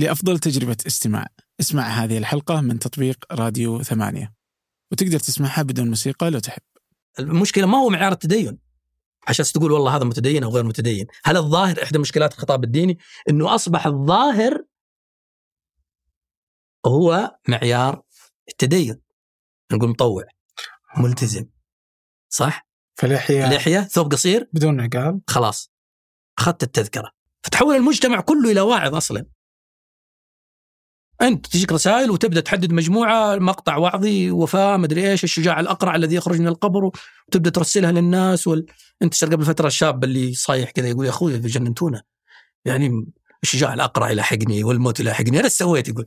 لأفضل تجربة استماع. اسمع هذه الحلقة من تطبيق راديو ثمانية. وتقدر تسمعها بدون موسيقى لو تحب. المشكلة ما هو معيار التدين. عشان تقول والله هذا متدين أو غير متدين. هل الظاهر إحدى مشكلات الخطاب الديني؟ إنه أصبح الظاهر هو معيار التدين. نقول مطوع. ملتزم. صح؟ فلحية. لحية ثوب قصير. بدون عقال خلاص. أخذت التذكرة. فتحول المجتمع كله إلى واعظ أصلا. أنت تجيك رسائل وتبدأ تحدد مجموعة مقطع وعظي وفاة مدري إيش الشجاع الأقرع الذي يخرج من القبر وتبدأ ترسلها للناس وال... أنت تشتغل قبل فتره الشاب اللي صايح كذا يقول يا أخوي جننتونا؟ يعني الشجاع الأقرع يلاحقني والموت يلاحقني أنا سويت؟ يقول.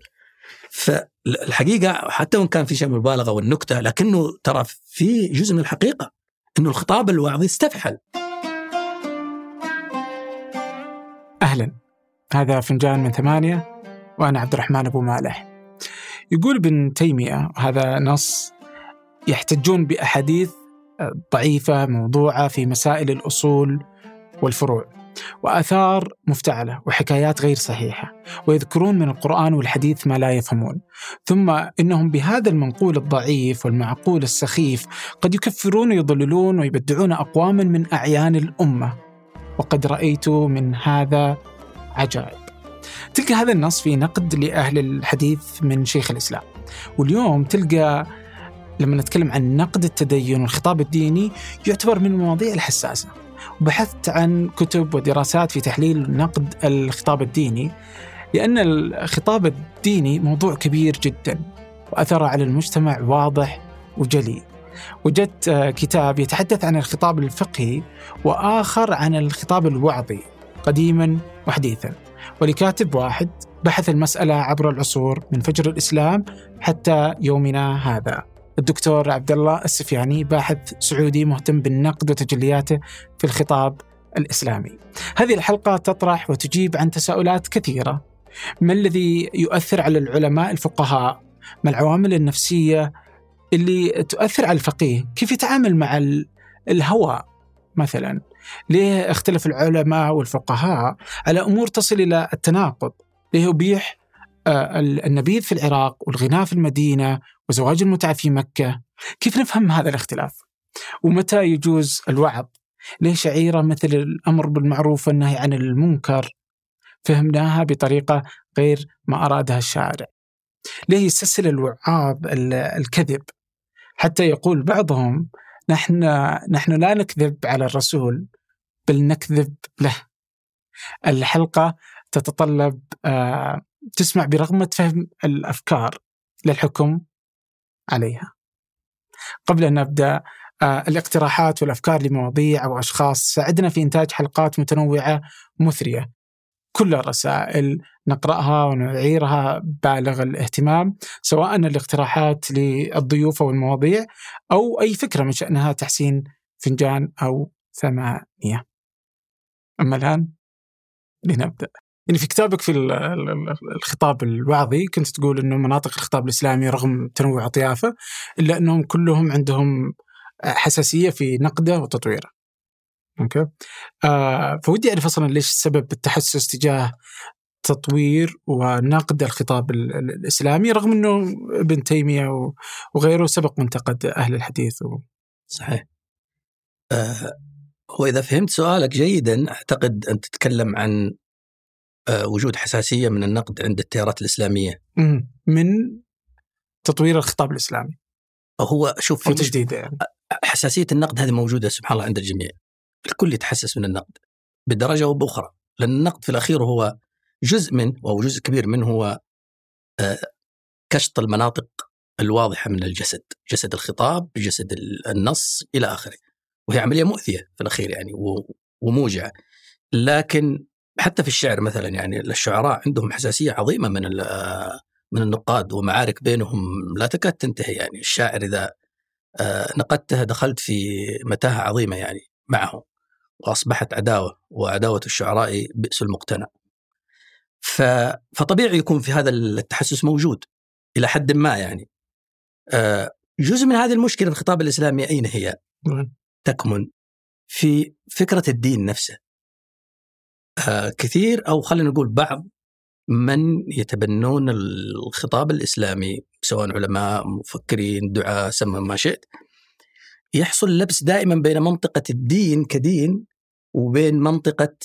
فالحقيقة حتى وإن كان في شيء من المبالغة والنكتة لكنه ترى في جزء من الحقيقة إنه الخطاب الوعظي استفحل أهلا. هذا فنجان من ثمانية. وأنا عبد الرحمن أبو مالح. يقول ابن تيمية هذا نص يحتجون بأحاديث ضعيفة موضوعة في مسائل الأصول والفروع وآثار مفتعلة وحكايات غير صحيحة ويذكرون من القرآن والحديث ما لا يفهمون. ثم إنهم بهذا المنقول الضعيف والمعقول السخيف قد يكفرون ويضللون ويبدعون أقواما من أعيان الأمة. وقد رأيت من هذا عجائب. تلقى هذا النص في نقد لأهل الحديث من شيخ الإسلام. واليوم تلقى لما نتكلم عن نقد التدين والخطاب الديني يعتبر من المواضيع الحساسة. وبحثت عن كتب ودراسات في تحليل نقد الخطاب الديني لأن الخطاب الديني موضوع كبير جدا وأثره على المجتمع واضح وجلي. وجدت كتاب يتحدث عن الخطاب الفقهي وآخر عن الخطاب الوعظي قديما وحديثا. ولكاتب واحد بحث المسألة عبر العصور من فجر الإسلام حتى يومنا هذا. الدكتور عبد الله السفياني باحث سعودي مهتم بالنقد وتجلياته في الخطاب الإسلامي. هذه الحلقة تطرح وتجيب عن تساؤلات كثيرة. ما الذي يؤثر على العلماء الفقهاء؟ ما العوامل النفسية اللي تؤثر على الفقيه؟ كيف يتعامل مع الهوى مثلا؟ ليه اختلف العلماء والفقهاء على أمور تصل إلى التناقض ليه يبيح النبيذ في العراق والغناء في المدينة وزواج المتعة في مكة. كيف نفهم هذا الاختلاف؟ ومتى يجوز الوعظ؟ ليه شعيرة مثل الأمر بالمعروف والنهي عن المنكر؟ فهمناها بطريقة غير ما أرادها الشارع. ليه يستسهل الوعاظ الكذب؟ حتى يقول بعضهم نحن نحن لا نكذب على الرسول بل نكذب له. الحلقة تتطلب تسمع برغبه فهم الأفكار للحكم عليها. قبل أن نبدأ الاقتراحات والأفكار لمواضيع أو أشخاص ساعدنا في إنتاج حلقات متنوعة مثرية. كل الرسائل نقرأها ونعيرها بالغ الاهتمام سواء الاقتراحات للضيوف أو المواضيع أو أي فكرة من شأنها تحسين فنجان أو ثمانية. أما الآن لنبدأ. يعني في كتابك في الخطاب الوعظي كنت تقول إنه مناطق الخطاب الإسلامي رغم تنوع اطيافه إلا إنهم كلهم عندهم حساسية في نقده وتطويره. أوكي؟ آه فودي أعرف أصلا ليش سبب التحسس تجاه تطوير ونقد الخطاب الإسلامي رغم إنه ابن تيمية وغيره سبق وانتقد أهل الحديث و... صحيح. آه هو إذا فهمت سؤالك جيدا أعتقد أن تتكلم عن آه وجود حساسية من النقد عند التيارات الإسلامية. من تطوير الخطاب الإسلامي. هو شوف أو تجديده يعني. حساسية النقد هذه موجودة سبحان الله عند الجميع. الكل يتحسس من النقد بدرجة أو بأخرى لأن النقد في الأخير هو جزء من أو جزء كبير منه هو كشط المناطق الواضحة من الجسد، جسد الخطاب، جسد النص إلى آخره. وهي عملية مؤذية في الأخير يعني وموجعة. لكن حتى في الشعر مثلا يعني الشعراء عندهم حساسية عظيمة من من النقاد ومعارك بينهم لا تكاد تنتهي يعني الشاعر إذا نقدته دخلت في متاهة عظيمة يعني معه وأصبحت عداوة وعداوة الشعراء بئس المقتنع. ف... فطبيعي يكون في هذا التحسس موجود إلى حد ما يعني. جزء من هذه المشكلة الخطاب الإسلامي أين هي؟ تكمن في فكرة الدين نفسه. كثير أو خلينا نقول بعض من يتبنون الخطاب الإسلامي سواء علماء مفكرين دعاة سمى ما شئت يحصل لبس دائما بين منطقة الدين كدين وبين منطقة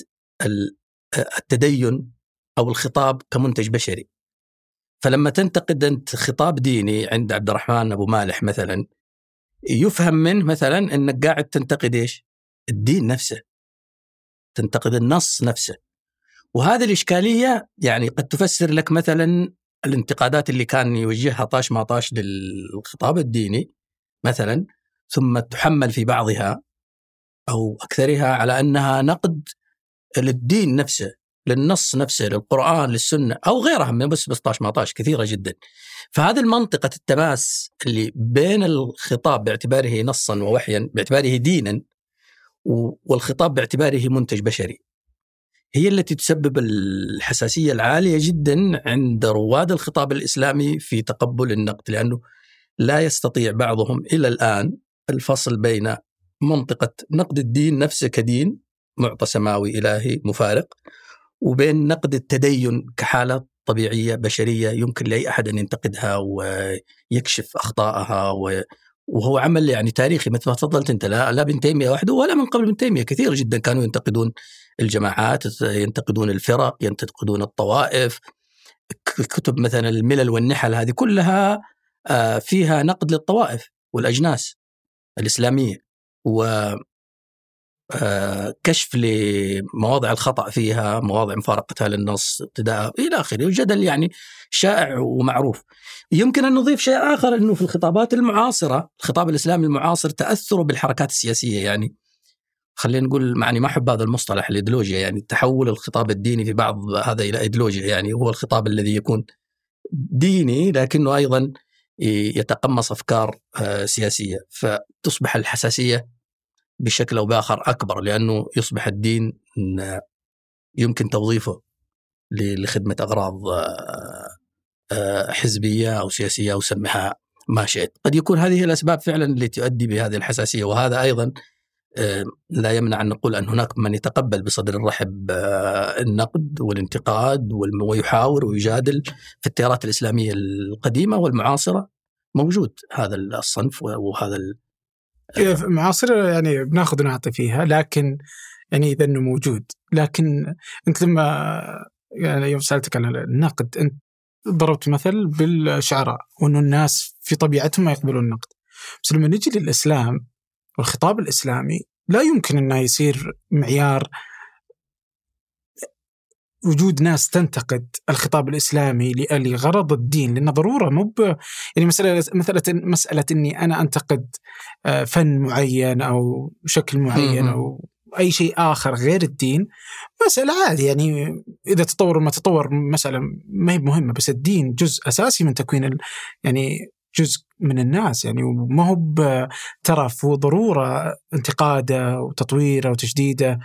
التدين أو الخطاب كمنتج بشري. فلما تنتقد أنت خطاب ديني عند عبد الرحمن أبو مالح مثلا يفهم منه مثلا إنك قاعد تنتقد إيش؟ الدين نفسه. تنتقد النص نفسه. وهذه الإشكالية يعني قد تفسر لك مثلا الانتقادات اللي كان يوجهها طاش ما طاش للخطاب الديني مثلا ثم تحمل في بعضها أو أكثرها على أنها نقد للدين نفسه للنص نفسه للقرآن للسنة أو غيرها من بس 16 18 كثيرة جدا. فهذه المنطقة التماس اللي بين الخطاب باعتباره نصا ووحيا باعتباره دينا والخطاب باعتباره منتج بشري. هي التي تسبب الحساسية العالية جدا عند رواد الخطاب الإسلامي في تقبل النقد لأنه لا يستطيع بعضهم إلى الآن الفصل بين منطقة نقد الدين نفسه كدين معطى سماوي إلهي مفارق وبين نقد التدين كحالة طبيعية بشرية يمكن لأي أحد أن ينتقدها ويكشف أخطائها وهو عمل يعني تاريخي مثل ما تفضلت أنت لا, لا ابن تيمية وحده ولا من قبل ابن تيمية كثير جدا كانوا ينتقدون الجماعات ينتقدون الفرق ينتقدون الطوائف كتب مثلا الملل والنحل هذه كلها آه، فيها نقد للطوائف والأجناس. الإسلامية و آه، كشف لمواضع الخطأ فيها مواضع مفارقتها للنص ابتداء إلى آخره الجدل يعني شائع ومعروف. يمكن أن نضيف شيء آخر أنه في الخطابات المعاصرة الخطاب الإسلامي المعاصر تأثره بالحركات السياسية يعني خلينا نقول معني ما أحب هذا المصطلح الإيديولوجيا يعني تحول الخطاب الديني في بعض هذا إلى إيديولوجيا يعني هو الخطاب الذي يكون ديني لكنه أيضا يتقمص أفكار آه، سياسية فتصبح الحساسية بشكل أو بآخر أكبر لأنه يصبح الدين يمكن توظيفه لخدمة أغراض آه، آه، حزبية أو سياسية أو سمها ما شئت، قد يكون هذه الأسباب فعلا اللي تؤدي بهذه الحساسية وهذا أيضا لا يمنع أن نقول أن هناك من يتقبل بصدر رحب النقد والانتقاد ويحاور ويجادل في التيارات الإسلامية القديمة والمعاصرة. موجود هذا الصنف وهذا معاصرة يعني بناخذ ونعطي فيها لكن يعني إذا إنه موجود. لكن أنت لما يعني يوم سألتك عن النقد أنت ضربت مثل بالشعراء وانه الناس في طبيعتهم ما يقبلون النقد. بس لما نجي للإسلام والخطاب الإسلامي لا يمكن إنه يصير معيار وجود ناس تنتقد الخطاب الإسلامي لغرض الدين لأنه ضرورة مو يعني مساله مساله مسألة إني أنا أنتقد آه، فن معين أو شكل معين أو أي شيء آخر غير الدين مساله عادي يعني إذا تطور ما تطور مسألة ما هي مهمة بس الدين جزء أساسي من تكوين يعني جزء من الناس يعني ما هو بترف وضروره انتقاده وتطويره وتجديده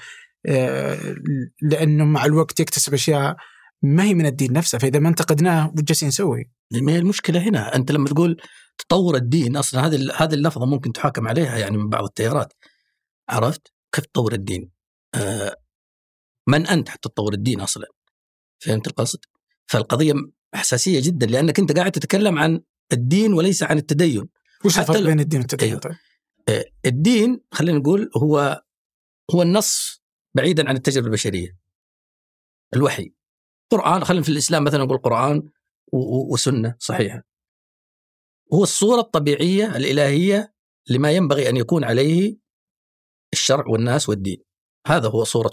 آه، لأنه مع الوقت يكتسب أشياء ما هي من الدين نفسه فإذا ما انتقدناه وش جالسين نسوي؟ ما هي المشكلة هنا أنت لما تقول تطور الدين أصلا هذه هذه اللفظة ممكن تحاكم عليها يعني من بعض التيارات عرفت؟ كيف تطور الدين؟ آه من أنت حتى تطور الدين أصلا؟ فهمت القصد؟ فالقضية حساسيه جدا لأنك أنت قاعد تتكلم عن الدين وليس عن التدين. وش الفرق بين الدين والتدين؟ أيوه. طيب؟ آه الدين خلينا نقول هو هو النص بعيدا عن التجربة البشرية. الوحي. قرآن خلينا في الإسلام مثلا نقول قرآن وسنة صحيحة. هو الصورة الطبيعية الإلهية لما ينبغي أن يكون عليه الشرع والناس والدين. هذا هو صورة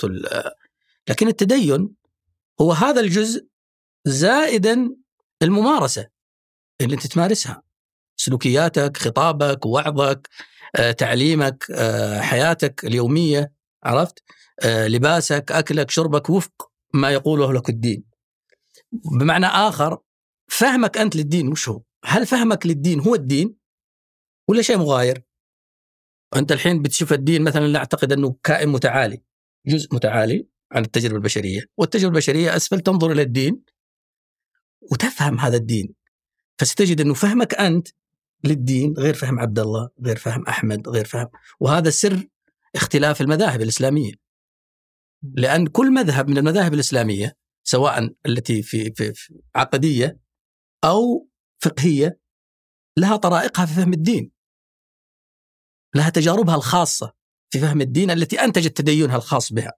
لكن التدين هو هذا الجزء زائدا الممارسة. اللي أنت تمارسها. سلوكياتك خطابك وعظك آه، تعليمك آه، حياتك اليومية عرفت؟ آه، لباسك أكلك شربك وفق ما يقوله لك الدين. بمعنى آخر فهمك أنت للدين وش هو؟ هل فهمك للدين هو الدين ولا شيء مغاير؟ أنت الحين بتشوف الدين مثلا لا أعتقد أنه كائن متعالي. جزء متعالي عن التجربة البشرية والتجربة البشرية أسفل تنظر إلى الدين وتفهم هذا الدين. فستجد أنه فهمك أنت للدين غير فهم عبد الله غير فهم أحمد غير فهم وهذا سر اختلاف المذاهب الإسلامية لأن كل مذهب من المذاهب الإسلامية سواء التي في, في, عقدية أو فقهية لها طرائقها في فهم الدين. لها تجاربها الخاصة في فهم الدين التي انتجت تدينها الخاص بها.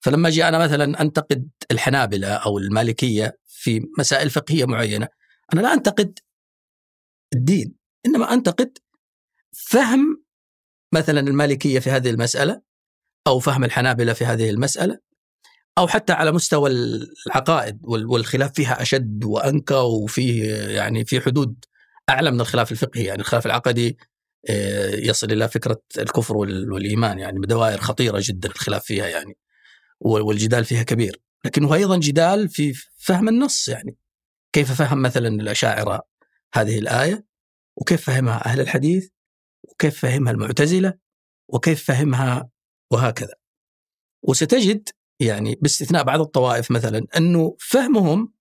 فلما أجي أنا مثلا أنتقد الحنابلة أو المالكية في مسائل فقهية معينة، أنا لا أنتقد الدين، إنما أنتقد فهم مثلا المالكية في هذه المسألة أو فهم الحنابلة في هذه المسألة أو حتى على مستوى العقائد والخلاف فيها أشد وأنكى وفيه يعني في حدود أعلى من الخلاف الفقهي. يعني الخلاف العقدي آه، يصل إلى فكرة الكفر والإيمان. يعني بدوائر خطيرة جدا الخلاف فيها يعني والجدال فيها كبير. لكنه أيضا جدال في فهم النص يعني. كيف فهم مثلا الأشاعرة هذه الآية وكيف فهمها أهل الحديث وكيف فهمها المعتزلة وكيف فهمها وهكذا. وستجد يعني باستثناء بعض الطوائف مثلا أنه فهمهم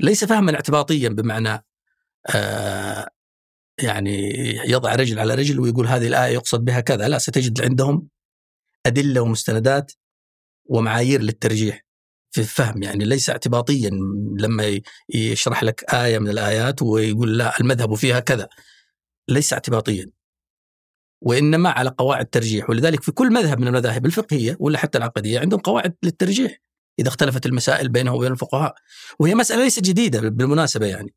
ليس فهما اعتباطيا بمعنى آه يعني يضع رجل على رجل ويقول هذه الآية يقصد بها كذا لا ستجد عندهم أدلة ومستندات ومعايير للترجيح. في الفهم يعني ليس اعتباطيا لما يشرح لك آية من الآيات ويقول لا المذهب فيها كذا. ليس اعتباطيا. وإنما على قواعد ترجيح ولذلك في كل مذهب من المذاهب الفقهية ولا حتى العقدية عندهم قواعد للترجيح إذا اختلفت المسائل بينه وبين الفقهاء. وهي مسألة ليست جديدة بالمناسبة يعني.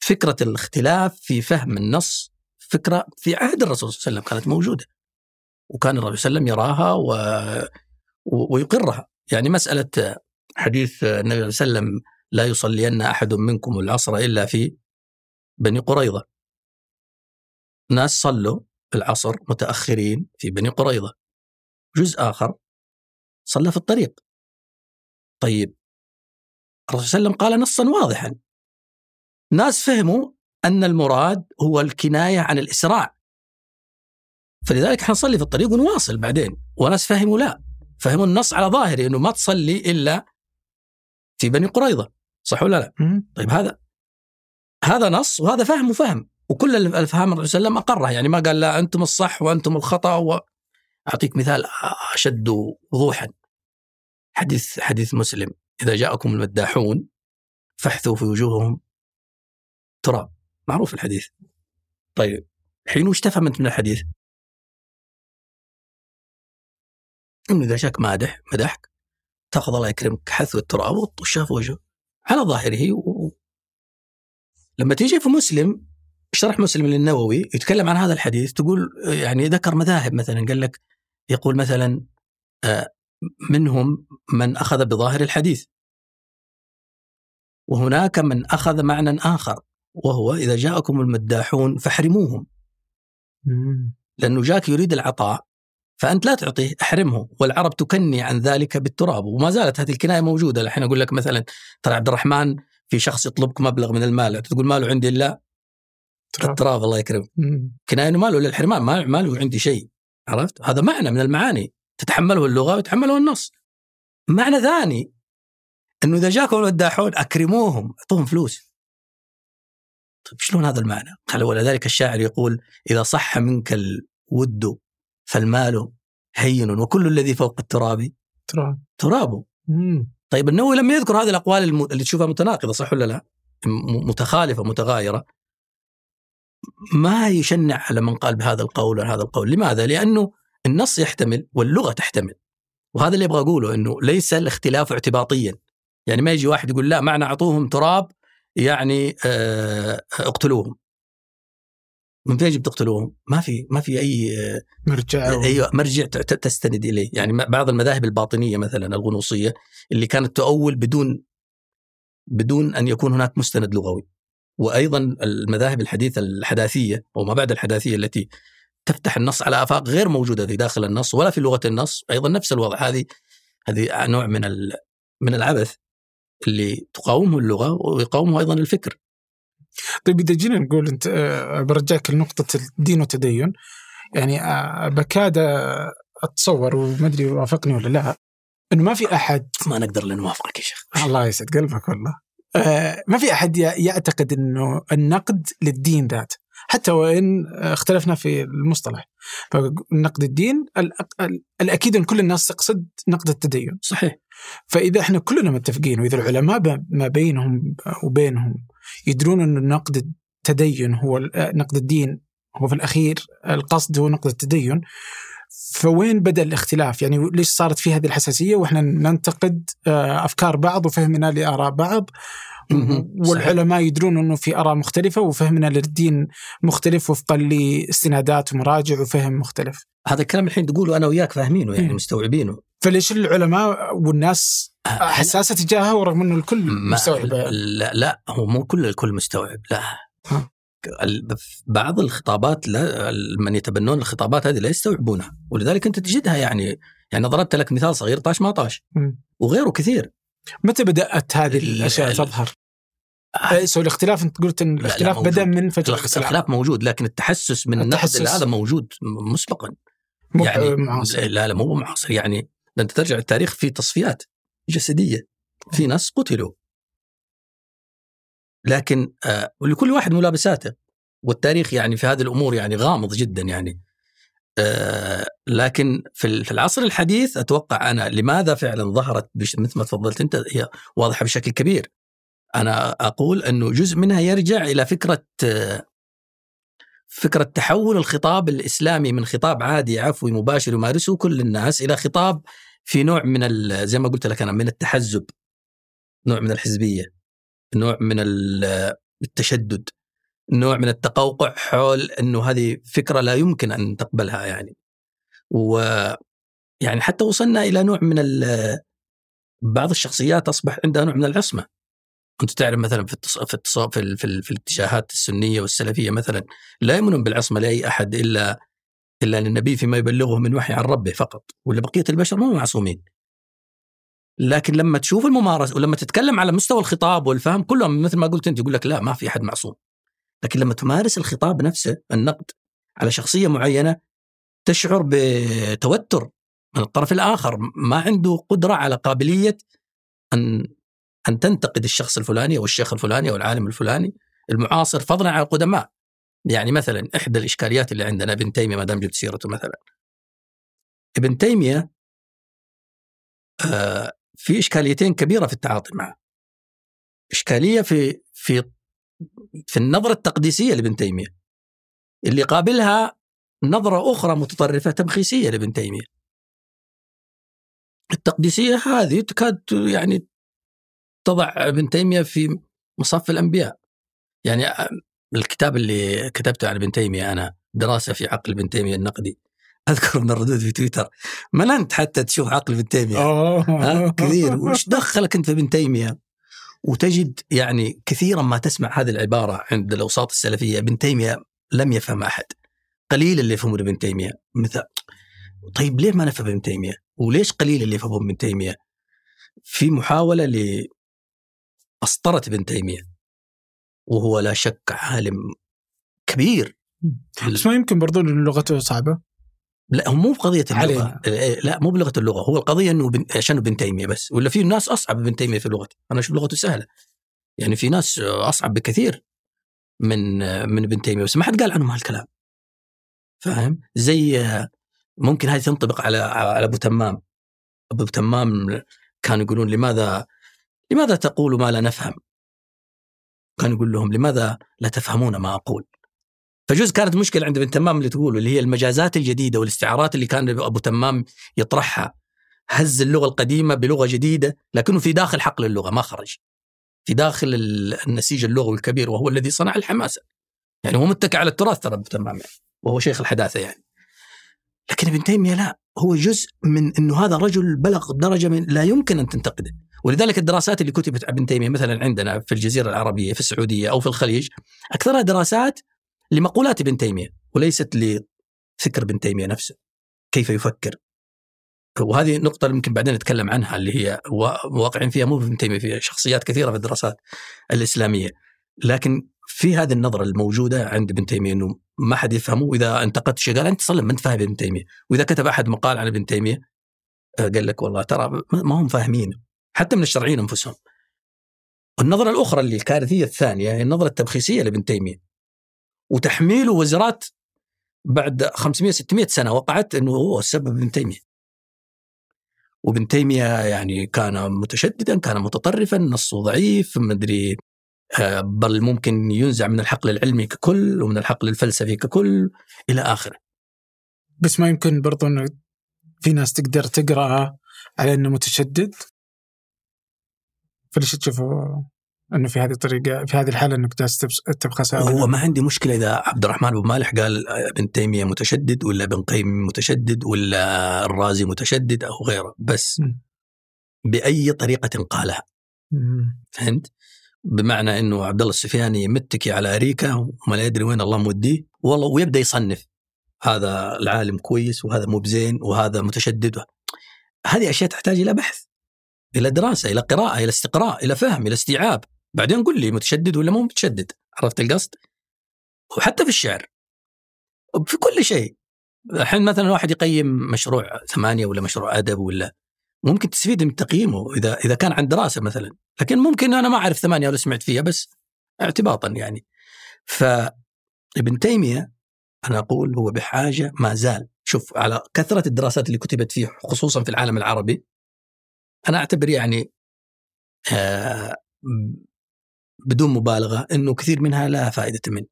فكرة الاختلاف في فهم النص فكرة في عهد الرسول صلى الله عليه وسلم كانت موجودة. وكان الرسول صلى الله عليه وسلم يراها و... ويقرها. يعني مسألة حديث النبي صلى الله عليه وسلم لا يصلين أحد منكم العصر إلا في بني قريظة. ناس صلوا العصر متأخرين في بني قريظة. جزء آخر صلى في الطريق. طيب الرسول صلى الله عليه وسلم قال نصا واضحا. ناس فهموا أن المراد هو الكناية عن الإسراع. فلذلك حنصلي في الطريق ونواصل بعدين. وناس فهموا لا. فهموا النص على ظاهره أنه ما تصلي إلا في بني قريظة. صح ولا لا؟ طيب هذا هذا نص وهذا فهم وفهم. وكل الأفهام الرسول صلى الله عليه وسلم أقرها. يعني ما قال لا أنتم الصح وأنتم الخطأ و... أعطيك مثال أشد وضوحا. حديث حديث مسلم. إذا جاءكم المداحون فاحثوا في وجوههم تراب. معروف الحديث. طيب حين وش تفهم من الحديث؟ إنه إذا جاك مادح مدحك تأخذ الله يكرمك حثو التراب وتطشه في وجهه. على ظاهره و... لما تيجي في مسلم شرح مسلم للنووي يتكلم عن هذا الحديث تقول يعني ذكر مذاهب مثلا قال لك يقول مثلا آه، منهم من أخذ بظاهر الحديث. وهناك من أخذ معنى آخر وهو إذا جاءكم المداحون فاحرموهم. لأنه جاك يريد العطاء فأنت لا تعطيه احرمه والعرب تكني عن ذلك بالتراب وما زالت هذه الكناية موجودة. الحين أقول لك مثلا ترى عبد الرحمن في شخص يطلبك مبلغ من المال تقول ماله عندي إلا التراب الله يكرمك. كناية إنه ماله للحرمان ما ماله عندي شيء. عرفت؟ هذا معنى من المعاني. تتحمله اللغة ويتحمله النص. معنى ثاني إنه إذا جاكم المداحون أكرموهم أعطوهم فلوس. طيب شلون هذا المعنى؟ ولذلك الشاعر يقول إذا صح منك الود فالمال هين وكل الذي فوق التراب تراب. ترابه طيب النووي لما يذكر هذه الأقوال اللي تشوفها متناقضة صح ولا لا؟ متخالفة متغايرة. ما يشنع على من قال بهذا القول وهذا القول. لماذا؟ لأنه النص يحتمل واللغة تحتمل. وهذا اللي أبغى أقوله أنه ليس الاختلاف اعتباطيا. يعني ما يجي واحد يقول لا معنى أعطوهم تراب يعني آه اقتلوهم. من فين جبت تقتلوهم؟ ما في ما في أي مرجع أيوه مرجع تستند إليه، يعني بعض المذاهب الباطنية مثلا الغنوصية اللي كانت تؤول بدون بدون أن يكون هناك مستند لغوي. وأيضا المذاهب الحديثة الحداثية أو ما بعد الحداثية التي تفتح النص على آفاق غير موجودة في داخل النص ولا في لغة النص أيضا نفس الوضع هذه هذه نوع من من العبث اللي تقاومه اللغة ويقاومه أيضا الفكر. طيب إذا جينا نقول أنت آه، برجعك لنقطة الدين والتدين يعني آه، بكاد أتصور وما أدري وافقني ولا لا انه ما في أحد ما نقدر إلا نوافقك يا شيخ. الله يسعد قلبك والله. آه، ما في أحد يعتقد إنه النقد للدين ذات حتى وإن اختلفنا في المصطلح. فنقد الدين الأكيد إن كل الناس تقصد نقد التدين. صحيح. فإذا إحنا كلنا متفقين وإذا العلماء ما بينهم وبينهم يدرون أن نقد التدين هو آه، نقد الدين هو في الأخير القصد هو نقد التدين فوين بدأ الاختلاف؟ يعني ليش صارت في هذه الحساسية وإحنا ننتقد آه، أفكار بعض وفهمنا لآراء بعض. والعلماء يدرون إنه في آراء مختلفة وفهمنا للدين مختلف وفقا لاستنادات ومراجع وفهم مختلف. هذا الكلام الحين تقوله أنا وياك فاهمينه يعني. مستوعبينه فليش العلماء والناس حساسة تجاهها ورغم إنه الكل مستوعب لا لا هو مو كل الكل مستوعب لا ها. بعض الخطابات لا من يتبنون الخطابات هذه لا يستوعبونها ولذلك أنت تجدها يعني يعني ضربت لك مثال صغير طاش ما طاش. وغيره كثير متى بدأت هذه ال- الأشياء ال- تظهر؟ آه، سو الاختلاف أنت قلت إن لا، الاختلاف موجود. بدأ من فجر الاخ- الخلاف موجود لكن التحسس من التحسس. النقد هذا موجود مسبقا. يعني معاصر. لا لا مو معاصر. يعني ده انت ترجع التاريخ في تصفيات جسدية. في ناس قتلوا. لكن آه ولكل واحد ملابساته. والتاريخ يعني في هذه الأمور يعني غامض جدا يعني. آه لكن في ال- في العصر الحديث أتوقع أنا لماذا فعلا ظهرت مثل ما تفضلت أنت هي واضحة بشكل كبير. أنا أقول أنه جزء منها يرجع إلى فكرة آه فكرة تحول الخطاب الإسلامي من خطاب عادي عفوي مباشر يمارسه كل الناس إلى خطاب في نوع من زي ما قلت لك أنا من التحزب نوع من الحزبية نوع من ال- التشدد. نوع من التقوقع حول إنه هذه فكرة لا يمكن أن تقبلها يعني. و يعني حتى وصلنا إلى نوع من ال- بعض الشخصيات أصبح عندها نوع من العصمة. انت تعرف مثلا في التص... في التص... في, ال... في, ال... في الاتجاهات السنية والسلفية مثلا لا يؤمنون بالعصمة لأي أحد إلا إلا للنبي فيما يبلغه من وحي عن ربه فقط. ولا بقية البشر هم معصومين. لكن لما تشوف الممارسة ولما تتكلم على مستوى الخطاب والفهم كلهم مثل ما قلت أنت يقول لك لا ما في أحد معصوم. لكن لما تمارس الخطاب نفسه النقد على شخصية معينة تشعر بتوتر من الطرف الآخر. ما عنده قدرة على قابلية أن أن تنتقد الشخص الفلاني أو الشيخ الفلاني أو العالم الفلاني المعاصر فضلا عن القدماء. يعني مثلا إحدى الإشكاليات اللي عندنا ابن تيمية ما دام جبت سيرته مثلا. ابن تيمية آه في إشكاليتين كبيرة في التعاطي معه. إشكالية في في في النظرة التقديسية لابن تيمية اللي قابلها نظرة أخرى متطرفة تمخيسية لابن تيمية. التقديسية هذه تكاد يعني تضع ابن تيمية في مصف الأنبياء. يعني الكتاب اللي كتبته عن ابن تيمية أنا دراسة في عقل ابن تيمية النقدي. أذكر من الردود في تويتر ملنت حتى تشوف عقل ابن تيمية؟ كثير. وش دخلك أنت في ابن تيمية؟ وتجد يعني كثيرا ما تسمع هذه العبارة عند الأوساط السلفية. ابن تيمية لم يفهم أحد. قليل اللي يفهمون ابن تيمية. مثل طيب ليه ما نفهم ابن تيمية؟ وليش قليل اللي يفهمون ابن تيمية؟ في محاولة لأسطرة ابن تيمية. وهو لا شك عالم كبير. بس ما يمكن برضو إن لغته صعبة. لا هو مو بقضية اللغة. علينا. إيه، لا مو بلغة اللغة. هو القضية إنه بن... عشان ابن تيمية بس؟ ولا في ناس أصعب ابن تيمية في لغته أنا أشوف لغته سهلة. يعني في ناس أصعب بكثير من من ابن تيمية بس ما حد قال عنهم هالكلام. فاهم؟ زي ممكن هذه تنطبق على على أبو تمام. أبو تمام كانوا يقولون لماذا لماذا تقول ما لا نفهم؟ كان يقول لهم لماذا لا تفهمون ما أقول؟ فجزء كانت مشكلة عند ابن تمام اللي تقول اللي هي المجازات الجديدة والاستعارات اللي كان أبو تمام يطرحها. هز اللغة القديمة بلغة جديدة لكنه في داخل حقل اللغة ما خرج. في داخل النسيج اللغوي الكبير وهو الذي صنع الحماسة. يعني هو متكئ على التراث ترى أبو تمام يعني وهو شيخ الحداثة يعني. لكن ابن تيمية لا هو جزء من إنه هذا رجل بلغ درجة من لا يمكن أن تنتقده. ولذلك الدراسات اللي كتبت ابن تيمية مثلا عندنا في الجزيرة العربية في السعودية أو في الخليج أكثرها دراسات لمقولات ابن تيمية وليست لفكر ابن تيمية نفسه. كيف يفكر؟ وهذه نقطة يمكن بعدين نتكلم عنها اللي هي واقعين فيها مو ابن تيمية في شخصيات كثيرة في الدراسات الإسلامية. لكن في هذه النظرة الموجودة عند ابن تيمية أنه ما حد يفهمه. وإذا انتقدت شيء قال أنت صلم ما أنت فاهم ابن تيمية. وإذا كتب أحد مقال عن ابن تيمية قال لك والله ترى ما هم فاهمين. حتى من الشرعيين أنفسهم. النظرة الأخرى اللي الكارثية الثانية هي النظرة التبخيسية لابن تيمية. وتحميله وزارات بعد 500 600 سنة وقعت أنه هو السبب ابن تيمية. وابن تيمية يعني كان متشددا كان متطرفا نصه ضعيف مدري آه، بل ممكن ينزع من الحقل العلمي ككل ومن الحقل الفلسفي ككل إلى آخره. بس ما يمكن برضو إنه في ناس تقدر تقرأ على إنه متشدد. فليش تشوفوا إنه في هذه الطريقة في هذه الحالة إنك تبخس هو ما عندي مشكلة إذا عبد الرحمن بن مالح قال ابن تيمية متشدد ولا ابن قيم متشدد ولا الرازي متشدد أو غيره بس م. بأي طريقة قالها م. فهمت؟ بمعنى إنه عبد الله السفياني متكي على أريكة وما لا يدري وين الله موديه والله ويبدأ يصنف هذا العالم كويس وهذا مو بزين وهذا متشدد هذه أشياء تحتاج إلى بحث إلى دراسة إلى قراءة إلى استقراء إلى فهم إلى استيعاب بعدين قل لي متشدد ولا مو متشدد؟ عرفت القصد؟ وحتى في الشعر. في كل شيء. الحين مثلا واحد يقيم مشروع ثمانية ولا مشروع أدب ولا ممكن تستفيد من تقييمه إذا إذا كان عن دراسة مثلا. لكن ممكن أنا ما أعرف ثمانية ولا سمعت فيها بس اعتباطا يعني. فابن تيمية أنا أقول هو بحاجة ما زال. شوف على كثرة الدراسات اللي كتبت فيه خصوصا في العالم العربي أنا أعتبر يعني آه بدون مبالغة إنه كثير منها لا فائدة منه.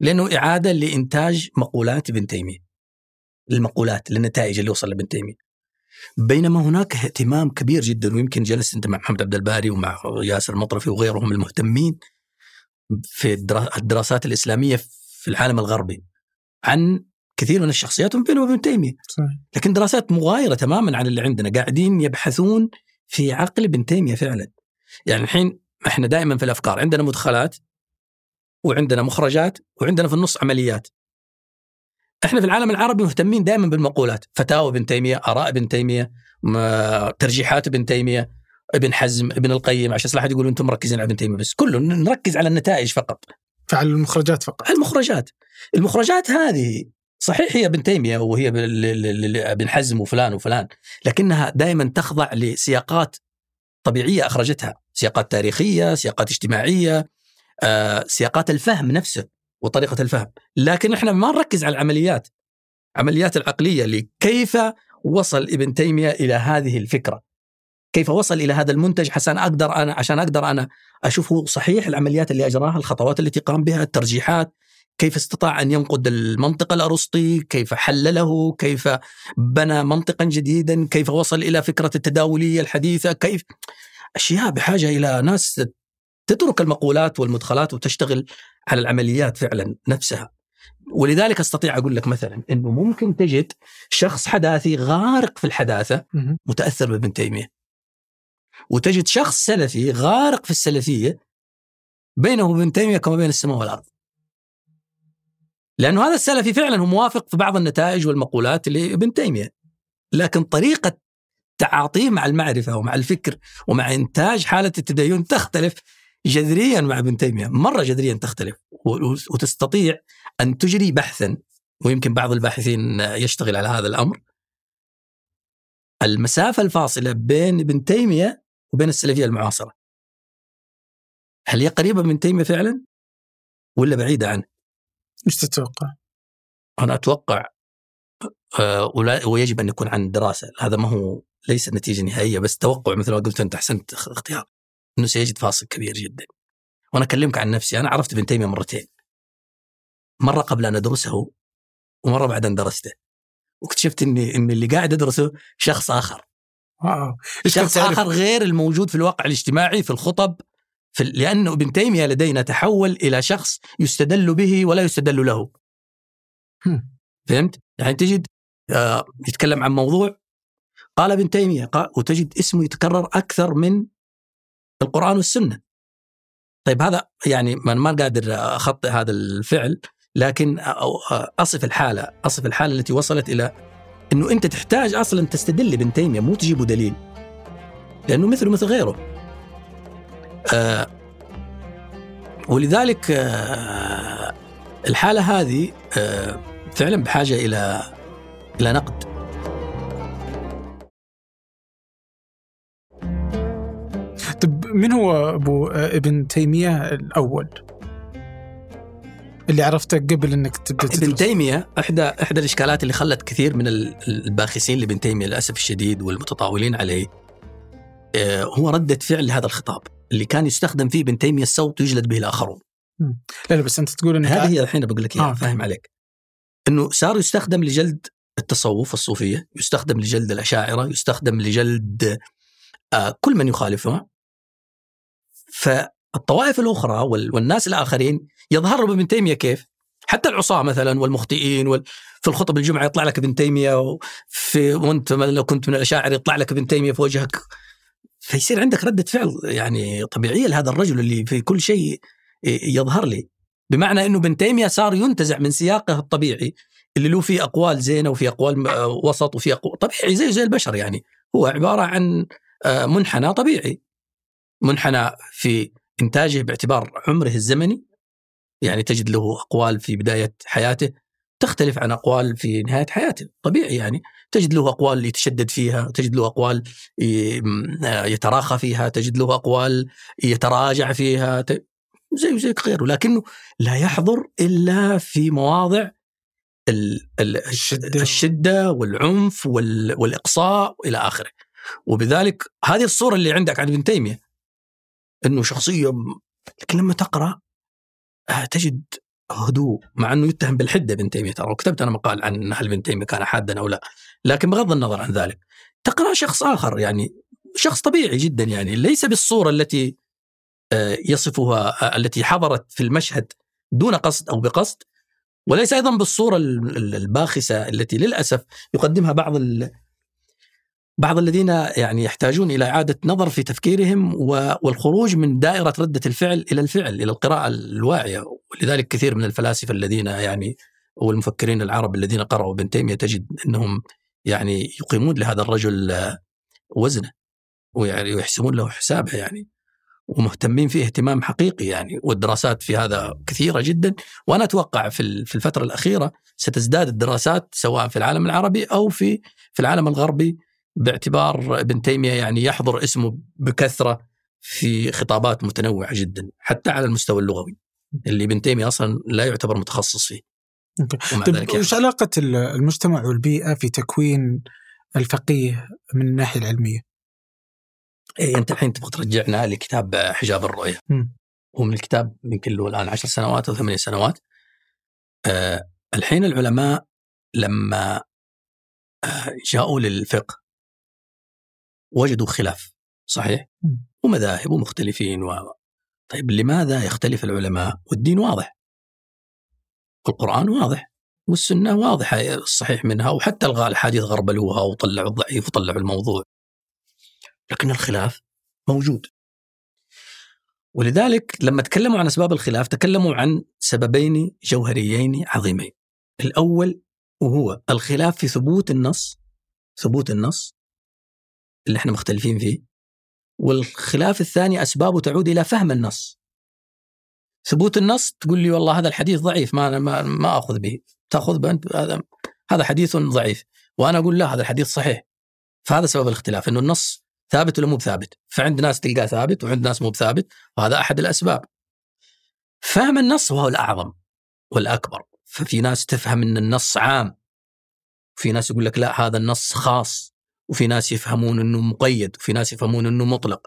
لأنه إعادة لإنتاج مقولات ابن تيمية. المقولات للنتائج اللي وصل لابن تيمية. بينما هناك اهتمام كبير جدا ويمكن جلست انت مع محمد عبد الباري ومع ياسر المطرفي وغيرهم المهتمين في الدراسات الإسلامية في العالم الغربي عن كثير من الشخصيات ومن بينهم ابن تيمية. صحيح. لكن دراسات مغايرة تماما عن اللي عندنا، قاعدين يبحثون في عقل ابن تيمية فعلا. يعني الحين إحنا دائما في الأفكار عندنا مدخلات وعندنا مخرجات وعندنا في النص عمليات. إحنا في العالم العربي مهتمين دائما بالمقولات فتاوى ابن تيمية آراء ابن تيمية ترجيحات ابن تيمية ابن حزم ابن القيم عشان لا احد يقول أنتم مركزين على ابن تيمية بس كله نركز على النتائج فقط. فعلى المخرجات فقط. المخرجات. المخرجات هذه صحيح هي ابن تيمية وهي ابن حزم وفلان وفلان لكنها دائما تخضع لسياقات طبيعية أخرجتها. سياقات تاريخية سياقات اجتماعية آه، سياقات الفهم نفسه وطريقة الفهم. لكن إحنا ما نركز على العمليات عمليات العقلية لكيف وصل ابن تيمية إلى هذه الفكرة؟ كيف وصل إلى هذا المنتج عشان أقدر أنا عشان أقدر أنا أشوفه صحيح العمليات اللي أجراها الخطوات التي قام بها الترجيحات كيف استطاع أن ينقد المنطق الأرسطي كيف حلله كيف بنى منطقا جديدا كيف وصل إلى فكرة التداولية الحديثة كيف أشياء بحاجة إلى ناس تترك المقولات والمدخلات وتشتغل على العمليات فعلا نفسها. ولذلك أستطيع أقول لك مثلا إنه ممكن تجد شخص حداثي غارق في الحداثة متأثر بابن تيمية. وتجد شخص سلفي غارق في السلفية بينه وبين تيمية كما بين السماء والأرض. لأنه هذا السلفي فعلا هو موافق في بعض النتائج والمقولات لابن تيمية. لكن طريقة تعاطيه مع المعرفة ومع الفكر ومع إنتاج حالة التدين تختلف جذريا مع ابن تيمية، مرة جذريا تختلف وتستطيع أن تجري بحثا ويمكن بعض الباحثين يشتغل على هذا الأمر. المسافة الفاصلة بين ابن تيمية وبين السلفية المعاصرة. هل هي قريبة من تيمية فعلا؟ ولا بعيدة عنه؟ إيش تتوقع؟ أنا أتوقع آه ويجب أن يكون عن دراسة، هذا ما هو ليس نتيجه نهائيه بس توقع مثل ما قلت أنت أحسنت اختيار إنه سيجد فاصل كبير جدا. وأنا أكلمك عن نفسي أنا عرفت ابن تيمية مرتين. مرة قبل أن أدرسه ومرة بعد أن درسته. واكتشفت إني ان اللي قاعد أدرسه شخص آخر. واو شخص آخر غير الموجود في الواقع الاجتماعي في الخطب في لأنه ابن تيمية لدينا تحول إلى شخص يستدل به ولا يستدل له. فهمت؟ يعني تجد آه يتكلم عن موضوع قال ابن تيمية قال وتجد اسمه يتكرر أكثر من القرآن والسنة. طيب هذا يعني من ما قادر أخطئ هذا الفعل لكن أصف الحالة أصف الحالة التي وصلت إلى أنه أنت تحتاج أصلا تستدل ابن تيمية مو تجيبه دليل لأنه مثله مثل غيره. ولذلك الحالة هذه فعلا بحاجة إلى إلى نقد. طيب من هو أبو ابن تيمية الأول؟ اللي عرفته قبل إنك تبدأ ابن تدرس. تيمية إحدى إحدى الإشكالات اللي خلت كثير من ال- الباخسين لابن تيمية للأسف الشديد والمتطاولين عليه آه، هو ردة فعل لهذا الخطاب اللي كان يستخدم فيه ابن تيمية الصوت يجلد به الآخرون. لا لا بس أنت تقول إنك هذه هي الحين بقول لك إياها آه، فاهم عليك. إنه صار يستخدم لجلد التصوف الصوفية يستخدم لجلد الأشاعرة يستخدم لجلد آه، كل من يخالفها فالطوائف الأخرى وال- والناس الآخرين يظهروا بابن تيمية كيف؟ حتى العصاة مثلا والمخطئين وال... في الخطب الجمعة يطلع لك ابن تيمية وفي وانت لو كنت من الاشاعر يطلع لك ابن تيمية في وجهك. فيصير عندك ردة فعل يعني طبيعية لهذا الرجل اللي في كل شيء يظهر لي. بمعنى إنه ابن تيمية صار ينتزع من سياقه الطبيعي اللي له فيه أقوال زينة وفي أقوال م- آه، وسط وفي أقوال طبيعي زي زي البشر يعني. هو عبارة عن آه، منحنى طبيعي. منحنى في إنتاجه باعتبار عمره الزمني يعني تجد له أقوال في بداية حياته تختلف عن أقوال في نهاية حياته طبيعي يعني. تجد له أقوال يتشدد فيها تجد له م- آه، يتراخى فيها تجد له أقوال يتراجع فيها زيه زي غيره. لكنه لا يحضر إلا في مواضع ال- ال- الشدة. الشدة والعنف وال- والإقصاء إلى آخره. وبذلك هذه الصورة اللي عندك عن ابن تيمية إنه شخصية لكن لما تقرأ آه، تجد هدوء مع إنه يتهم بالحدة ابن تيمية. ترى وكتبت أنا مقال عن هل ابن تيمية كان حادا أو لا لكن بغض النظر عن ذلك تقرأ شخص آخر يعني شخص طبيعي جدا يعني ليس بالصورة التي آه، يصفها آه، التي حضرت في المشهد دون قصد أو بقصد وليس أيضا بالصورة ال- ال- الباخسة التي للأسف يقدمها بعض بعض الذين يعني يحتاجون إلى إعادة نظر في تفكيرهم والخروج من دائرة ردة الفعل إلى الفعل إلى القراءة الواعية. ولذلك كثير من الفلاسفة الذين يعني والمفكرين العرب الذين قرأوا ابن تيمية تجد إنهم يعني يقيمون لهذا الرجل وزنة ويحسبون له حسابه يعني ومهتمين فيه اهتمام حقيقي يعني. والدراسات في هذا كثيرة جدا. وأنا أتوقع في في الفترة الأخيرة ستزداد الدراسات سواء في العالم العربي أو في في العالم الغربي باعتبار ابن تيمية يعني يحضر اسمه بكثرة في خطابات متنوعة جدا حتى على المستوى اللغوي اللي ابن تيمية أصلا لا يعتبر متخصص فيه طيب ذلك وش ال- المجتمع والبيئة في تكوين الفقيه من الناحية العلمية؟ إيه أنت الحين تبغى ترجعنا لكتاب حجاب الرؤية مم. هو من الكتاب يمكن له الآن عشر سنوات أو ثمانية سنوات آه الحين العلماء لما آه جاءوا للفقه وجدوا خلاف صحيح. ومذاهب ومختلفين و... طيب لماذا يختلف العلماء؟ والدين واضح. القرآن واضح والسنة واضحة الصحيح منها وحتى الغاء الحديث غربلوها وطلعوا الضعيف وطلعوا الموضوع. لكن الخلاف موجود. ولذلك لما تكلموا عن أسباب الخلاف تكلموا عن سببين جوهريين عظيمين. الأول وهو الخلاف في ثبوت النص ثبوت النص اللي إحنا مختلفين فيه. والخلاف الثاني أسبابه تعود إلى فهم النص. ثبوت النص تقول لي والله هذا الحديث ضعيف ما ما, ما أخذ به. تأخذ به أنت هذا هذا حديث ضعيف. وأنا أقول لا هذا الحديث صحيح. فهذا سبب الاختلاف إنه النص ثابت ولا مو بثابت فعند ناس تلقاه ثابت وعند ناس مو بثابت وهذا أحد الأسباب. فهم النص وهو الأعظم والأكبر. ففي ناس تفهم إن النص عام. وفي ناس يقول لك لا هذا النص خاص. وفي ناس يفهمون إنه مقيد وفي ناس يفهمون إنه مطلق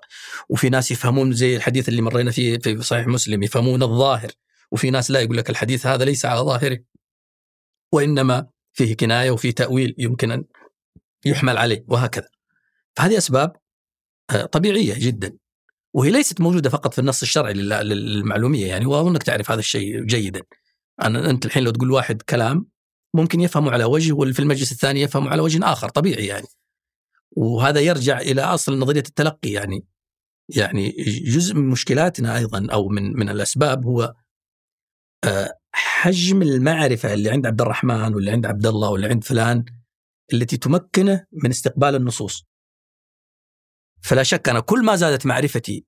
وفي ناس يفهمون زي الحديث اللي مرينا فيه في صحيح مسلم يفهمون الظاهر وفي ناس لا يقول لك الحديث هذا ليس على ظاهره. وإنما فيه كناية وفيه تأويل يمكن أن يحمل عليه وهكذا. فهذه أسباب آه، طبيعية جدا. وهي ليست موجودة فقط في النص الشرعي لل- للمعلومية يعني واظنك تعرف هذا الشيء جيدا. أنا أنت الحين لو تقول واحد كلام ممكن يفهمه على وجه واللي في المجلس الثاني يفهمه على وجه آخر طبيعي يعني. وهذا يرجع إلى أصل نظرية التلقي يعني يعني جزء من مشكلاتنا أيضا أو من من الأسباب هو آه، حجم المعرفة اللي عند عبد الرحمن واللي عند عبد الله واللي عند فلان التي تمكنه من استقبال النصوص. فلا شك أنا كل ما زادت معرفتي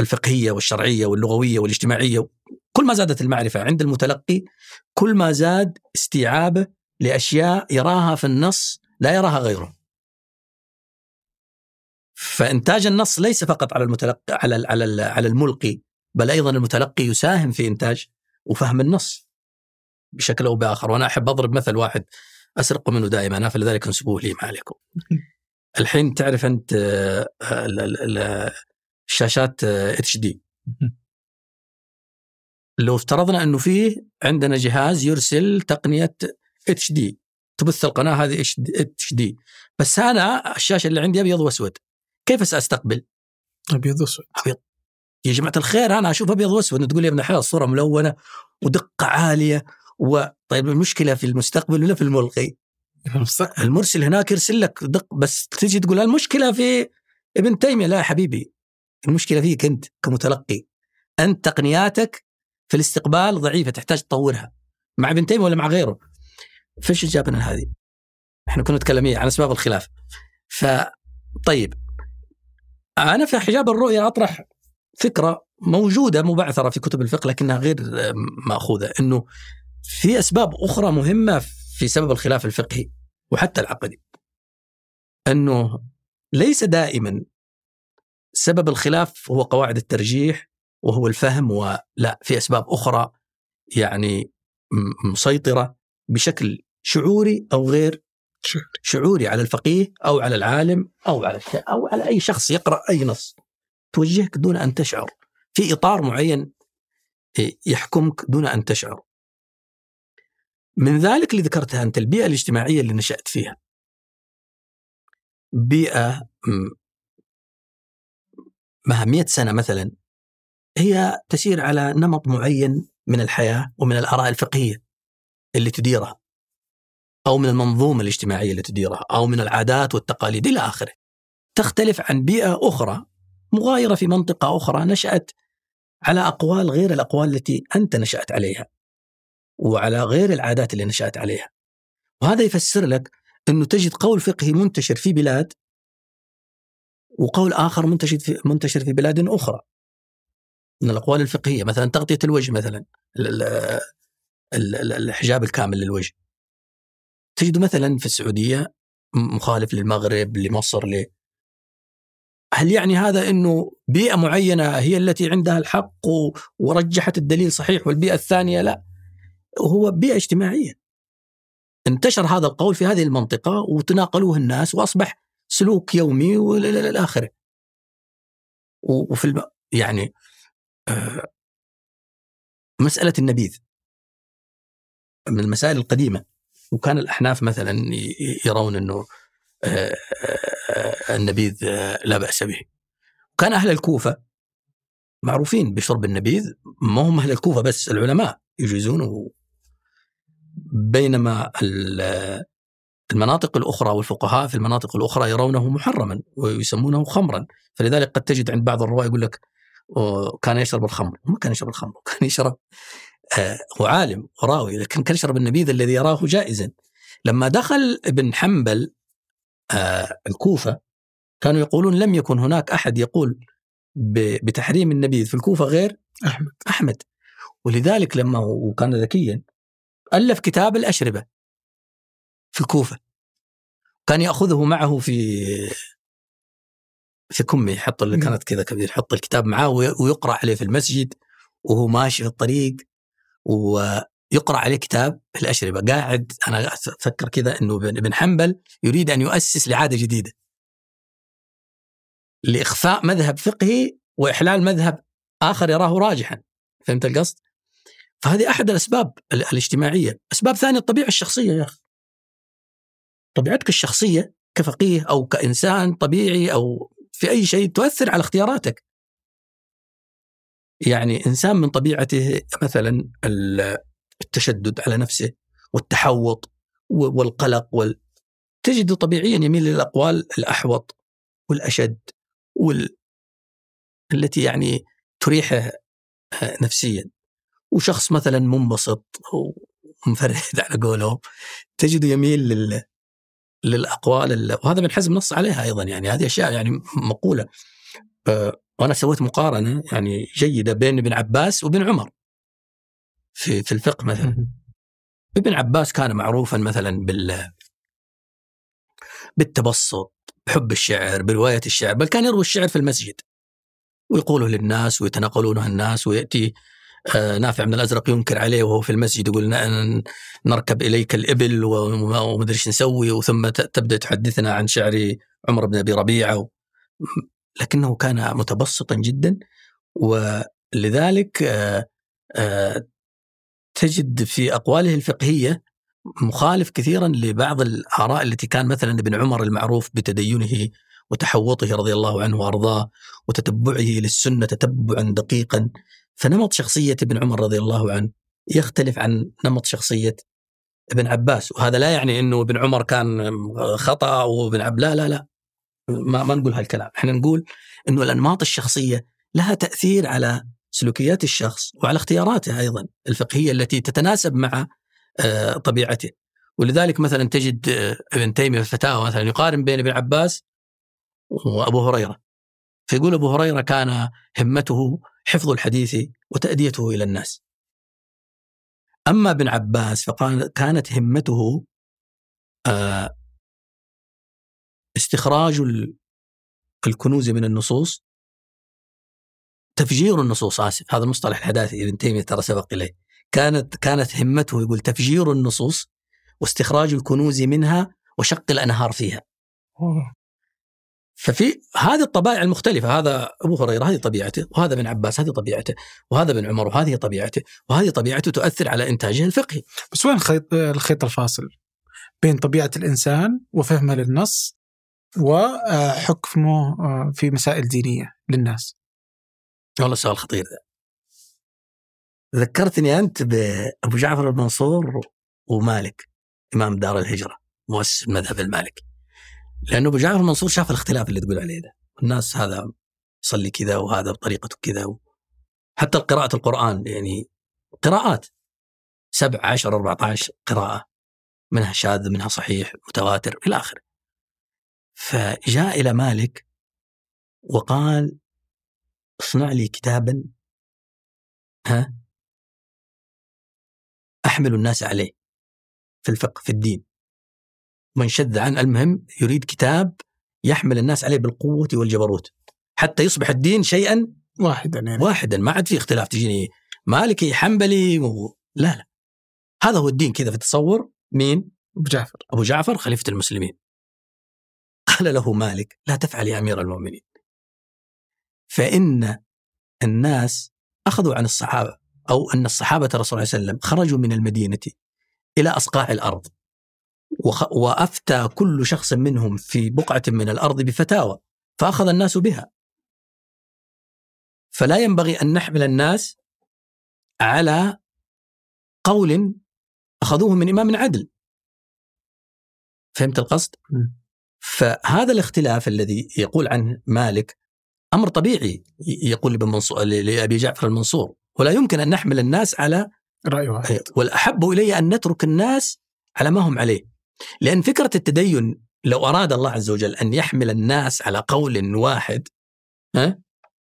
الفقهية والشرعية واللغوية والاجتماعية كل ما زادت المعرفة عند المتلقي كل ما زاد استيعابه لأشياء يراها في النص لا يراها غيره. فإنتاج النص ليس فقط على المتلقي على على على الملقي بل أيضا المتلقي يساهم في إنتاج وفهم النص بشكل أو بآخر. وأنا أحب أضرب مثل واحد أسرق منه دائما فلذلك أنسبوه لي ما عليكم. الحين تعرف أنت آه، ال- ال- ال- الشاشات HD. لو افترضنا أنه فيه عندنا جهاز يرسل تقنية HD. تبث القناة هذه HD. بس أنا الشاشة اللي عندي أبيض وأسود. كيف سأستقبل؟ أبيض وأسود. يا جماعة الخير أنا أشوف أبيض وأسود. تقول لي يا ابن الحلال الصورة ملونة ودقة عالية و طيب المشكلة في المستقبل ولا في الملقي؟ المرسل هناك يرسل لك دق بس تجي تقول المشكلة في ابن تيمية. لا يا حبيبي المشكلة فيك أنت كمتلقي. أنت تقنياتك في الاستقبال ضعيفة تحتاج تطورها. مع ابن تيمية ولا مع غيره؟ فايش جابنا هذه؟ إحنا كنا نتكلم إيه؟ عن أسباب الخلاف. ف طيب. أنا في حجاب الرؤيه أطرح فكرة موجودة مبعثرة في كتب الفقه لكنها غير مأخوذة إنه في أسباب أخرى مهمة في سبب الخلاف الفقهي وحتى العقدي. إنه ليس دائما سبب الخلاف هو قواعد الترجيح وهو الفهم ولا في أسباب أخرى يعني مسيطره بشكل شعوري أو غير شعوري. على الفقيه أو على العالم أو على أو على أي شخص يقرأ أي نص. توجهك دون أن تشعر. في إطار معين إيه، يحكمك دون أن تشعر. من ذلك اللي ذكرتها أنت البيئة الاجتماعية اللي نشأت فيها. بيئة م- مع 100 سنة مثلا هي تسير على نمط معين من الحياة ومن الآراء الفقهية اللي تديرها. أو من المنظومة الاجتماعية اللي تديرها أو من العادات والتقاليد إلى آخره. تختلف عن بيئة أخرى مغايرة في منطقة أخرى نشأت على أقوال غير الأقوال التي أنت نشأت عليها. وعلى غير العادات اللي نشأت عليها. وهذا يفسر لك إنه تجد قول فقهي منتشر في بلاد وقول آخر منتشر في منتشر في بلاد أخرى. من الأقوال الفقهية مثلا تغطية الوجه مثلا ال- ال- ال- ال- الحجاب الكامل للوجه. تجد مثلا في السعودية مخالف للمغرب لمصر ل هل يعني هذا إنه بيئة معينة هي التي عندها الحق ورجحت الدليل صحيح والبيئة الثانية لا؟ هو بيئة اجتماعية. انتشر هذا القول في هذه المنطقة وتناقلوه الناس وأصبح سلوك يومي والى اخره و- وفي الم... يعني آه، مسألة النبيذ. من المسائل القديمة. وكان الأحناف مثلا يرون إنه آه، آه، النبيذ آه، لا بأس به. كان أهل الكوفة معروفين بشرب النبيذ ما هم أهل الكوفة بس العلماء يجيزونه بينما ال- المناطق الأخرى والفقهاء في المناطق الأخرى يرونه محرما ويسمونه خمرا فلذلك قد تجد عند بعض الرواة يقول لك كان يشرب الخمر ما كان يشرب الخمر كان يشرب هو عالم وراوي لكن كان يشرب النبيذ الذي يراه جائزا. لما دخل ابن حنبل آه، الكوفة كانوا يقولون لم يكن هناك أحد يقول بتحريم النبيذ في الكوفة غير أحمد. أحمد. ولذلك لما هو كان ذكيا ألف كتاب الأشربة في الكوفة. كان يأخذه معه في في كمه يحط اللي. كانت كذا كبير يحط الكتاب معاه وي- ويقرأ عليه في المسجد وهو ماشي في الطريق. ويقرأ عليه كتاب الأشربة. قاعد أنا أفكر كذا أنه ابن حنبل يريد أن يؤسس لعادة جديدة. لإخفاء مذهب فقهي وإحلال مذهب آخر يراه راجحا. فهمت القصد؟ فهذه أحد الأسباب ال- الاجتماعية. أسباب ثانية الطبيعة الشخصية يا أخي. طبيعتك الشخصية كفقيه أو كإنسان طبيعي أو في أي شيء تؤثر على اختياراتك. يعني إنسان من طبيعته مثلا ال- التشدد على نفسه والتحوط والقلق وال... تجد طبيعيا يميل للأقوال الأحوط والأشد وال... التي يعني تريحه آه، نفسيا. وشخص مثلا منبسط ومفرد على قولهم تجده يميل لل... للأقوال ال... وهذا ابن حزم نص عليها أيضا يعني هذه أشياء يعني مقولة. وأنا سويت مقارنة يعني جيدة بين ابن عباس وابن عمر. في في الفقه مثلا. ابن عباس كان معروفا مثلا بال بالتبسط بحب الشعر برواية الشعر بل كان يروي الشعر في المسجد. ويقوله للناس ويتناقلونه الناس ويأتي آه، نافع بن الأزرق ينكر عليه وهو في المسجد يقول نركب إليك الإبل وما ومدري إيش نسوي ثم ت- تبدأ تحدثنا عن شعر عمر بن أبي ربيعة. لكنه كان متبسطا جدا ولذلك آه، آه، تجد في أقواله الفقهية مخالف كثيرا لبعض الآراء التي كان مثلا ابن عمر المعروف بتدينه وتحوطه رضي الله عنه وأرضاه وتتبعه للسنة تتبعا دقيقا. فنمط شخصية ابن عمر رضي الله عنه يختلف عن نمط شخصية ابن عباس وهذا لا يعني إنه ابن عمر كان خطأ وابن عب لا لا لا. ما, ما نقول هالكلام. إحنا نقول إنه الأنماط الشخصية لها تأثير على سلوكيات الشخص وعلى اختياراته أيضا الفقهية التي تتناسب مع آه، طبيعته. ولذلك مثلا تجد آه، ابن تيمية في الفتاوى مثلا يقارن بين ابن عباس وأبو هريرة. فيقول أبو هريرة كان همته حفظ الحديث وتأديته إلى الناس. أما ابن عباس فكانت همته آه، استخراج ال- الكنوز من النصوص. تفجير النصوص آسف هذا المصطلح الحداثي ابن تيمية ترى سبق إليه. كانت كانت همته يقول تفجير النصوص واستخراج الكنوز منها وشق الأنهار فيها. ففي هذه الطبائع المختلفة هذا أبو هريرة هذه طبيعته وهذا ابن عباس هذه طبيعته وهذا ابن عمر وهذه طبيعته وهذه طبيعته تؤثر على إنتاجه الفقهي. بس وين الخيط الخيط الفاصل بين طبيعة الإنسان وفهمه للنص وحكمه آه، في مسائل دينية للناس. والله سؤال خطير ذا ذكرتني أنت بأبو جعفر المنصور ومالك إمام دار الهجرة مؤسس المذهب المالكي لأنه أبو جعفر المنصور شاف الاختلاف اللي تقول عليه ده. الناس هذا يصلي كذا وهذا بطريقته كذا و... حتى قراءة القرآن يعني قراءات. سبع عشر 14 قراءة منها شاذ منها صحيح متواتر إلى آخره. فجاء إلى مالك وقال اصنع لي كتابا ها أحمل الناس عليه في الفقه في الدين. من شذ عن المهم يريد كتاب يحمل الناس عليه بالقوة والجبروت حتى يصبح الدين شيئا واحدا يعني. واحدا ما عاد في اختلاف تجيني مالكي حنبلي و... لا لا. هذا هو الدين كذا في التصور مين؟ أبو جعفر. أبو جعفر خليفة المسلمين. قال له مالك لا تفعل يا أمير المؤمنين فإن الناس أخذوا عن الصحابة أو أن الصحابة الرسول صلى الله عليه وسلم خرجوا من المدينة إلى أصقاع الأرض. وأفتى كل شخص منهم في بقعة من الأرض بفتاوى فأخذ الناس بها فلا ينبغي أن نحمل الناس على قول أخذوه من إمام عدل فهمت القصد؟ فهذا الاختلاف الذي يقول عنه مالك أمر طبيعي يقول لابن منصور لأبي جعفر المنصور. ولا يمكن أن نحمل الناس على رأي واحد. والأحب إلي أن نترك الناس على ما هم عليه. لأن فكرة التدين لو أراد الله عز وجل أن يحمل الناس على قول واحد ها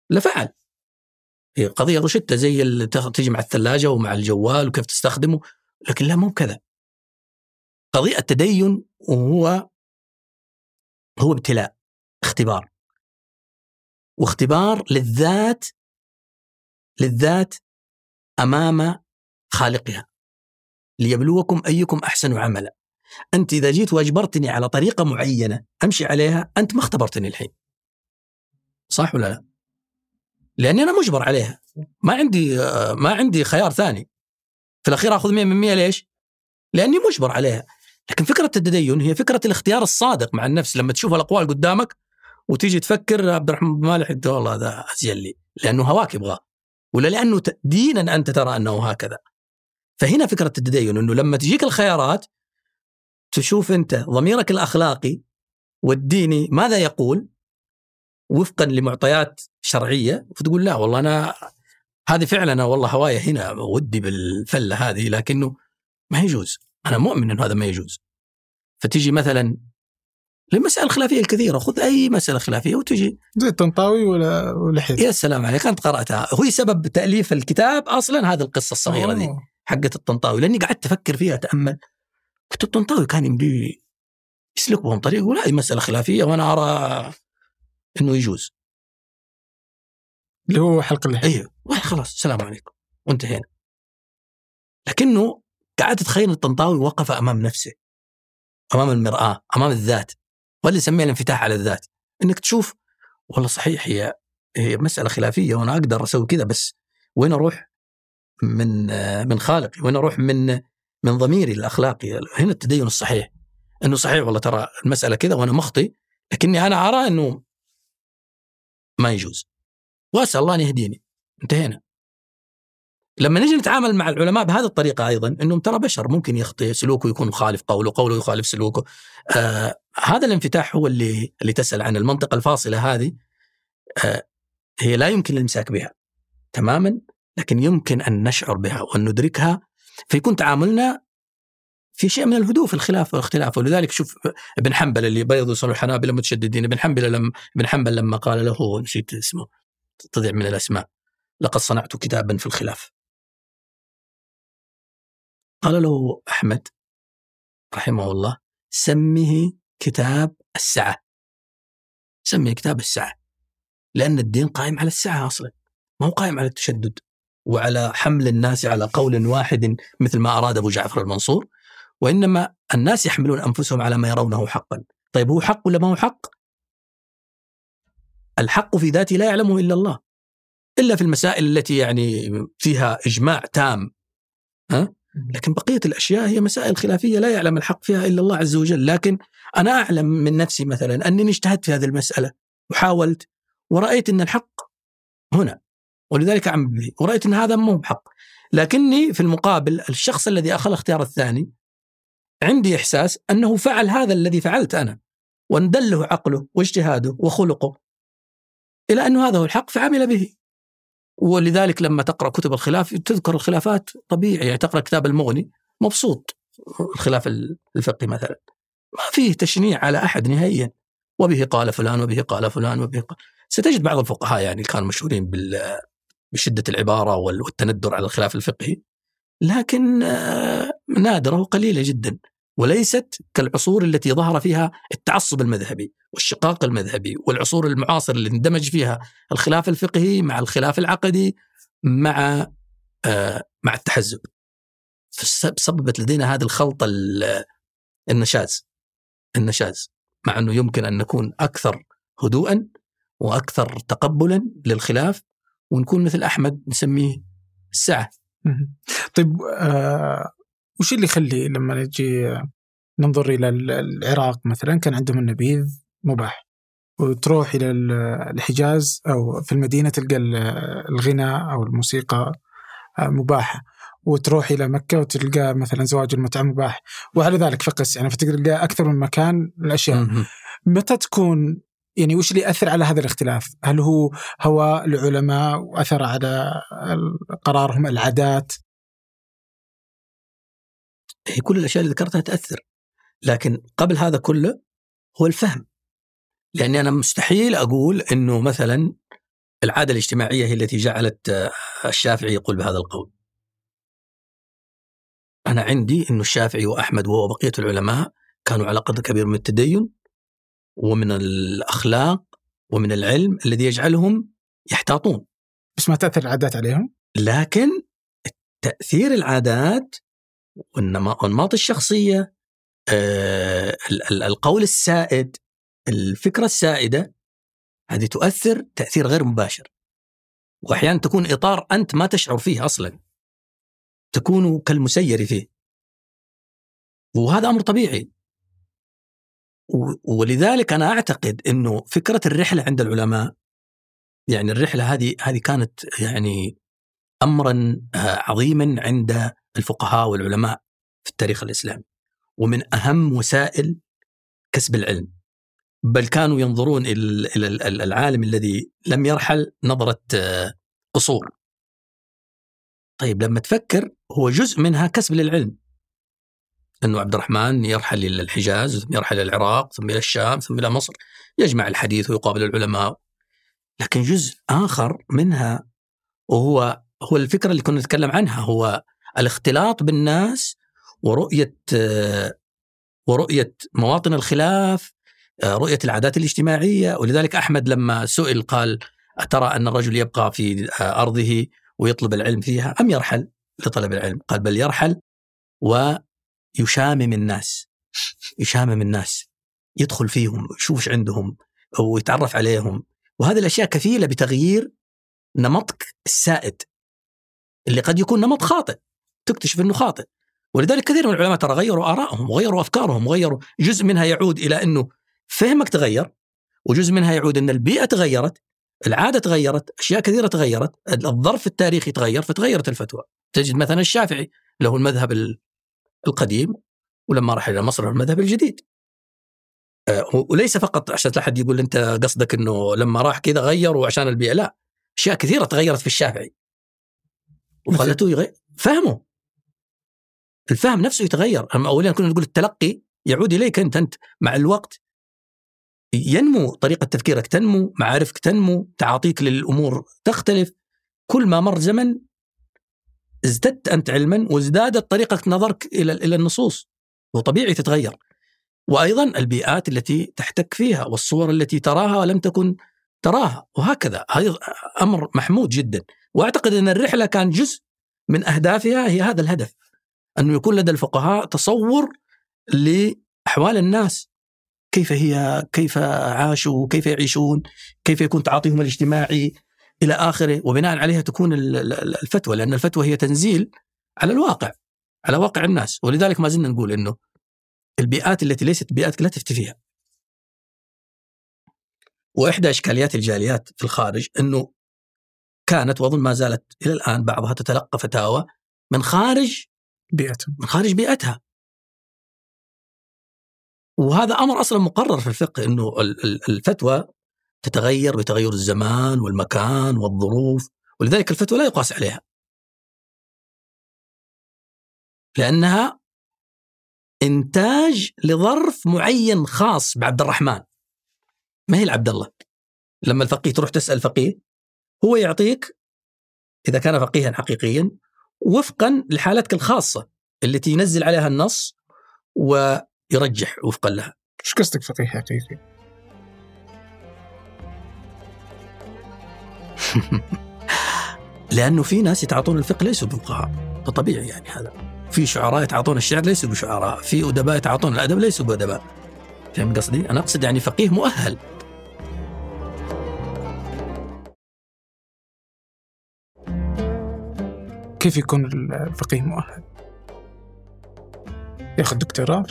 لفعل. هي قضية روشته زي تيجي مع الثلاجة ومع الجوال وكيف تستخدمه لكن لا مو كذا قضية التدين وهو هو ابتلاء اختبار. واختبار للذات للذات أمام خالقها. ليبلوكم أيكم أحسن عملا. أنت إذا جيت وأجبرتني على طريقة معينة أمشي عليها أنت ما اختبرتني الحين. صح ولا لا؟ لأني أنا مجبر عليها. ما عندي آه، ما عندي خيار ثاني. في الأخير آخذ 100 من 100 ليش؟ لأني مجبر عليها. لكن فكرة التدين هي فكرة الاختيار الصادق مع النفس. لما تشوف الأقوال قدامك وتيجي تفكر عبد الرحمن بن مالح والله هذا أزين لي. لأنه هواك يبغاه. ولا لأنه دينا أنت ترى أنه هكذا. فهنا فكرة التدين إنه لما تجيك الخيارات تشوف أنت ضميرك الأخلاقي والديني ماذا يقول؟ وفقا لمعطيات شرعية فتقول لا والله أنا هذه فعلا والله هواية هنا ودي بالفلة هذه لكنه ما يجوز. أنا مؤمن إنه هذا ما يجوز. فتيجي مثلا للمسائل الخلافية الكثيرة خذ أي مسألة خلافية وتجي. زي الطنطاوي ولا ولحيته يا سلام عليك أنت قرأتها. هو سبب تأليف الكتاب أصلا هذه القصة الصغيرة دي أوه. حقت الطنطاوي لأني قعدت أفكر فيها أتأمل. قلت الطنطاوي كان يمدي يسلك بهم طريق يقول هذه مسألة خلافية وأنا أرى إنه يجوز. اللي هو حلق اللحيه أيوه خلاص السلام عليكم. وانتهينا. لكنه قاعد تتخيل الطنطاوي وقف أمام نفسه أمام المرآة أمام الذات واللي يسميها الانفتاح على الذات. إنك تشوف والله صحيح هي هي مسألة خلافية وأنا أقدر أسوي كذا بس وين أروح من من خالقي؟ وين أروح من من ضميري الأخلاقي؟ هنا التدين الصحيح. إنه صحيح والله ترى المسألة كذا وأنا مخطي لكني أنا أرى إنه ما يجوز. وأسأل الله أن يهديني. انتهينا. لما نجي نتعامل مع العلماء بهذه الطريقة أيضا إنهم ترى بشر ممكن يخطئ سلوكه يكون مخالف قوله قوله يخالف سلوكه. آه هذا الانفتاح هو اللي اللي تسأل عن المنطقة الفاصلة هذه آه هي لا يمكن الامساك بها تماما لكن يمكن أن نشعر بها وأن ندركها. فيكون تعاملنا في شيء من الهدوء في الخلاف والاختلاف. ولذلك شوف ابن حنبل اللي بيض يصلوا الحنابلة متشددين. ابن حنبل لما ابن حنبل لما قال له نسيت اسمه تضيع من الأسماء لقد صنعت كتابا في الخلاف. قال له أحمد رحمه الله سمه كتاب السعة. سميه كتاب السعة. لأن الدين قائم على السعة أصلا ما هو قائم على التشدد وعلى حمل الناس على قول واحد مثل ما أراد أبو جعفر المنصور وإنما الناس يحملون أنفسهم على ما يرونه حقا. طيب هو حق ولا ما هو حق؟ الحق في ذاته لا يعلمه إلا الله. إلا في المسائل التي يعني فيها إجماع تام. ها؟ لكن بقية الأشياء هي مسائل خلافية لا يعلم الحق فيها إلا الله عز وجل. لكن أنا أعلم من نفسي مثلا أنني اجتهدت في هذه المسألة وحاولت ورأيت إن الحق هنا ولذلك اعمل به ورأيت إن هذا مو بحق. لكني في المقابل الشخص الذي أخذ الاختيار الثاني عندي إحساس أنه فعل هذا الذي فعلت أنا واندله عقله واجتهاده وخلقه إلى انه هذا هو الحق فعمل به. ولذلك لما تقرأ كتب الخلاف تذكر الخلافات طبيعي يعني تقرأ كتاب المغني مبسوط. الخلاف الفقهي مثلا. ما فيه تشنيع على أحد نهائيا. وبه قال فلان وبه قال فلان وبه قال. ستجد بعض الفقهاء يعني كانوا مشهورين بال بشدة العبارة والتندر على الخلاف الفقهي. لكن آه، نادرة وقليلة جدا. وليست كالعصور التي ظهر فيها التعصب المذهبي والشقاق المذهبي والعصور المعاصرة اللي اندمج فيها الخلاف الفقهي مع الخلاف العقدي مع آه مع التحزب. سببت لدينا هذه الخلطة النشاز النشاز مع أنه يمكن أن نكون أكثر هدوءا وأكثر تقبلا للخلاف ونكون مثل أحمد نسميه السعة. طيب آه وش اللي يخلي لما نجي ننظر إلى العراق مثلا كان عندهم النبيذ مباح وتروح إلى الحجاز أو في المدينة تلقى الغناء أو الموسيقى آه، مباحة وتروح إلى مكة وتلقى مثلا زواج المتعة مباح وعلى ذلك فقس يعني فتقدر تلقى أكثر من مكان الاشياء متى تكون يعني وش اللي يأثر على هذا الاختلاف؟ هل هو هواء العلماء وأثر على قرارهم العادات؟ هي كل الأشياء اللي ذكرتها تأثر لكن قبل هذا كله هو الفهم لأني أنا مستحيل أقول إنه مثلا العادة الاجتماعية هي التي جعلت آه، الشافعي يقول بهذا القول. أنا عندي إنه الشافعي وأحمد وبقيه العلماء كانوا على قدر كبير من التدين ومن الأخلاق ومن العلم الذي يجعلهم يحتاطون. بس ما تأثر العادات عليهم؟ لكن تأثير العادات والانماط الشخصية آه القول السائد الفكرة السائدة هذه تؤثر تأثير غير مباشر. واحيانا تكون إطار أنت ما تشعر فيه أصلا. تكون كالمسير فيه. وهذا أمر طبيعي. ولذلك أنا أعتقد إنه فكرة الرحلة عند العلماء يعني الرحلة هذه هذه كانت يعني امرا آه، عظيما عند الفقهاء والعلماء في التاريخ الإسلامي. ومن أهم وسائل كسب العلم. بل كانوا ينظرون إلى العالم الذي لم يرحل نظرة آه، قصور. طيب لما تفكر هو جزء منها كسب للعلم. أنه عبد الرحمن يرحل إلى الحجاز ثم يرحل إلى العراق ثم إلى الشام ثم إلى مصر. يجمع الحديث ويقابل العلماء. لكن جزء آخر منها وهو هو الفكرة اللي كنا نتكلم عنها هو الاختلاط بالناس ورؤية ورؤية مواطن الخلاف رؤية العادات الاجتماعية. ولذلك أحمد لما سئل قال أترى أن الرجل يبقى في أرضه ويطلب العلم فيها؟ أم يرحل لطلب العلم؟ قال بل يرحل ويشامم الناس يشامم الناس يدخل فيهم يشوف عندهم ويتعرف عليهم. وهذه الأشياء كفيلة بتغيير نمطك السائد اللي قد يكون نمط خاطئ. تكتشف إنه خاطئ. ولذلك كثير من العلماء ترى غيروا آرائهم وغيروا أفكارهم وغيروا جزء منها يعود إلى إنه فهمك تغير وجزء منها يعود إن البيئة تغيرت العادة تغيرت أشياء كثيرة تغيرت الظرف التاريخي تغير فتغيرت الفتوى. تجد مثلا الشافعي له المذهب القديم ولما راح إلى مصر المذهب الجديد. آه، وليس فقط عشان لا حد يقول أنت قصدك إنه لما راح كذا غير وعشان البيئة لا أشياء كثيرة تغيرت في الشافعي. وخلته يغير فهمه. الفهم نفسه يتغير. أما اولين كنا نقول التلقي يعود إليك أنت أنت مع الوقت ينمو طريقة تفكيرك تنمو معارفك تنمو تعاطيك للأمور تختلف. كل ما مر زمن ازددت أنت علما وازدادت طريقة نظرك إلى إلى النصوص وطبيعي تتغير. وأيضا البيئات التي تحتك فيها والصور التي تراها ولم تكن تراها وهكذا. هذا أمر محمود جدا. وأعتقد أن الرحلة كان جزء من أهدافها هي هذا الهدف. أنه يكون لدى الفقهاء تصور لأحوال الناس. كيف هي كيف عاشوا كيف يعيشون كيف يكون تعاطيهم الاجتماعي إلى آخره. وبناء عليها تكون الفتوى لأن الفتوى هي تنزيل على الواقع على واقع الناس. ولذلك ما زلنا نقول إنه البيئات التي ليست بيئاتك لا تفتي فيها. وإحدى إشكاليات الجاليات في الخارج إنه كانت وأظن ما زالت إلى الآن بعضها تتلقى فتاوى من خارج بيئتها من خارج بيئتها. وهذا أمر أصلا مقرر في الفقه إنه الفتوى تتغير بتغير الزمان والمكان والظروف ولذلك الفتوى لا يقاس عليها. لأنها إنتاج لظرف معين خاص بعبد الرحمن. ما هي لعبد الله؟ لما الفقيه تروح تسأل فقيه هو يعطيك إذا كان فقيها حقيقيا وفقا لحالتك الخاصة التي ينزل عليها النص ويرجح وفقا لها. إيش قصدك فقيه حقيقي؟ لأنه في ناس يتعاطون الفقه ليسوا بفقهاء، طبيعي يعني هذا. في شعراء يتعاطون الشعر ليسوا بشعراء، في أدباء يتعاطون الأدب ليسوا بأدباء. فهمت قصدي؟ أنا أقصد يعني فقيه مؤهل كيف يكون الفقيه مؤهل؟ ياخذ دكتوراه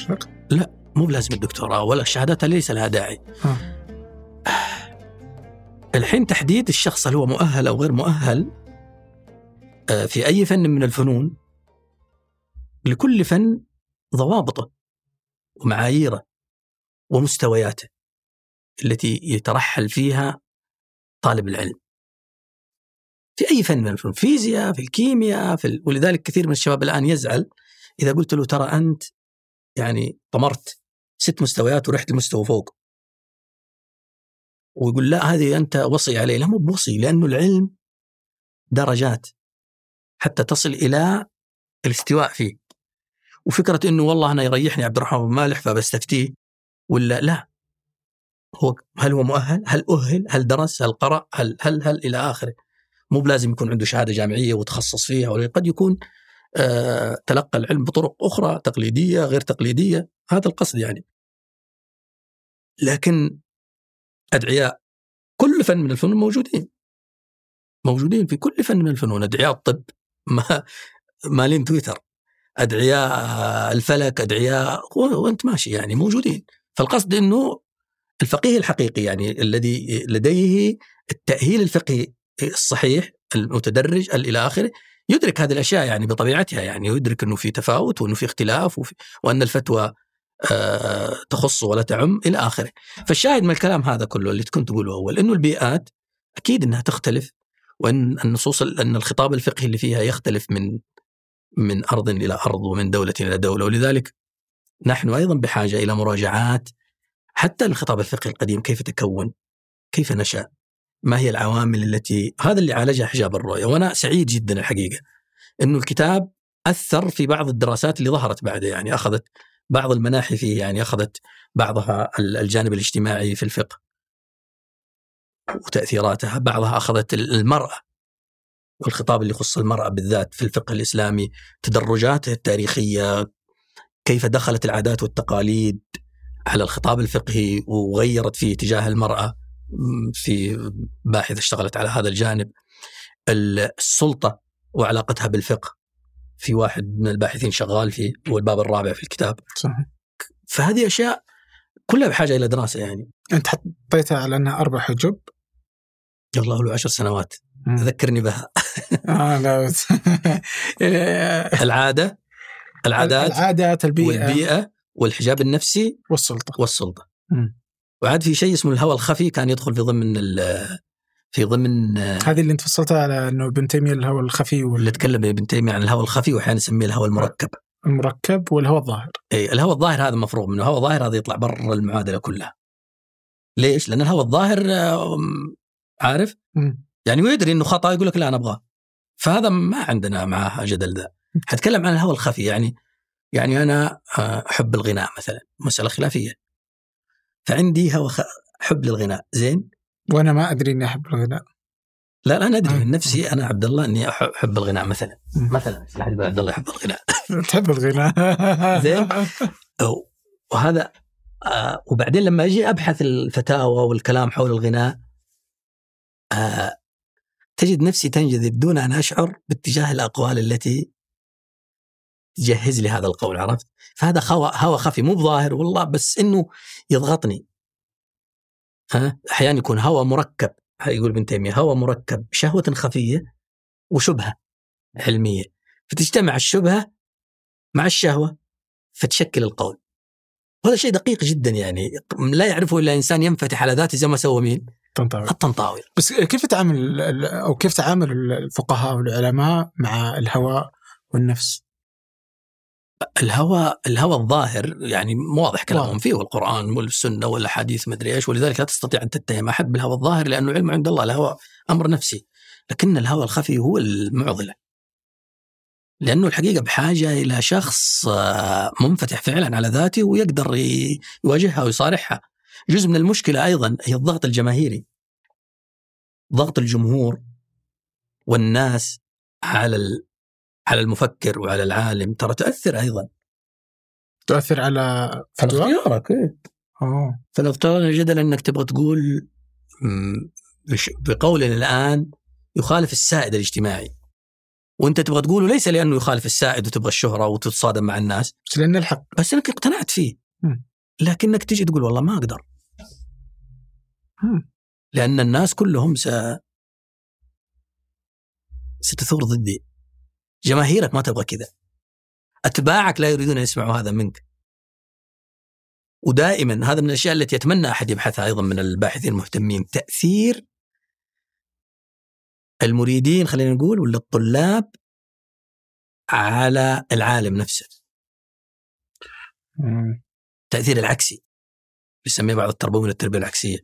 لا مو بلازم الدكتوراه ولا شهادتها ليس لها داعي ها. الحين تحديد الشخص هل هو مؤهل أو غير مؤهل آه، في أي فن من الفنون لكل فن ضوابطه ومعاييره ومستوياته التي يترحل فيها طالب العلم في أي فن من الفنون فيزياء في الكيمياء في ال... ولذلك كثير من الشباب الآن يزعل إذا قلت له ترى أنت يعني طمرت ست مستويات ورحت المستوى فوق ويقول لا هذه أنت وصي عليه لا مو بوصي لأنه العلم درجات حتى تصل إلى الاستواء فيه وفكرة إنه والله أنا يريحني عبد الرحمن بن مالح فبستفتيه ولا لا هو هل هو مؤهل؟ هل أهل؟ هل درس؟ هل قرأ؟ هل هل هل إلى آخره مو بلازم يكون عنده شهادة جامعية وتخصص فيها ولا قد يكون آه تلقى العلم بطرق أخرى تقليدية غير تقليدية هذا القصد يعني. لكن أدعياء كل فن من الفنون موجودين. موجودين في كل فن من الفنون. أدعياء الطب ما مالين تويتر. أدعياء الفلك أدعياء وأنت ماشي يعني موجودين. فالقصد إنه الفقيه الحقيقي يعني الذي لديه التأهيل الفقهي الصحيح المتدرج إلى آخره يدرك هذه الأشياء يعني بطبيعتها يعني يدرك إنه في تفاوت وإنه في اختلاف وفي وأن الفتوى آه تخص ولا تعم إلى آخره. فالشاهد من الكلام هذا كله اللي كنت تقوله أول إنه البيئات أكيد إنها تختلف وإن النصوص إن الخطاب الفقهي اللي فيها يختلف من من أرض إلى أرض ومن دولة إلى دولة ولذلك نحن أيضا بحاجة إلى مراجعات حتى الخطاب الفقهي القديم كيف تكون؟ كيف نشأ؟ ما هي العوامل التي هذا اللي عالجها حجاب الرؤية وأنا سعيد جدا الحقيقة أنه الكتاب أثر في بعض الدراسات اللي ظهرت بعده يعني أخذت بعض المناحي فيه يعني أخذت بعضها الجانب الاجتماعي في الفقه وتأثيراتها بعضها أخذت المرأة والخطاب اللي يخص المرأة بالذات في الفقه الإسلامي تدرجاته التاريخية كيف دخلت العادات والتقاليد على الخطاب الفقهي وغيرت فيه تجاه المرأة. في باحثة اشتغلت على هذا الجانب. السلطة وعلاقتها بالفقه. في واحد من الباحثين شغال فيه هو الباب الرابع في الكتاب. صحيح. فهذه أشياء كلها بحاجة إلى دراسة يعني. أنت حطيتها على أنها أربع حجب؟ والله له عشر سنوات. مم. ذكرني بها. آه لا. العادة العادات العادات البيئة. والبيئة والحجاب النفسي والسلطة. والسلطة. مم. وعاد في شيء اسمه الهوى الخفي كان يدخل في ضمن في ضمن هذه اللي انت فصلتها على انه ابن تيمية الهوى الخفي اللي تكلم ابن تيمية عن الهوى الخفي وأحيانا نسميه الهوى المركب. والمركب والهوى الظاهر. إي الهوى الظاهر هذا مفروغ منه. الهوى الظاهر هذا يطلع برا المعادلة كلها. ليش؟ لأن الهوى الظاهر عارف؟ مم. يعني ويدري إنه خطأ يقول لك لا أنا أبغاه. فهذا ما عندنا معاه جدل ذا حتكلم عن الهوى الخفي يعني يعني أنا آه، أحب الغناء مثلا. مسألة خلافية. فعندي هوى خ... حب للغناء. زين؟ وأنا ما أدري إني أحب الغناء. لا لا أنا أدري. آه. من نفسي أنا عبد الله إني أحب الغناء مثلا. مثلا لا عبد الله يحب الغناء. تحب الغناء. زين. وهذا آه وبعدين لما أجي أبحث الفتاوى والكلام حول الغناء آه تجد نفسي تنجذب دون أن أشعر باتجاه الأقوال التي تجهز لي هذا القول عرفت؟ فهذا هوى هوى خفي مو بظاهر والله بس إنه يضغطني ها أحيانا يكون هوى مركب يقول ابن تيمية هوى مركب شهوة خفية وشبهة علمية فتجتمع الشبهة مع الشهوة فتشكل القول وهذا شيء دقيق جدا يعني لا يعرفه إلا إنسان ينفتح على ذاته زي ما سوى مين؟ تنطوي الطنطاوي بس كيف تعامل أو كيف تعامل الفقهاء والعلماء مع الهوى والنفس؟ الهوى الهوى الظاهر يعني واضح كلامهم. فيه والقرآن والسنة والأحاديث مدري إيش ولذلك لا تستطيع أن تتهم أحد بالهوى الظاهر لأنه علم عند الله الهوى أمر نفسي لكن الهوى الخفي هو المعضلة. لأنه الحقيقة بحاجة إلى شخص آه، منفتح فعلا على ذاته ويقدر يواجهها ويصارحها. جزء من المشكلة أيضا هي الضغط الجماهيري. ضغط الجمهور والناس على ال- على المفكر وعلى العالم ترى تاثر أيضا تؤثر على فتوى؟ اختيارك إيه. اوه فلو افترضنا جدلا إنك تبغى تقول بقولنا الآن يخالف السائد الاجتماعي وأنت تبغى تقوله ليس لأنه يخالف السائد وتبغى الشهرة وتتصادم مع الناس بس لأن الحق بس إنك اقتنعت فيه. لكنك تجي تقول والله ما أقدر. لأن الناس كلهم س ستثور ضدي جماهيرك ما تبغى كذا. أتباعك لا يريدون أن يسمعوا هذا منك. ودائما هذا من الأشياء التي يتمنى أحد يبحثها أيضا من الباحثين المهتمين. تأثير المريدين خلينا نقول ولا الطلاب على العالم نفسه. التاثير العكسي. يسميه بعض التربويين التربيه العكسية.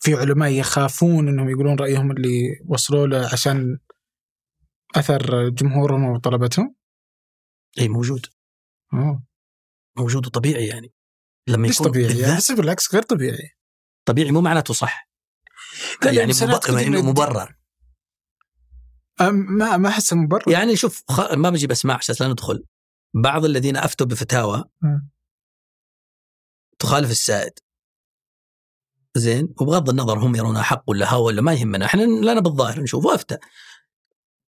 في علماء يخافون إنهم يقولون رأيهم اللي وصلوا له عشان أثر جمهورهم وطلبتهم؟ اي موجود. اوه موجود وطبيعي يعني. لما ليش يكون طبيعي؟ يعني بس بالعكس غير طبيعي. طبيعي مو معناته صح. لا، يعني مب... مبرر. ما ما احسه مبرر. يعني شوف خ... ما بجيب اسماء عشان لا ندخل. بعض الذين أفتوا بفتاوى مم. تخالف السائد. زين؟ وبغض النظر هم يرونها حق ولا هوى ولا ما يهمنا. إحنا لنا بالظاهر نشوف وافتى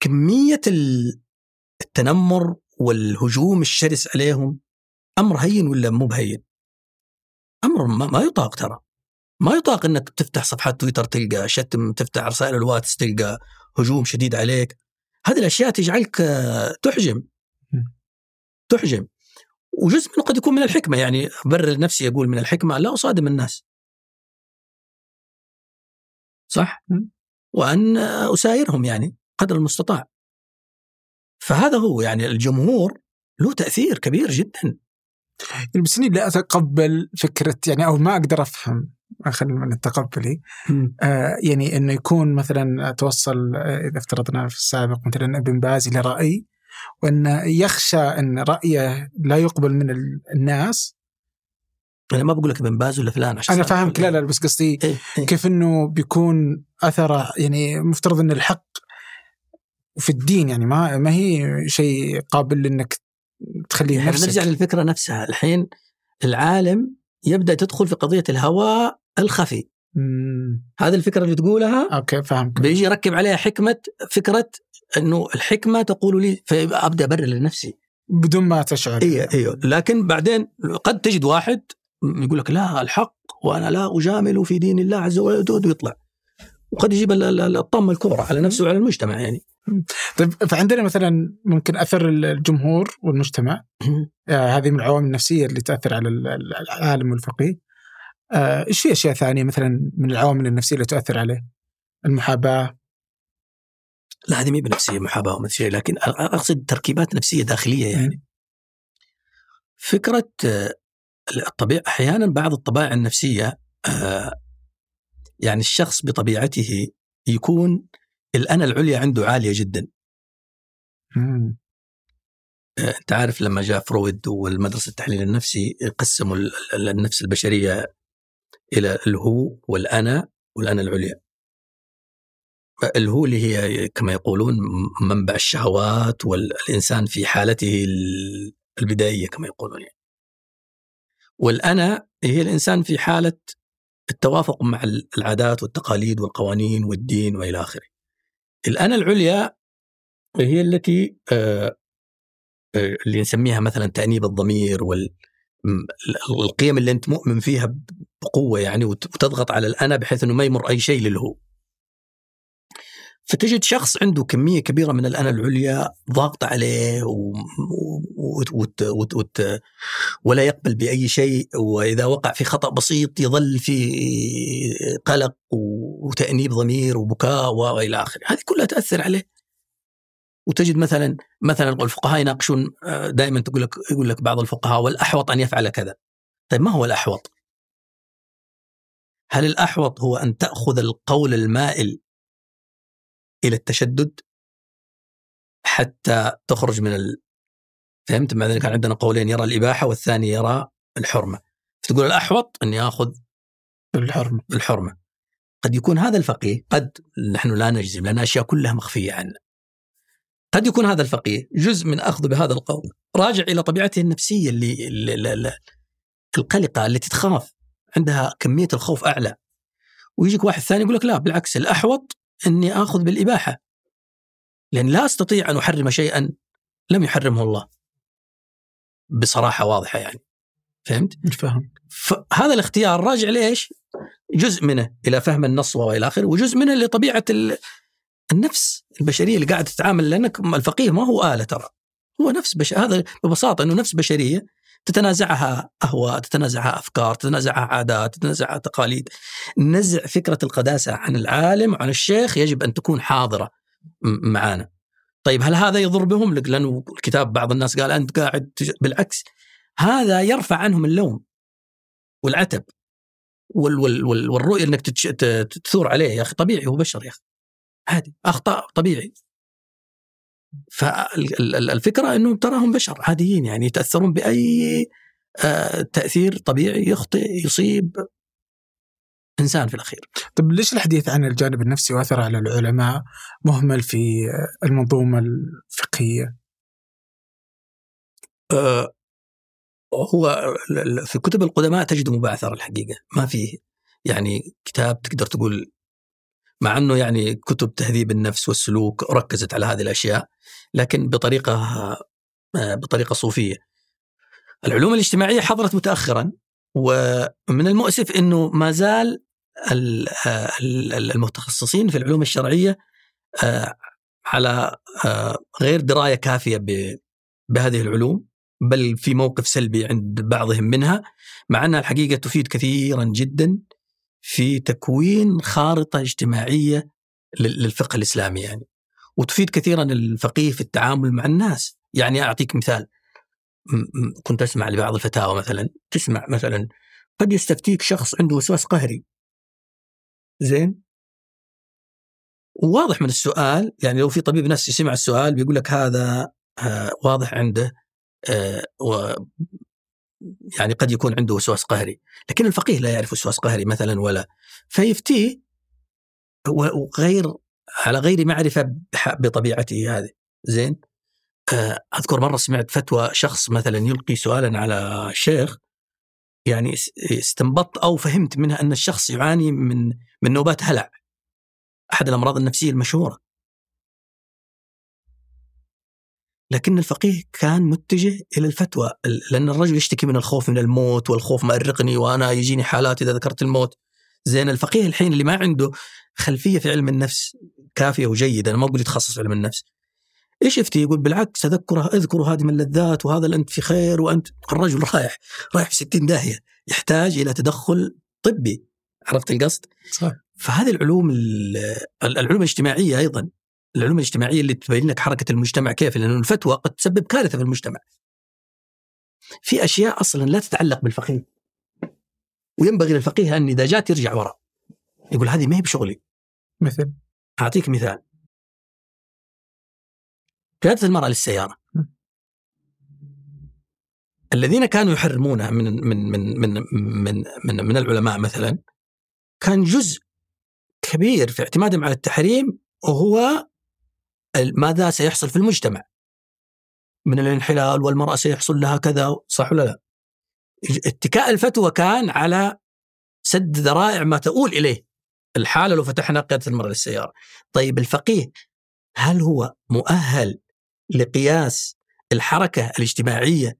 كمية ال- التنمر والهجوم الشرس عليهم أمر هين ولا مو بهين؟ أمر ما, يطاق ترى. ما يطاق إنك تفتح صفحات تويتر تلقى شتم تفتح رسائل الواتس تلقى هجوم شديد عليك. هذه الأشياء تجعلك آه، تحجم. تحجم. وجزء منه قد يكون من الحكمة يعني أبرر نفسي أقول من الحكمة لا أصادم الناس. صح؟ وأن أسايرهم يعني. قدر المستطاع. فهذا هو يعني الجمهور له تأثير كبير جدا. بس إني لا أتقبل فكرة يعني أو ما أقدر أفهم خلينا من التقبلي. آه يعني إنه يكون مثلا توصل آه، إذا افترضنا في السابق مثلا أبن باز إلى رأي وإن يخشى إن رأيه لا يقبل من ال- الناس. أنا ما بقول لك أبن باز ولا فلان عشان أنا فاهمك لا لا بس قصدي إيه إيه. كيف إنه بيكون أثره يعني مفترض إن الحق وفي الدين يعني ما ما هي شيء قابل انك تخليه يعني نفسك نرجع للفكرة نفسها. الحين العالم يبدأ تدخل في قضية الهوى الخفي. مم. هذه الفكرة اللي تقولها؟ okay فهمت. بيجي يركب عليها حكمة فكرة إنه الحكمة تقول لي فأبدأ أبرر لنفسي. بدون ما تشعر. أيوه أيوه لكن بعدين قد تجد واحد يقول لك لا الحق وأنا لا أجامل في دين الله عز وجل ويطلع. وقد يجيب ال- ال- الطامه الكبرى على نفسه وعلى المجتمع يعني. طيب فعندنا مثلا ممكن أثر الجمهور والمجتمع. آه هذه من العوامل النفسية اللي تأثر على ال- ال- العالم والفقيه. آه، إيش في أشياء ثانية مثلا من العوامل النفسية اللي تؤثر عليه؟ المحاباة. لا هذه مي بنفسيه محاباة ونفسيه لكن أ- أقصد تركيبات نفسية داخلية يعني. فكرة آه، الطبيعة أحيانا بعض الطبائع النفسية آه، يعني الشخص بطبيعته يكون الانا العليا عنده عالية جدا مم. آه، أنت عارف لما جاء فرويد والمدرسة التحليل النفسي قسموا ال- ال- النفس البشرية إلى الهو والأنا والأنا العليا الهو اللي هي كما يقولون منبع الشهوات والإنسان في حالته ال- البدائية كما يقولون يعني. والأنا هي الإنسان في حالة التوافق مع ال- العادات والتقاليد والقوانين والدين وإلى آخره. الانا العليا هي التي آه، آه، اللي نسميها مثلا تأنيب الضمير وال م- القيم اللي أنت مؤمن فيها بقوة يعني وت- وتضغط على الأنا بحيث إنه ما يمر أي شيء للهو. فتجد شخص عنده كمية كبيرة من الانا العليا ضاغطة عليه و... و... وت... وت... وت... ولا يقبل بأي شيء وإذا وقع في خطأ بسيط يظل في قلق وتأنيب ضمير وبكاء وإلى آخره، هذه كلها تأثر عليه. وتجد مثلا مثلا الفقهاء يناقشون دائما تقول لك يقول لك بعض الفقهاء والأحوط أن يفعل كذا. طيب ما هو الأحوط؟ هل الأحوط هو أن تأخذ القول المائل إلى التشدد حتى تخرج من ال... فهمت؟ مثلا كان عندنا قولين يرى الإباحة والثاني يرى الحرمة. فتقول الأحوط إني آخذ الحرمة. الحرمة. قد يكون هذا الفقيه قد نحن لا نجزم لأن أشياء كلها مخفية عنا قد يكون هذا الفقيه جزء من اخذه بهذا القول راجع إلى طبيعته النفسية اللي, اللي, اللي, اللي القلقة التي تخاف عندها كمية الخوف أعلى. ويجيك واحد ثاني يقول لك لا بالعكس الأحوط إني آخذ بالإباحة. لأن لا أستطيع أن أحرم شيئا لم يحرمه الله. بصراحة واضحة يعني. فهمت؟ فهم فهذا الاختيار راجع ليش؟ جزء منه إلى فهم النص وإلى آخره وجزء منه لطبيعة النفس البشرية اللي قاعدة تتعامل لأنك الفقيه ما هو آلة ترى. هو نفس بش... هذا ببساطة إنه نفس بشرية تتنازعها أهواء، تتنازعها أفكار، تتنازعها عادات، تتنازعها تقاليد. نزع فكرة القداسة عن العالم وعن الشيخ يجب أن تكون حاضرة معانا. طيب هل هذا يضر بهم؟ لأنه الكتاب بعض الناس قال أنت قاعد. بالعكس هذا يرفع عنهم اللوم والعتب وال... وال... وال... والرؤية إنك. تثور عليه يا أخي طبيعي هو بشر يا أخي عادي أخطاء طبيعي فالفكرة انهم تراهم بشر عاديين يعني يتأثرون بأي تأثير طبيعي يخطئ يصيب إنسان في الأخير. طيب ليش الحديث عن الجانب النفسي واثر على العلماء مهمل في المنظومة الفقهية؟ أه هو في كتب القدماء تجد مبعثر الحقيقة ما فيه يعني كتاب تقدر تقول مع إنه يعني كتب تهذيب النفس والسلوك ركزت على هذه الأشياء لكن بطريقة بطريقة صوفية. العلوم الاجتماعية حضرت متاخرا ومن المؤسف إنه ما زال المتخصصين في العلوم الشرعية على غير دراية كافية بهذه العلوم بل في موقف سلبي عند بعضهم منها مع إنها الحقيقة تفيد كثيرا جدا في تكوين خارطة اجتماعية للفقه الإسلامي يعني. وتفيد كثيرا الفقيه في التعامل مع الناس. يعني أعطيك مثال. كنت أسمع لبعض الفتاوى مثلا. تسمع مثلا قد يستفتيك شخص عنده وسواس قهري. زين؟ وواضح من السؤال يعني لو في طبيب نفسي سمع السؤال بيقول لك هذا آه واضح عنده آه يعني قد يكون عنده وسواس قهري لكن الفقيه لا يعرف وسواس قهري مثلا ولا. فيفتيه وغير على غير معرفة بح- بطبيعته هذه. زين؟ آه، أذكر مرة سمعت فتوى شخص مثلا يلقي سؤالا على شيخ يعني اس- استنبطت أو فهمت منها أن الشخص يعاني من من نوبات هلع. أحد الأمراض النفسية المشهورة. لكن الفقيه كان متجه إلى الفتوى ال- لأن الرجل يشتكي من الخوف من الموت والخوف مأرقني وأنا يجيني حالات إذا ذكرت الموت. زين الفقيه الحين اللي ما عنده خلفية في علم النفس كافية وجيدة أنا ما أقول يتخصص في علم النفس. إيش يفتي؟ يقول بالعكس أذكره اذكروا هذه من اللذات وهذا أنت في خير وأنت الرجل رايح رايح في 60 داهية يحتاج إلى تدخل طبي. عرفت القصد؟ صح. فهذه العلوم ال- العلوم الاجتماعية أيضا العلوم الاجتماعية اللي تبين لك حركة المجتمع كيف لأنه الفتوى قد تسبب كارثة في المجتمع. في أشياء أصلا لا تتعلق بالفقيه. وينبغي للفقيه أن إذا جات يرجع وراء. يقول هذه ما هي بشغلي. مثل أعطيك مثال. قيادة المرأة للسيارة. الذين كانوا يحرمونها من من من من من من, من العلماء مثلا كان جزء كبير في اعتمادهم على التحريم وهو ماذا سيحصل في المجتمع؟ من الانحلال والمرأة سيحصل لها كذا صح ولا لا؟ اتكاء الفتوى كان على سد ذرائع ما تؤول إليه. الحالة لو فتحنا قيادة المرأة للسيارة. طيب الفقيه هل هو مؤهل لقياس الحركة الاجتماعية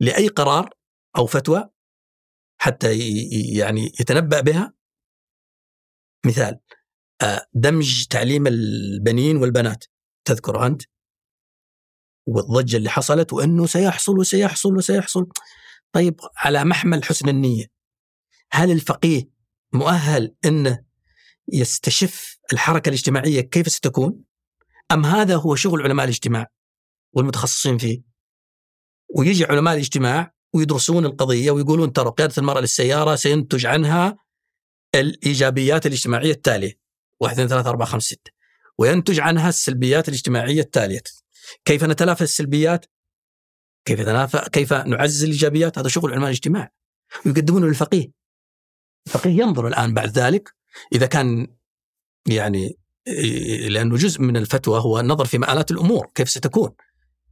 لأي قرار أو فتوى حتى يعني يتنبأ بها؟ مثال آه، دمج تعليم البنين والبنات. تذكر أنت؟ والضجة اللي حصلت وأنه سيحصل وسيحصل وسيحصل. طيب على محمل حسن النية هل الفقيه مؤهل أنه يستشف الحركة الاجتماعية كيف ستكون؟ أم هذا هو شغل علماء الاجتماع والمتخصصين فيه؟ ويجي علماء الاجتماع ويدرسون القضية ويقولون ترى قيادة المرأة للسيارة سينتج عنها الإيجابيات الاجتماعية التالية. واحد اثنين ثلاثة أربعة خمسة ستة. وينتج عنها السلبيات الاجتماعية التالية. كيف نتلافى السلبيات؟ كيف نتلافى كيف نعزز الإيجابيات؟ هذا شغل علماء الاجتماع ويقدمونه للفقيه. الفقيه ينظر الآن بعد ذلك إذا كان يعني لأنه جزء من الفتوى هو النظر في مآلات الأمور كيف ستكون.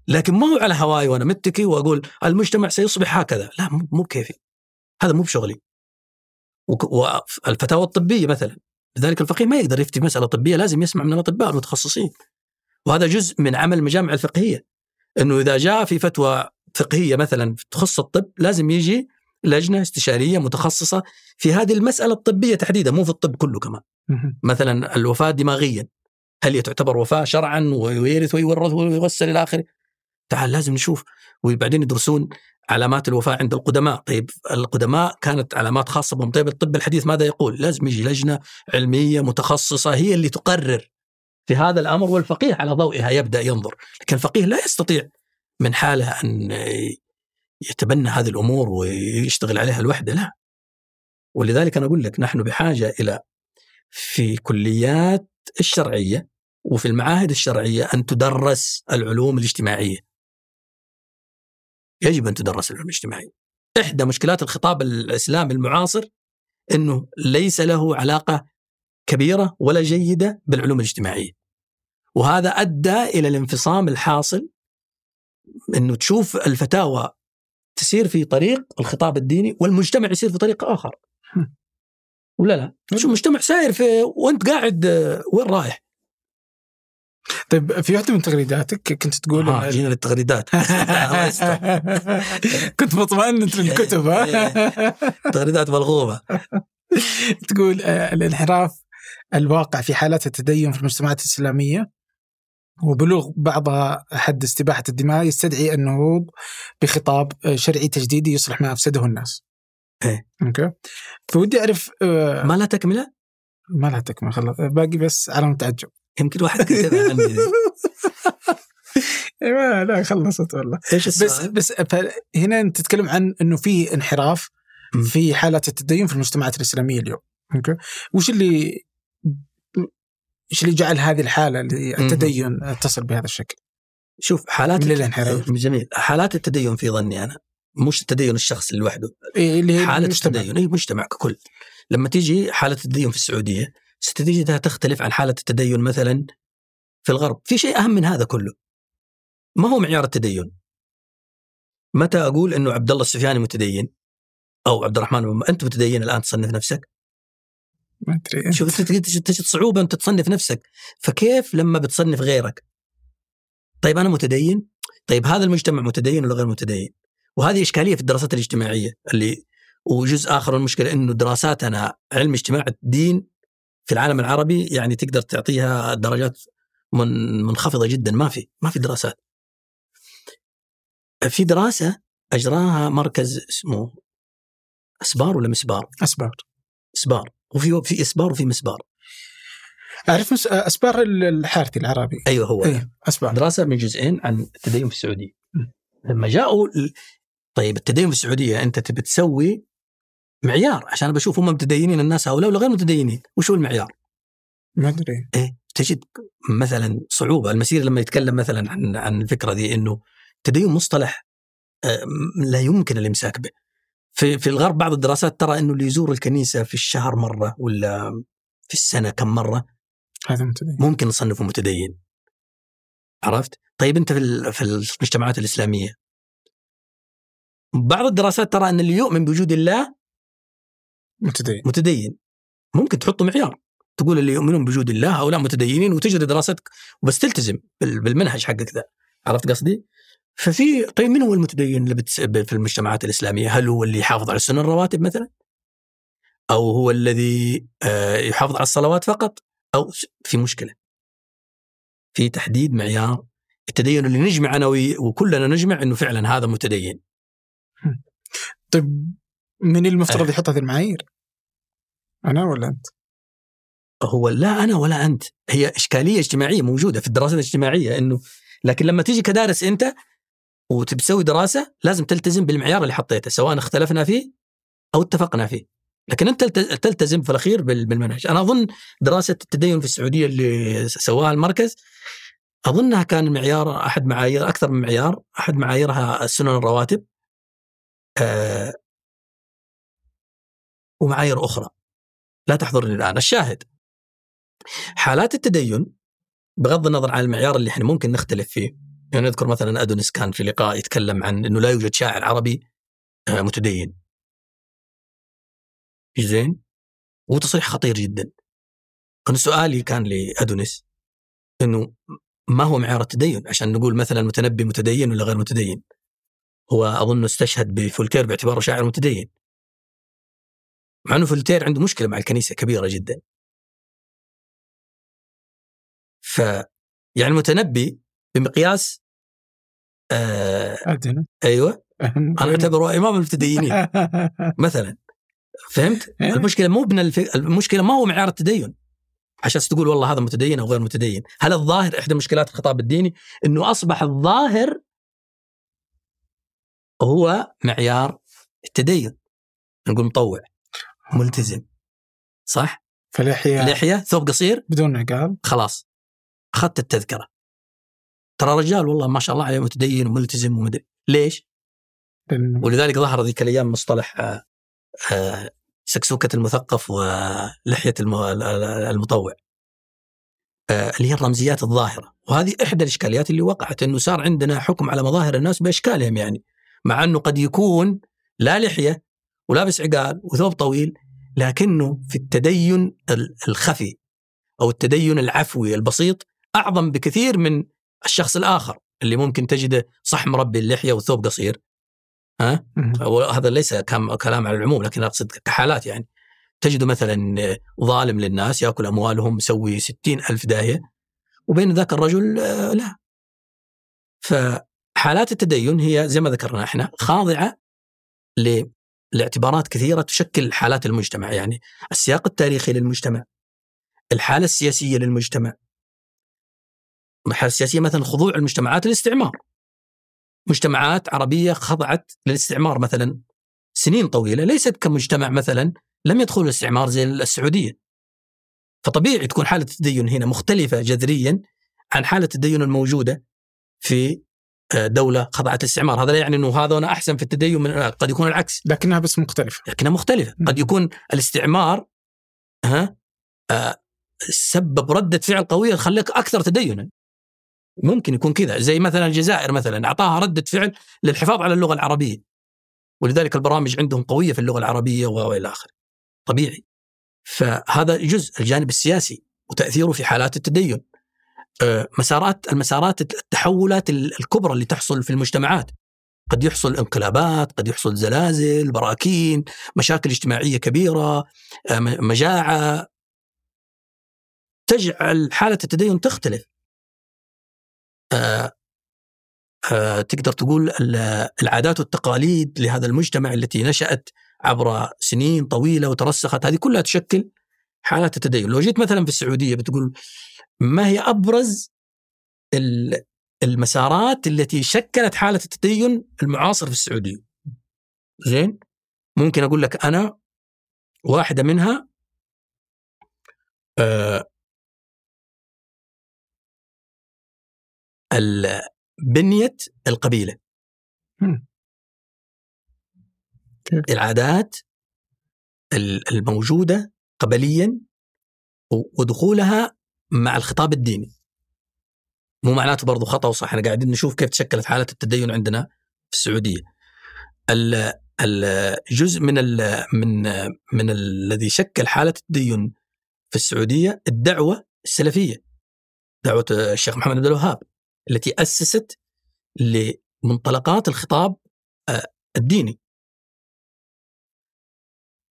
لكن ما هو على هواي وأنا متكي وأقول المجتمع سيصبح هكذا. لا مو بكيفي. هذا مو بشغلي. والفتاوى الطبية مثلا. لذلك الفقيه ما يقدر يفتي مسألة طبية لازم يسمع من الأطباء المتخصصين. وهذا جزء من عمل المجامع الفقهية. أنه إذا جاء في فتوى فقهية مثلا تخص الطب لازم يجي لجنة استشارية متخصصة في هذه المسألة الطبية تحديدا مو في الطب كله كمان. مثلا الوفاة دماغيا. هل هي تعتبر وفاة شرعا ويرث ويورث ويغسل إلى آخره؟ تعال لازم نشوف. وبعدين يدرسون علامات الوفاة عند القدماء. طيب القدماء كانت علامات خاصة بهم. طيب الطب الحديث ماذا يقول؟ لازم يجي لجنة علمية متخصصة هي اللي تقرر في هذا الأمر والفقيه على ضوئها يبدأ ينظر. لكن الفقيه لا يستطيع من حاله أن يتبنى هذه الأمور ويشتغل عليها لوحده لا. ولذلك أنا أقول لك نحن بحاجة إلى في كليات الشرعية وفي المعاهد الشرعية أن تدرس العلوم الاجتماعية. يجب أن تدرس العلوم الاجتماعية. إحدى مشكلات الخطاب الإسلامي المعاصر أنه ليس له علاقة كبيرة ولا جيدة بالعلوم الاجتماعية. وهذا أدى إلى الانفصام الحاصل أنه تشوف الفتاوى تسير في طريق الخطاب الديني والمجتمع يسير في طريق آخر. ولا لا؟ شو المجتمع ساير في وأنت قاعد آه، وين رايح؟ طيب في واحدة من تغريداتك كنت تقول آه جينا للتغريدات. كنت مطمئن إنت للكتب ها تغريدات ملغومة تقول آه، الانحراف الواقع في حالات التدين في المجتمعات الإسلامية وبلوغ بعضها حد استباحة الدماء يستدعي النهوض بخطاب آه، شرعي تجديدي يصلح ما أفسده الناس. إيه. okay. فودي أعرف آه، ما لا تكملة ما لها تكمل خلاص باقي بس علامه تعجب. يمكن واحد كتبها عني ما لا خلصت والله. إيش بس السؤال؟ بس هنا أنت تتكلم عن إنه في انحراف. في حالات التدين في المجتمعات الإسلامية اليوم أوكي وش اللي إيش اللي جعل هذه الحالة. التدين تصل بهذا الشكل؟ شوف حالات الانحراف. جميل حالات التدين في ظني أنا مش التدين الشخصي لوحده إيه اللي حالة المجتمع. التدين أي مجتمع ككل لما تيجي حالة التدين في السعودية ستجدها تختلف عن حالة التدين مثلا في الغرب. في شيء أهم من هذا كله. ما هو معيار التدين؟ متى أقول أنه عبد الله السفياني متدين؟ أو عبد الرحمن أنت متدين الآن تصنف نفسك؟ ما أدري شوف تجد تجد صعوبة أنت تصنف نفسك. فكيف لما بتصنف غيرك؟ طيب أنا متدين؟ طيب هذا المجتمع متدين ولا غير متدين؟ وهذه إشكالية في الدراسات الاجتماعية اللي وجزء آخر من المشكلة أنه دراساتنا علم اجتماع الدين في العالم العربي يعني تقدر تعطيها درجات من منخفضة جدا. ما في ما في دراسات. في دراسة أجراها مركز اسمه أسبار ولا مسبار؟ إسبار. إسبار. وفي في إسبار وفي مسبار. أعرف مس... إسبار الحارثي العربي. أيوه هو. إيه إسبار. دراسة من جزئين عن التدين في السعودية. لما جاءوا طيب التدين في السعودية أنت تبي تسوي معيار عشان بشوف هم متدينين الناس هؤلاء ولا غير متدينين؟ وش هو المعيار؟ ما أدري. إيه تجد مثلا صعوبة. المسير لما يتكلم مثلا عن عن الفكرة دي إنه التدين مصطلح آه، لا يمكن الإمساك به. في في الغرب بعض الدراسات ترى إنه اللي يزور الكنيسة في الشهر مرة ولا في السنة كم مرة هذا متدين. ممكن نصنفه متدين. عرفت؟ طيب أنت في في المجتمعات الإسلامية بعض الدراسات ترى إن اللي يؤمن بوجود الله متدين متدين ممكن تحطه معيار تقول اللي يؤمنون بوجود الله هؤلاء متدينين وتجري دراستك وبس تلتزم بال- بالمنهج حقك ذا عرفت قصدي؟ ففي طيب من هو المتدين اللي بتس... في المجتمعات الإسلامية؟ هل هو اللي يحافظ على السنن الرواتب مثلا؟ أو هو الذي آه، يحافظ على الصلوات فقط؟ أو في مشكلة. في تحديد معيار التدين اللي نجمع أنا وكلنا نجمع إنه فعلا هذا متدين. طيب من المفترض إيه. يحط هذه المعايير؟ أنا ولا أنت؟ هو لا أنا ولا أنت هي إشكالية اجتماعية موجودة في الدراسات الاجتماعية إنه لكن لما تيجي كدارس أنت وتسوي دراسة لازم تلتزم بالمعيار اللي حطيته سواء اختلفنا فيه أو اتفقنا فيه لكن أنت تلت- تلتزم في الأخير بال- بالمنهج أنا أظن دراسة التدين في السعودية اللي سواها المركز أظنها كان المعيار أحد معايير أكثر من معيار أحد معاييرها السنن الرواتب آه ومعايير أخرى. لا تحضرني الآن. الشاهد. حالات التدين بغض النظر عن المعيار اللي إحنا ممكن نختلف فيه. يعني نذكر مثلا ادونيس كان في لقاء يتكلم عن إنه لا يوجد شاعر عربي آه، متدين. زين؟ وتصريح خطير جدا. أنا سؤالي كان لادونيس إنه ما هو معيار التدين؟ عشان نقول مثلا المتنبي متدين ولا غير متدين. هو أظن استشهد بفولتير باعتباره شاعر متدين. مع إنه فولتير عنده مشكلة مع الكنيسة كبيرة جدا. ف يعني المتنبي بمقياس آه أدنى. أيوه. أنا أعتبره إمام المتدينين مثلا. فهمت؟ إيه. المشكلة مو بن الف... المشكلة ما هو معيار التدين. عشان تقول والله هذا متدين أو غير متدين، هل الظاهر إحدى مشكلات الخطاب الديني؟ إنه أصبح الظاهر هو معيار التدين. نقول مطوع. ملتزم. صح؟ فلحية. لحية ثوب قصير. بدون عقال خلاص. أخذت التذكرة. ترى رجال والله ما شاء الله عليه متدين وملتزم ومدري ليش؟ ولذلك ظهر ذيك الأيام مصطلح آه، آه، سكسوكة المثقف ولحية الم- المطوع. آه، اللي هي الرمزيات الظاهرة. وهذه إحدى الإشكاليات اللي وقعت إنه صار عندنا حكم على مظاهر الناس بإشكالهم يعني. مع إنه قد يكون لا لحية ولابس عقال وثوب طويل لكنه في التدين ال- الخفي أو التدين العفوي البسيط أعظم بكثير من الشخص الآخر اللي ممكن تجده صح مربي اللحية وثوب قصير. ها. وهذا ليس كلام على العموم لكن أقصد كحالات يعني. تجد مثلا ظالم للناس يأكل أموالهم مسوي ستين ألف داهيه وبين ذاك الرجل آه، لا. فحالات التدين هي زي ما ذكرنا إحنا خاضعة ل- لاعتبارات كثيرة تشكل حالات المجتمع يعني السياق التاريخي للمجتمع الحالة السياسية للمجتمع. الحالة السياسية مثلا خضوع المجتمعات للاستعمار. مجتمعات عربية خضعت للاستعمار مثلا سنين طويلة ليست كمجتمع مثلا لم يدخل الاستعمار زي السعودية. فطبيعي تكون حالة التدين هنا مختلفة جذريا عن حالة التدين الموجودة في دولة خضعت للاستعمار. هذا لا يعني إنه هذا أنا أحسن في التدين من قد يكون العكس. لكنها بس مختلفة. لكنها مختلفة. قد يكون الاستعمار ها آه سبب ردة فعل قوية تخليك أكثر تدينا. ممكن يكون كذا. زي مثلا الجزائر مثلا أعطاها ردة فعل للحفاظ على اللغة العربية. ولذلك البرامج عندهم قوية في اللغة العربية وإلى آخره. طبيعي. فهذا جزء الجانب السياسي وتأثيره في حالات التدين. آه، مسارات المسارات التحولات الكبرى اللي تحصل في المجتمعات. قد يحصل انقلابات قد يحصل زلازل براكين مشاكل اجتماعية كبيرة آه، مجاعة. تجعل حالة التدين تختلف. آه، آه، تقدر تقول العادات والتقاليد لهذا المجتمع التي نشأت عبر سنين طويلة وترسخت هذه كلها تشكل حالة التدين. لو جيت مثلا في السعودية بتقول ما هي أبرز المسارات التي شكلت حالة التدين المعاصر في السعودية؟ زين ممكن أقول لك أنا واحدة منها آه بنية القبيلة. العادات الموجودة قبليا ودخولها مع الخطاب الديني. مو معناته برضو خطأ وصح إحنا قاعدين نشوف كيف تشكلت حالة التدين عندنا في السعودية. الجزء من ال من من الذي شكل حالة التدين في السعودية الدعوة السلفية دعوة الشيخ محمد بن الوهاب التي أسست لمنطلقات الخطاب آه، الديني.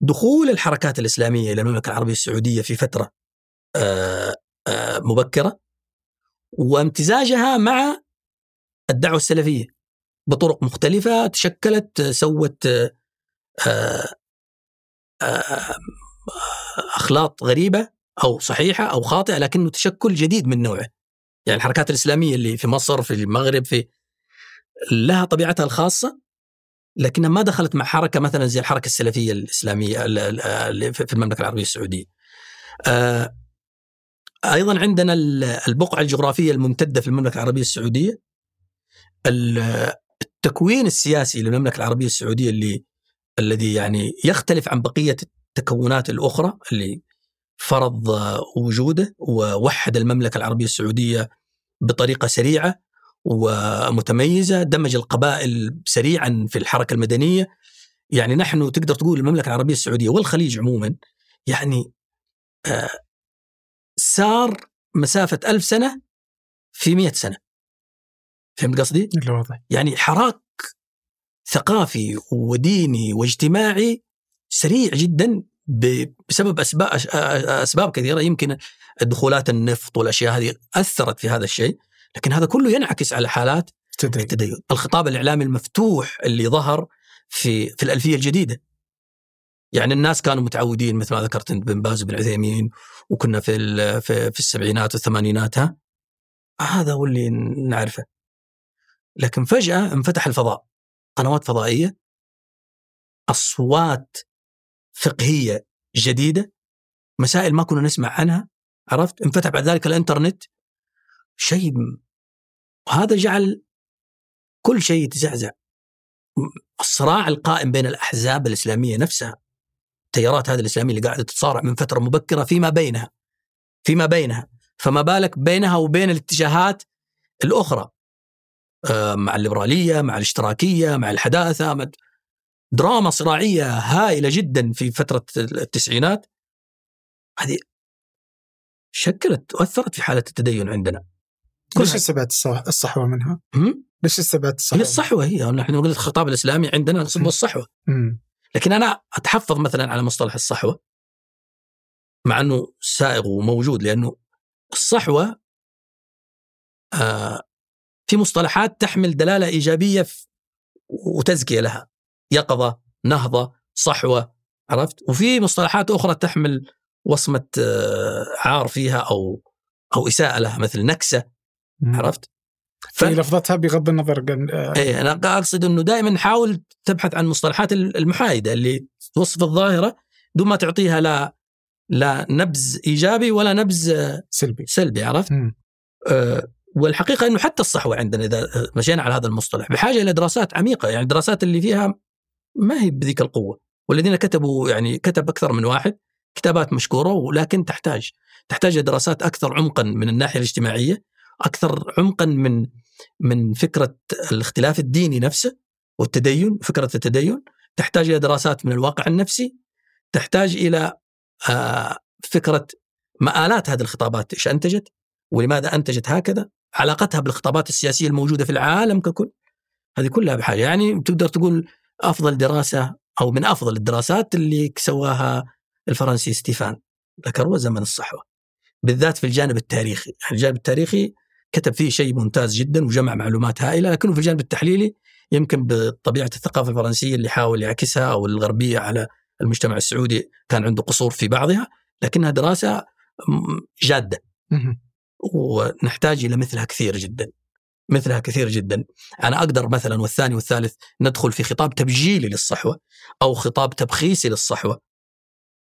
دخول الحركات الإسلامية إلى المملكة العربية السعودية في فترة آه، آه، مبكرة وامتزاجها مع الدعوة السلفية بطرق مختلفة تشكلت سوت آه، أخلاط غريبة أو صحيحة أو خاطئة لكنه تشكل جديد من نوعه. يعني الحركات الإسلامية اللي في مصر في المغرب في لها طبيعتها الخاصة لكنها ما دخلت مع حركة مثلا زي الحركة السلفية الإسلامية في المملكة العربية السعودية. آه، أيضا عندنا البقعة الجغرافية الممتدة في المملكة العربية السعودية التكوين السياسي للمملكة العربية السعودية اللي الذي يعني يختلف عن بقية التكونات الأخرى اللي فرض وجوده ووحد المملكة العربية السعودية بطريقة سريعة ومتميزة، دمج القبائل سريعا في الحركة المدنية. يعني نحن تقدر تقول المملكة العربية السعودية والخليج عموما يعني آه، سار مسافة ألف سنة في مئة سنة فهمت قصدي؟ واضح يعني حراك ثقافي وديني واجتماعي سريع جدا بسبب أسباب أسباب كثيرة يمكن دخولات النفط والأشياء هذه أثرت في هذا الشيء لكن هذا كله ينعكس على حالات التدين, التدين. الخطاب الإعلامي المفتوح اللي ظهر في في الألفية الجديدة. يعني الناس كانوا متعودين مثل ما ذكرت أنت بن باز وبن عثيمين وكنا في في, في السبعينات والثمانينات ها؟ هذا هو اللي نعرفه. لكن فجأة انفتح الفضاء. قنوات فضائية. أصوات فقهية جديدة. مسائل ما كنا نسمع عنها عرفت؟ انفتح بعد ذلك الإنترنت. شيء وهذا جعل كل شيء يتزعزع. الصراع القائم بين الأحزاب الإسلامية نفسها التيارات هذه الإسلامية اللي قاعدة تتصارع من فترة مبكرة فيما بينها فيما بينها فما بالك بينها وبين الاتجاهات الأخرى. آه، مع الليبرالية مع الاشتراكية مع الحداثة دراما صراعية هائلة جدا في فترة التسعينات. هذه شكلت وأثرت في حالة التدين عندنا. ليش استبعدت الصحوة منها؟ ليش استبعدت الصحوة؟ هي الصحوة هي نحن نقول الخطاب الإسلامي عندنا نصبه الصحوة. لكن أنا أتحفظ مثلا على مصطلح الصحوة مع إنه سائغ وموجود لأنه الصحوة آه في مصطلحات تحمل دلالة إيجابية وتزكية لها. يقظة نهضة صحوة عرفت؟ وفي مصطلحات أخرى تحمل وصمة آه عار فيها أو أو إساءة لها مثل نكسة. عرفت؟ ف... في لفظتها بغض النظر قن... آه. إيه أنا أقصد إنه دائما نحاول تبحث عن المصطلحات المحايدة اللي توصف الظاهرة دون ما تعطيها لا لا نبز إيجابي ولا نبز سلبي. سلبي عرفت؟ آه والحقيقة إنه حتى الصحوة عندنا إذا مشينا على هذا المصطلح بحاجة إلى دراسات عميقة يعني دراسات اللي فيها ما هي بذيك القوة. والذين كتبوا يعني كتب أكثر من واحد كتابات مشكورة ولكن تحتاج تحتاج دراسات أكثر عمقا من الناحية الاجتماعية. أكثر عمقا من من فكرة الاختلاف الديني نفسه والتدين فكرة التدين. تحتاج إلى دراسات من الواقع النفسي. تحتاج إلى آه، فكرة مآلات هذه الخطابات إيش أنتجت ولماذا أنتجت هكذا. علاقتها بالخطابات السياسية الموجودة في العالم ككل. هذه كلها بحاجة. يعني تقدر تقول أفضل دراسة أو من أفضل الدراسات اللي سواها الفرنسي ستيفان ذكروا زمن الصحوة. بالذات في الجانب التاريخي. الجانب التاريخي كتب فيه شيء ممتاز جدا وجمع معلومات هائلة لكنه في الجانب التحليلي يمكن بطبيعة الثقافة الفرنسية اللي حاول يعكسها أو الغربية على المجتمع السعودي كان عنده قصور في بعضها لكنها دراسة جادة. ونحتاج إلى مثلها كثير جدا مثلها كثير جدا. أنا أقدر مثلا والثاني والثالث ندخل في خطاب تبجيلي للصحوة أو خطاب تبخيسي للصحوة.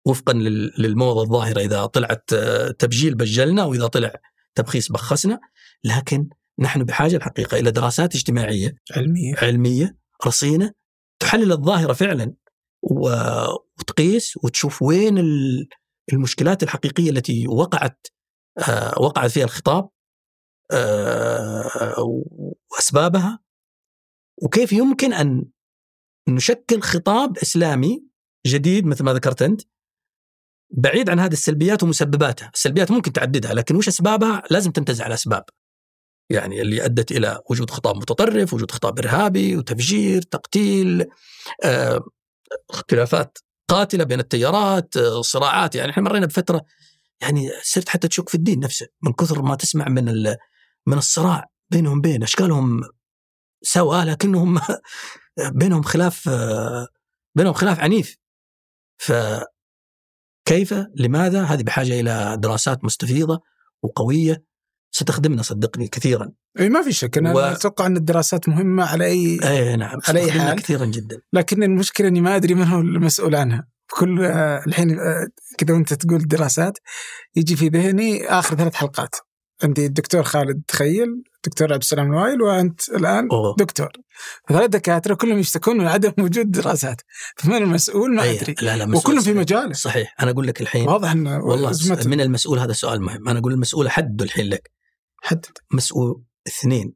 وفقا للموضة الظاهرة إذا طلعت تبجيل بجلنا وإذا طلع تبخيس بخسنا لكن نحن بحاجة الحقيقة إلى دراسات اجتماعية علمية علمية رصينة تحلل الظاهرة فعلا وتقيس وتشوف وين المشكلات الحقيقية التي وقعت آه، وقعت فيها الخطاب آه، وأسبابها وكيف يمكن أن نشكل خطاب إسلامي جديد مثل ما ذكرت أنت بعيد عن هذه السلبيات ومسبباتها، السلبيات ممكن تعددها لكن وش أسبابها؟ لازم تنتزع الأسباب. يعني اللي أدت إلى وجود خطاب متطرف، وجود خطاب إرهابي وتفجير، تقتيل، آه، اختلافات قاتلة بين التيارات، آه، صراعات، يعني إحنا مرينا بفترة يعني صرت حتى تشك في الدين نفسه من كثر ما تسمع من من الصراع بينهم بين أشكالهم سوا لكنهم بينهم خلاف بينهم خلاف عنيف. فكيف لماذا؟ هذه بحاجة إلى دراسات مستفيضة وقوية ستخدمنا صدقني كثيرا. إي ما في شك. أنا و... أتوقع أن الدراسات مهمة على أي إي نعم على أي حال. كثيرا جدا. لكن المشكلة إني ما أدري من هو المسؤول عنها. كل آه، الحين آه، كذا وأنت تقول دراسات يجي في ذهني آخر ثلاث حلقات. عندي الدكتور خالد تخيل دكتور عبد السلام الوايل وأنت الآن أوه. دكتور. ثلاث دكاترة كلهم يشتكون من عدم وجود دراسات. فمن المسؤول؟ ما أدري. لا لا وكلهم في مجاله. صحيح. أنا أقول لك الحين واضح انه والله من المسؤول هذا سؤال مهم. أنا أقول المسؤول حدده الحين لك. حدد مسؤول اثنين.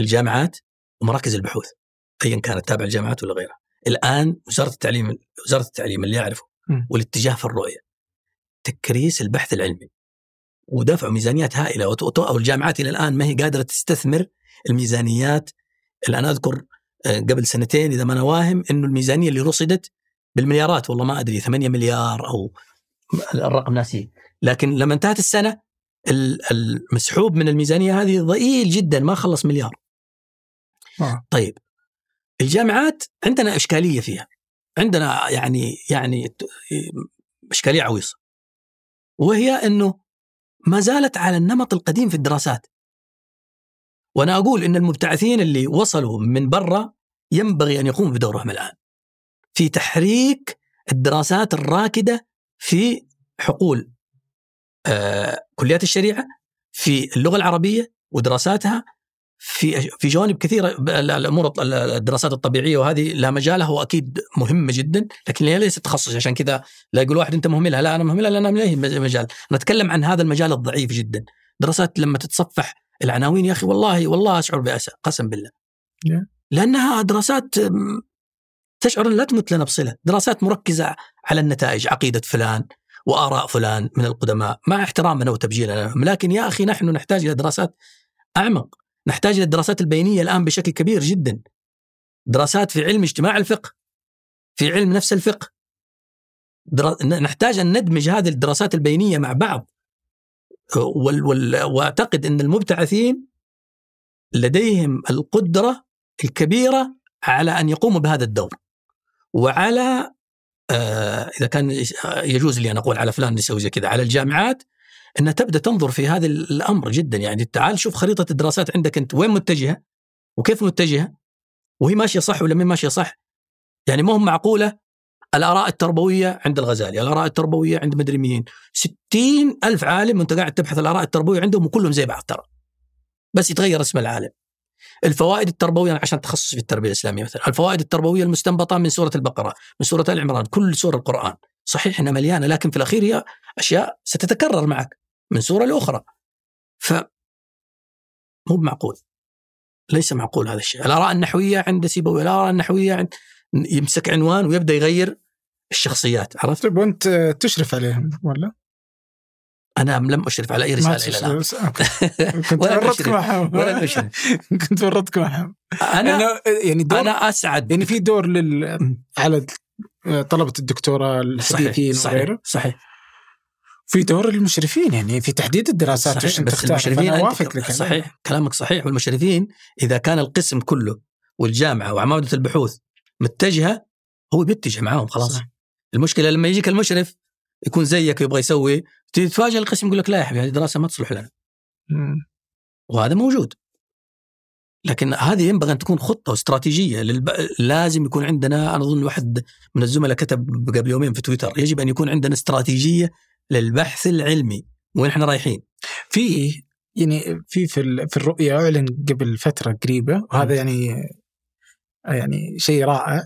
الجامعات ومراكز البحوث ايا كانت تابعه للجامعات ولا غيرها. الآن وزارة التعليم وزارة التعليم اللي يعرفه والاتجاه في الرؤية. تكريس البحث العلمي ودفعوا ميزانيات هائلة. والجامعات إلى الآن ما هي قادرة تستثمر الميزانيات. اللي أنا أذكر آه، قبل سنتين إذا ما أنا واهم إنه الميزانية اللي رصدت بالمليارات والله ما أدري 8 مليار أو الرقم ناسي لكن لما انتهت السنة المسحوب من الميزانية هذه ضئيل جدا ما خلص مليار. آه. طيب الجامعات عندنا إشكالية فيها عندنا يعني يعني إشكالية عويصة وهي إنه ما زالت على النمط القديم في الدراسات وأنا أقول إن المبتعثين اللي وصلوا من برا ينبغي أن يقوموا بدورهم الآن في تحريك الدراسات الراكدة في حقول كليات الشريعة في اللغة العربية ودراساتها في في جوانب كثيرة الأمور الدراسات الطبيعية وهذه لها مجالها واكيد مهمه جدا لكن هي ليست تخصص عشان كذا لا يقول واحد أنت مهملها لا أنا مهملها لأن هي مجال. نتكلم عن هذا المجال الضعيف جدا. دراسات لما تتصفح العناوين يا أخي والله والله أشعر بأسى قسم بالله. لأنها دراسات تشعر لا تمت لنا بصله دراسات مركزة على النتائج عقيدة فلان وآراء فلان من القدماء. مع احترامنا وتبجيلنا لهم لكن يا أخي نحن نحتاج إلى دراسات أعمق. نحتاج إلى الدراسات البينية الآن بشكل كبير جدا. دراسات في علم اجتماع الفقه في علم نفس الفقه. درا... نحتاج أن ندمج هذه الدراسات البينية مع بعض. وال... وال... وأعتقد أن المبتعثين لديهم القدرة الكبيرة على أن يقوموا بهذا الدور. وعلى آه إذا كان يجوز لي أن أقول على فلان يسوي زي كذا. على الجامعات أنها تبدأ تنظر في هذا الأمر جدا. يعني تعال شوف خريطة الدراسات عندك أنت. وين متجهة؟ وكيف متجهة؟ وهي ماشية صح ولا ما ماشية صح؟ يعني ما هم معقولة؟ الآراء التربوية عند الغزالي الآراء التربوية عند مدري مين. ستين ألف عالم وأنت قاعد تبحث الآراء التربوية عندهم وكلهم زي بعض ترى. بس يتغير اسم العالم. الفوائد التربوية عشان تخصص في التربية الإسلامية مثلا الفوائد التربوية المستنبطة من سورة البقرة من سورة آل عمران كل سورة القرآن صحيح إنها مليانة لكن في الأخير هي أشياء ستتكرر معك من صوره لأخرى ف مو معقول ليس معقول هذا الشيء الآراء النحوية عند سيبوي الآراء النحوية عند يمسك عنوان ويبدأ يغير الشخصيات عرفت؟ طيب وأنت تشرف عليهم ولا؟ أنا لم أشرف على أي رسالة إلى الآن. كنت ولا ورطك نشرف. معهم ولا نشرف. كنت ورطك معهم أنا يعني دور أنا أسعد. يعني في دور لل على طلبة الدكتوراه صحيح الحديثين صحيح وغيره. صحيح. في دور المشرفين يعني في تحديد الدراسات صحيح وش بس المشرفين أوافق لك صحيح كلامك صحيح. والمشرفين إذا كان القسم كله والجامعة وعماده البحوث متجهة هو بيتجه معاهم خلاص. صح. المشكلة لما يجيك المشرف يكون زيك يبغى يسوي. تتفاجئ القسم يقول لك لا يا حبيبي هذه دراسة ما تصلح لنا. وهذا موجود. لكن هذه ينبغي أن تكون خطة واستراتيجيه للب... لازم يكون عندنا أنا أظن واحد من الزملاء كتب قبل يومين في تويتر يجب أن يكون عندنا استراتيجية للبحث العلمي. وين إحنا رايحين؟ في يعني في في, ال- في الرؤية اعلن قبل فترة قريبة وهذا يعني يعني شيء رائع.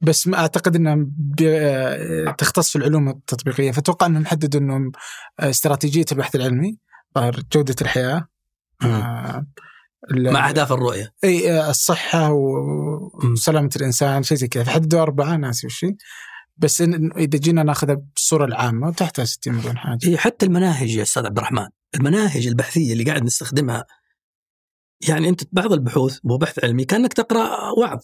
بس ما أعتقد انها ب- تختص في العلوم التطبيقية. فأتوقع إنهم حددوا إنهم استراتيجية البحث العلمي ظهر جودة الحياة آه، مع أهداف الرؤية. إي آه، الصحة وسلامة الإنسان شيء زي كذا. فحددوا أربعة ناسي وش هي. بس إن إذا جينا ناخذها بالصورة العامة تحتها 60 مليون حاجة. هي حتى المناهج يا أستاذ عبد الرحمن. المناهج البحثية اللي قاعد نستخدمها يعني أنت بعض البحوث وهو بحث علمي كأنك تقرأ وعظ.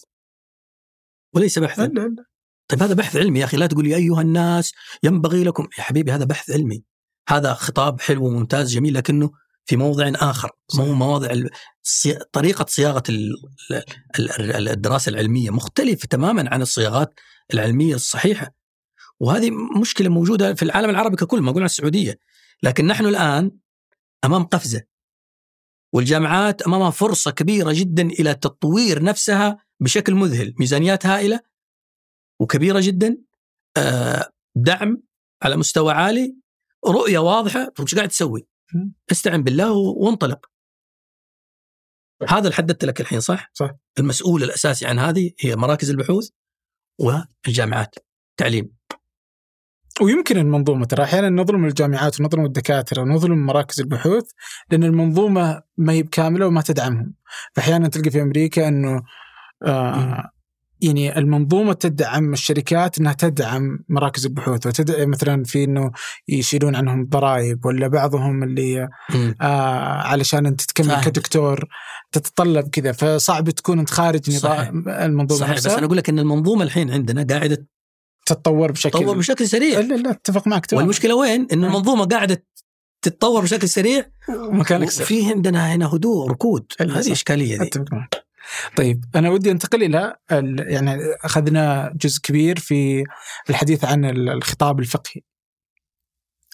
وليس بحثا لا لا طيب هذا بحث علمي يا أخي لا تقول يا أيها الناس ينبغي لكم. يا حبيبي هذا بحث علمي. هذا خطاب حلو وممتاز جميل لكنه في موضع آخر. مو مواضع. طريقة صياغة ال... ال- ال- الدراسة العلمية مختلفة تماما عن الصياغات العلمية الصحيحة. وهذه مشكلة موجودة في العالم العربي ككل ما أقول عن السعودية. لكن نحن الآن أمام قفزة والجامعات أمامها فرصة كبيرة جدا إلى تطوير نفسها بشكل مذهل ميزانيات هائلة وكبيرة جدا آه، دعم على مستوى عالي رؤية واضحة وش قاعد تسوي. استعن بالله وانطلق هذا اللي حددت لك الحين صح؟ صح. المسؤول الأساسي عن هذه هي مراكز البحوث والجامعات تعليم ويمكن المنظومة ترى أحيانا نظلم الجامعات ونظلم الدكاترة ونظلم مراكز البحوث لأن المنظومة ما هي بكاملة وما تدعمهم فاحيانا تلقى في أمريكا إنه آه يعني المنظومة تدعم الشركات إنها تدعم مراكز البحوث وتدعم مثلا في إنه يشيلون عنهم ضرائب ولا بعضهم اللي مم. آه علشان أنت تكمل. كدكتور تتطلب كذا فصعب تكون أنت خارج نظام المنظومة صحيح بس نفسها أنا أقول لك إن المنظومة الحين عندنا قاعدة تتطور بشكل تتطور بشكل سريع لا لا أتفق معك تماما والمشكلة وين؟ إن. المنظومة قاعدة تتطور بشكل سريع مكانك. وفي عندنا هنا هدوء ركود هذه. إشكالية ذي أتفق معك طيب أنا ودي أنتقل إلى ال- يعني أخذنا جزء كبير في الحديث عن ال- الخطاب الفقهي.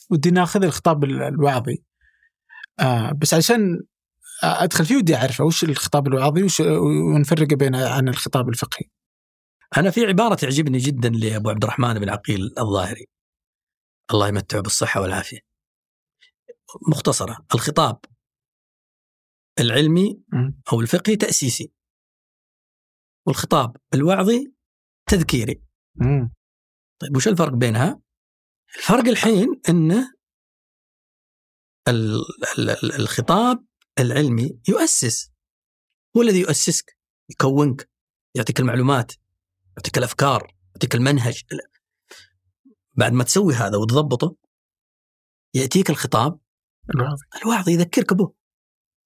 ودي ناخذ الخطاب ال- الوعظي. آه بس عشان أدخل فيه ودي أعرفه وش الخطاب الوعظي؟ وش ونفرق بينه عن الخطاب الفقهي. أنا في عبارة تعجبني جدا لأبو عبد الرحمن بن عقيل الظاهري. الله يمتعه بالصحة والعافية. مختصرة الخطاب العلمي. أو الفقهي تأسيسي. والخطاب الوعظي تذكيري مم. طيب وش الفرق بينها؟ الفرق الحين انه ال- ال- ال- الخطاب العلمي يؤسس هو الذي يؤسسك يكونك يعطيك المعلومات يعطيك الأفكار يعطيك المنهج بعد ما تسوي هذا وتضبطه يأتيك الخطاب الوعظي الوعظ يذكرك به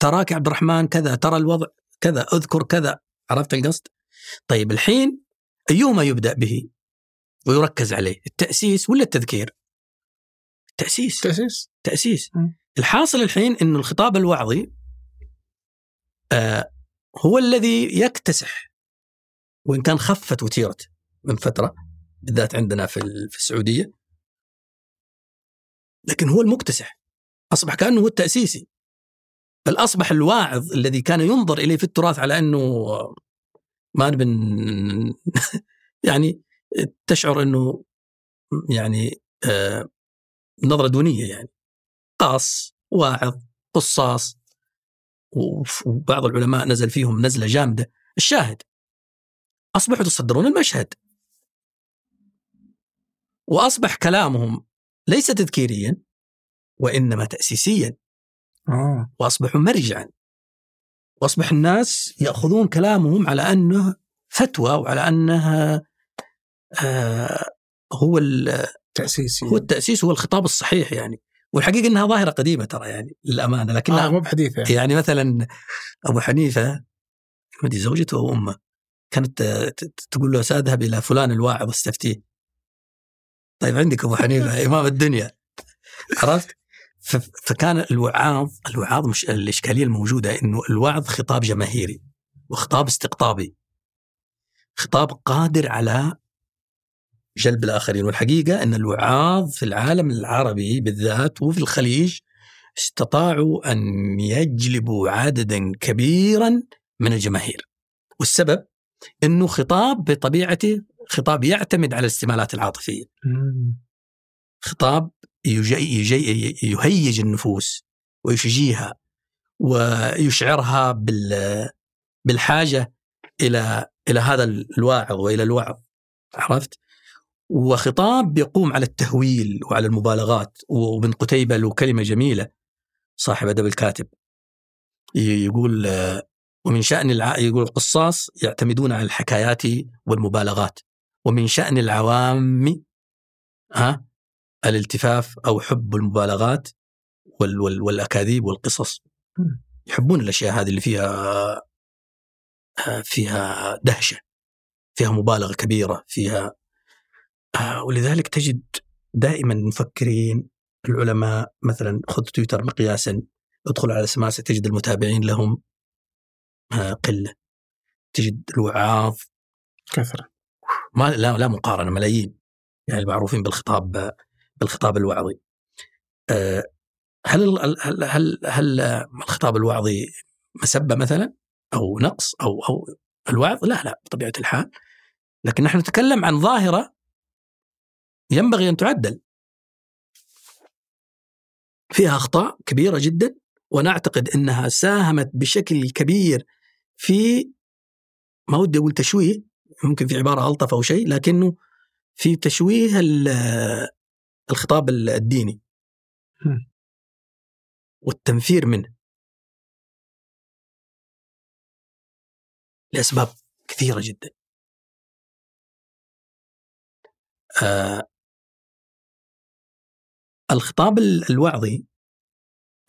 تراك يا عبد الرحمن كذا ترى الوضع كذا أذكر كذا عرفت القصد؟ طيب الحين ايهما يبدأ به ويركز عليه التأسيس ولا التذكير؟ التاسيس تأسيس. تأسيس. مم. الحاصل الحين انه الخطاب الوعظي آه هو الذي يكتسح وإن كان خفت وتيرت من فترة بالذات عندنا في ال- في السعودية. لكن هو المكتسح. أصبح كأنه هو التأسيسي. بل أصبح الواعظ الذي كان ينظر إليه في التراث على أنه ما نبي يعني تشعر إنه يعني آه نظرة دونية يعني. قاص واعظ قصاص وبعض العلماء نزل فيهم نزلة جامدة. الشاهد أصبحوا يتصدرون المشهد. وأصبح كلامهم ليس تذكيريا وإنما تاسيسيا. آه. وأصبحوا مرجعا. واصبح الناس يأخذون كلامهم على أنه فتوى وعلى انها آه هو ال- تأسيسي هو التأسيس هو الخطاب الصحيح يعني. والحقيقة إنها ظاهرة قديمة ترى يعني للأمانة لكنها آه مو بحديثة يعني. مثلا أبو حنيفة ما ادري زوجته أو أمه كانت تقول له ساذهب إلى فلان الواعظ استفتيه. طيب عندك أبو حنيفة إمام الدنيا. عرفت؟ ف- فكان الوعاظ الوعاظ مش الإشكالية الموجودة إنه الوعظ خطاب جماهيري وخطاب استقطابي خطاب قادر على جلب الآخرين والحقيقة إن الوعاظ في العالم العربي بالذات وفي الخليج استطاعوا أن يجلبوا عددا كبيرا من الجماهير والسبب إنه خطاب بطبيعته خطاب يعتمد على الاستمالات العاطفية. خطاب يجي يجي يهيج النفوس ويشجيها ويشعرها بال بالحاجة إلى إلى هذا الواعظ وإلى الوعظ عرفت؟ وخطاب يقوم على التهويل وعلى المبالغات وابن قتيبة له كلمة جميلة صاحب أدب الكاتب يقول ومن شأن الع... يقول القصاص يعتمدون على الحكايات والمبالغات ومن شأن العوام ها الالتفاف أو حب المبالغات وال وال والأكاذيب والقصص. يحبون الأشياء هذه اللي فيها آه، فيها دهشة فيها مبالغة كبيرة فيها آه، ولذلك تجد دائما المفكرين العلماء مثلا خذ تويتر مقياسا ادخل على سماسه تجد المتابعين لهم آه، قلة. تجد الوعاظ. كثرة. ما لا لا مقارنة ملايين. يعني المعروفين بالخطاب بالخطاب الوعظي. آه، هل هل هل هل الخطاب الوعظي مسبة مثلا أو نقص أو أو الوعظ؟ لا لا بطبيعة الحال. لكن نحن نتكلم عن ظاهرة ينبغي أن تعدل. فيها أخطاء كبيرة جدا وأنا اعتقد إنها ساهمت بشكل كبير في ما ودي أقول تشويه ممكن في عبارة ألطف أو شيء لكنه في تشويه الخطاب الديني. والتنفير منه. لأسباب كثيرة جدا. آه الخطاب ال- الوعظي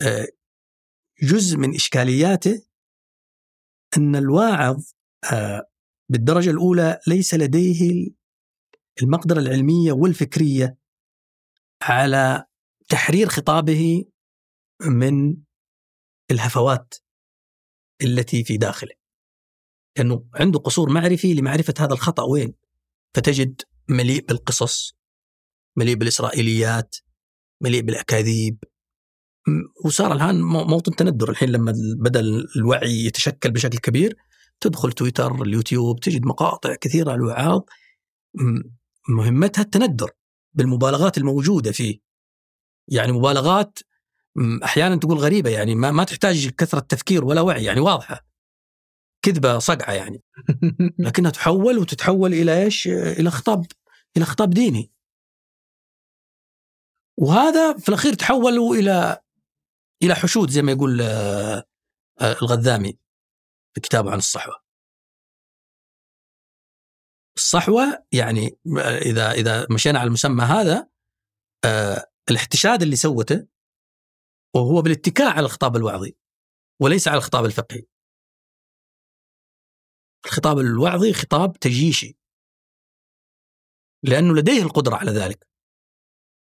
آه جزء من إشكالياته أن الواعظ آه بالدرجة الأولى ليس لديه المقدرة العلمية والفكرية على تحرير خطابه من الهفوات التي في داخله. لأنه عنده قصور معرفي لمعرفة هذا الخطأ وين؟ فتجد مليء بالقصص مليء بالإسرائيليات مليء بالأكاذيب. وصار الآن مو- موطن تندر. الحين لما بدأ الوعي يتشكل بشكل كبير تدخل تويتر اليوتيوب تجد مقاطع كثيرة الوعاظ مهمتها التندر. بالمبالغات الموجودة فيه. يعني مبالغات أحيانا تقول غريبة يعني ما, ما تحتاج كثرة تفكير ولا وعي يعني واضحة. كذبة صقعة يعني. لكنها تحول وتتحول إلى إيش؟ إلى خطاب إلى خطاب ديني. وهذا في الأخير تحولوا إلى إلى حشود زي ما يقول آه، آه، الغذامي في كتابه عن الصحوة. الصحوة يعني آه، إذا إذا مشينا على المسمى هذا آه، الاحتشاد اللي سوته وهو بالاتكاء على الخطاب الوعظي وليس على الخطاب الفقهي. الخطاب الوعظي خطاب تجيشي. لأنه لديه القدرة على ذلك.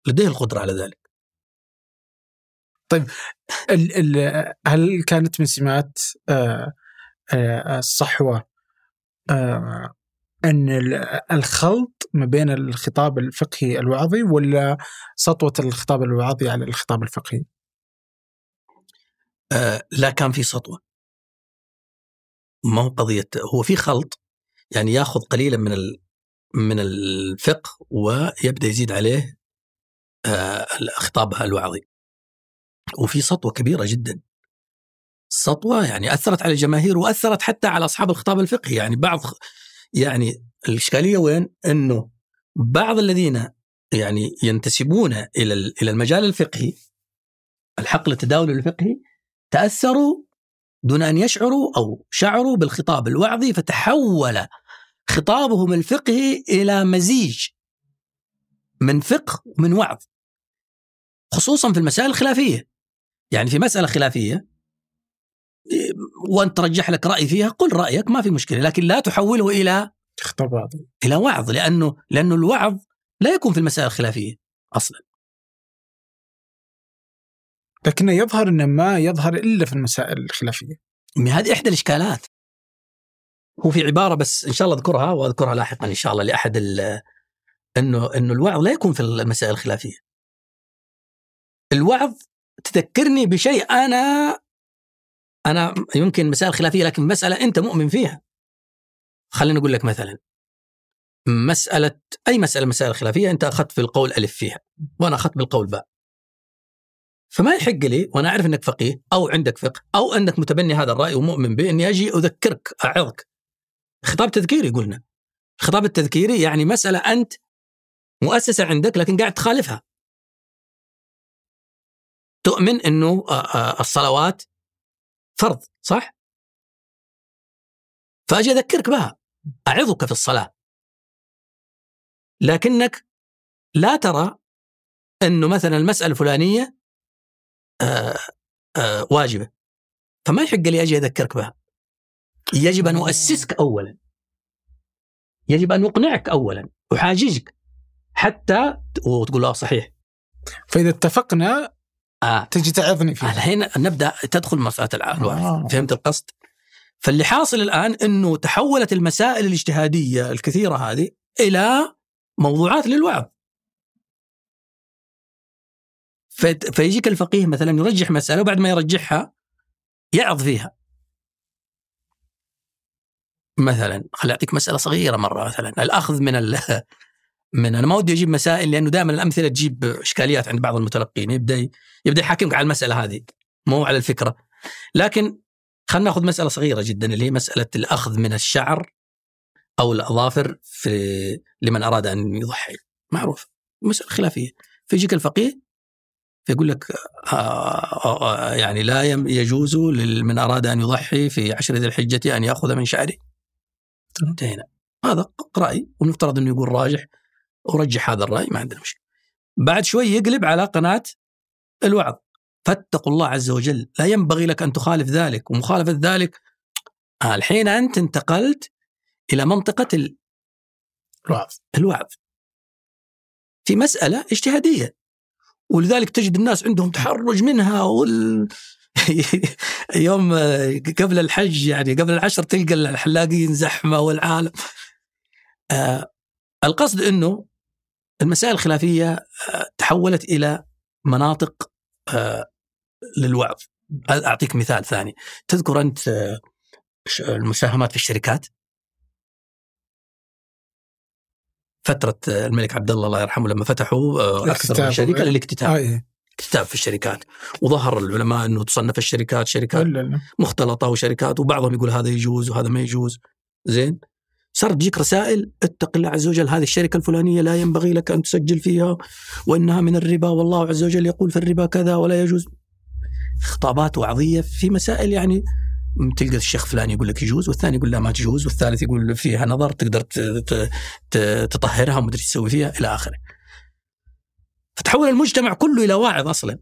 لديه القدرة على ذلك. ال ال هل كانت من سمات آه، ال- الخلط ما بين الخطاب الفقهي الوعظي ولا سطوة الخطاب الوعظي على الخطاب الفقهي؟ آه لا كان في سطوة. ما هو قضية هو في خلط يعني ياخذ قليلا من ال من الفقه ويبدأ يزيد عليه آه الخطاب الوعظي. وفي سطوة كبيرة جدا. سطوة يعني أثرت على الجماهير وأثرت حتى على أصحاب الخطاب الفقهي يعني بعض يعني الإشكالية وين؟ أنه بعض الذين يعني ينتسبون إلى إلى المجال الفقهي الحقل التداول الفقهي تأثروا دون أن يشعروا أو شعروا بالخطاب الوعظي فتحول خطابهم الفقهي إلى مزيج من فقه ومن وعظ خصوصا في المسائل الخلافية يعني في مسألة خلافية وأنت ترجح لك رأي فيها قل رأيك ما في مشكلة. لكن لا تحوله إلى وعظي إلى وعظ لأنه لأنه الوعظ لا يكون في المسائل الخلافية أصلا. لكنه يظهر إنه ما يظهر إلا في المسائل الخلافية. هذه إحدى الإشكالات. هو في عبارة بس إن شاء الله أذكرها وأذكرها لاحقا إن شاء الله لأحد إنه إنه الوعظ لا يكون في المسائل الخلافية. الوعظ تذكرني بشيء أنا أنا يمكن مسائل خلافية لكن مسألة أنت مؤمن فيها. خليني أقول لك مثلا مسألة أي مسألة مسائل خلافية أنت أخذت في القول ألف فيها وأنا أخذت بالقول باء. فما يحق لي وأنا أعرف أنك فقيه أو عندك فقه أو أنك متبني هذا الرأي ومؤمن به إني أجي أذكرك أعظك. خطاب تذكيري قلنا. الخطاب التذكيري يعني مسألة أنت مؤسسة عندك لكن قاعد تخالفها. تؤمن إنه الصلوات فرض صح؟ فأجي أذكرك بها أعظك في الصلاة. لكنك لا ترى انه مثلا المسألة الفلانية آآ آآ واجبة. فما يحق لي أجي أذكرك بها. يجب أن أؤسسك اولا. يجب أن أقنعك اولا، أحاججك حتى وتقول آه صحيح. فإذا اتفقنا آه. تجي تعظني فيها الحين نبدأ تدخل مسألة الوعظ آه. فهمت القصد؟ فاللي حاصل الآن إنه تحولت المسائل الاجتهادية الكثيرة هذه إلى موضوعات للوعظ. فيجيك الفقيه مثلا يرجح مسألة وبعد ما يرجحها يعظ فيها. مثلا خلي أعطيك مسألة صغيرة مرة مثلا الأخذ من ال من. أنا ما ودي أجيب مسائل لأنه دائما الأمثلة تجيب إشكاليات عند بعض المتلقين. يبدأ يبدأ يحاكمك على المسألة هذه مو على الفكرة. لكن خلينا ناخذ مسألة صغيرة جدا اللي هي مسألة الأخذ من الشعر أو الأظافر في لمن أراد أن يضحي. معروف. مسألة خلافية. فيجيك الفقيه فيقول لك آه آه آه يعني لا يجوز لمن أراد أن يضحي في عشر ذي الحجة أن يأخذ من شعره. انتهينا. هذا رأي ونفترض أنه يقول راجح. ورجح هذا الرأي ما عندنا مشكلة. بعد شوي يقلب على قناة الوعظ. فاتقوا الله عز وجل لا ينبغي لك أن تخالف ذلك ومخالفة ذلك آه الحين أنت انتقلت إلى منطقة ال- الوعظ. الوعظ. في مسألة اجتهادية ولذلك تجد الناس عندهم تحرج منها وال... يوم قبل الحج يعني قبل العشر تلقى الحلاقين زحمة والعالم. آه القصد إنه المسائل الخلافية آه تحولت إلى مناطق آه للوعظ. أعطيك مثال ثاني. تذكر أنت آه المساهمات في الشركات؟ فترة آه، الملك عبد الله الله يرحمه لما فتحوا أكثر من. شركة للاكتتاب. آه إيه. اكتتاب في الشركات. وظهر العلماء إنه تصنف الشركات شركات مختلطة وشركات وبعضهم يقول هذا يجوز وهذا ما يجوز. زين؟ صارت تجيك رسائل اتق الله عز وجل هذه الشركة الفلانية لا ينبغي لك أن تسجل فيها وإنها من الربا والله عز وجل يقول في الربا كذا ولا يجوز خطابات وعظية في مسائل يعني تلقى الشيخ فلان يقول لك يجوز والثاني يقول لا ما تجوز والثالث يقول فيها نظر تقدر تطهرها ومدري تسوي فيها إلى آخره. فتحول المجتمع كله إلى واعظ أصلا.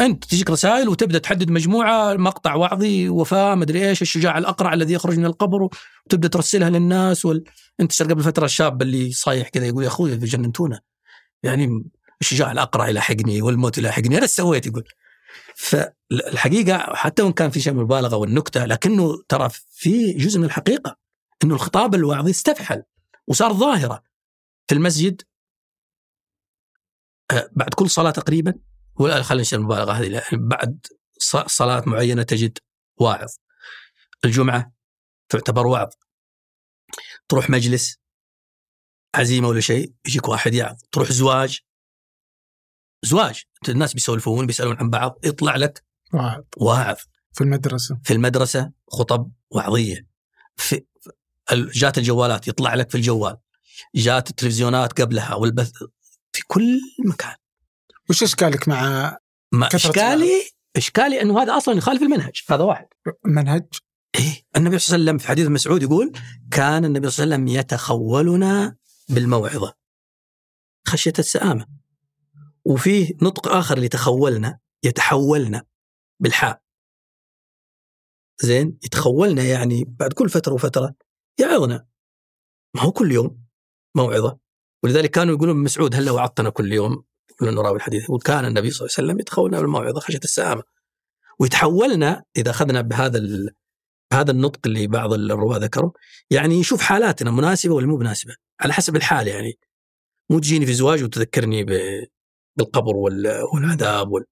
أنت تجيك رسائل وتبدأ تحدد مجموعة مقطع وعظي وفاة مدري إيش الشجاع الأقرع الذي يخرج من القبر وتبدأ ترسلها للناس وال... أنت قبل فترة الشاب اللي صايح كذا يقول يا أخوي جننتونا. يعني الشجاع الأقرع يلاحقني والموت يلاحقني أنا سويت يقول. فالحقيقة حتى وإن كان في شيء من المبالغة والنكتة لكنه ترى في جزء من الحقيقة إنه الخطاب الوعظي استفحل وصار ظاهرة في المسجد آه، بعد كل صلاة تقريبا ولا خلينا نشيل المبالغة هذه بعد صلاة معينة تجد واعظ. الجمعة تعتبر وعظ تروح مجلس عزيمة ولا شيء يجيك واحد يعظ. تروح زواج زواج. الناس بيسولفون بيسألون عن بعض يطلع لك واعظ. واعظ. في المدرسة. في المدرسة خطب وعظية. في جات الجوالات يطلع لك في الجوال. جات التلفزيونات قبلها والبث في كل مكان. وش إشكالك مع ما إشكالي؟ إشكالي إنه هذا أصلا يخالف المنهج هذا واحد. منهج؟ إيه النبي صلى الله عليه وسلم في حديث مسعود يقول كان النبي صلى الله عليه وسلم يتخولنا بالموعظة. خشية السآمة. وفيه نطق آخر لتخولنا يتحولنا بالحاء. زين؟ يتخولنا يعني بعد كل فترة وفترة يعظنا ما هو كل يوم موعظة. ولذلك كانوا يقولون مسعود هل لو وعظتنا كل يوم؟ كلنا نراوي الحديث يقول كان النبي صلى الله عليه وسلم يتخولنا بالموعظه خشية السآمه ويتحولنا إذا أخذنا بهذا. هذا النطق اللي بعض الرواة ذكروا يعني يشوف حالاتنا مناسبة ولا مو مناسبة على حسب الحال يعني مو تجيني في زواج وتذكرني. بالقبر وال... والعذاب وال...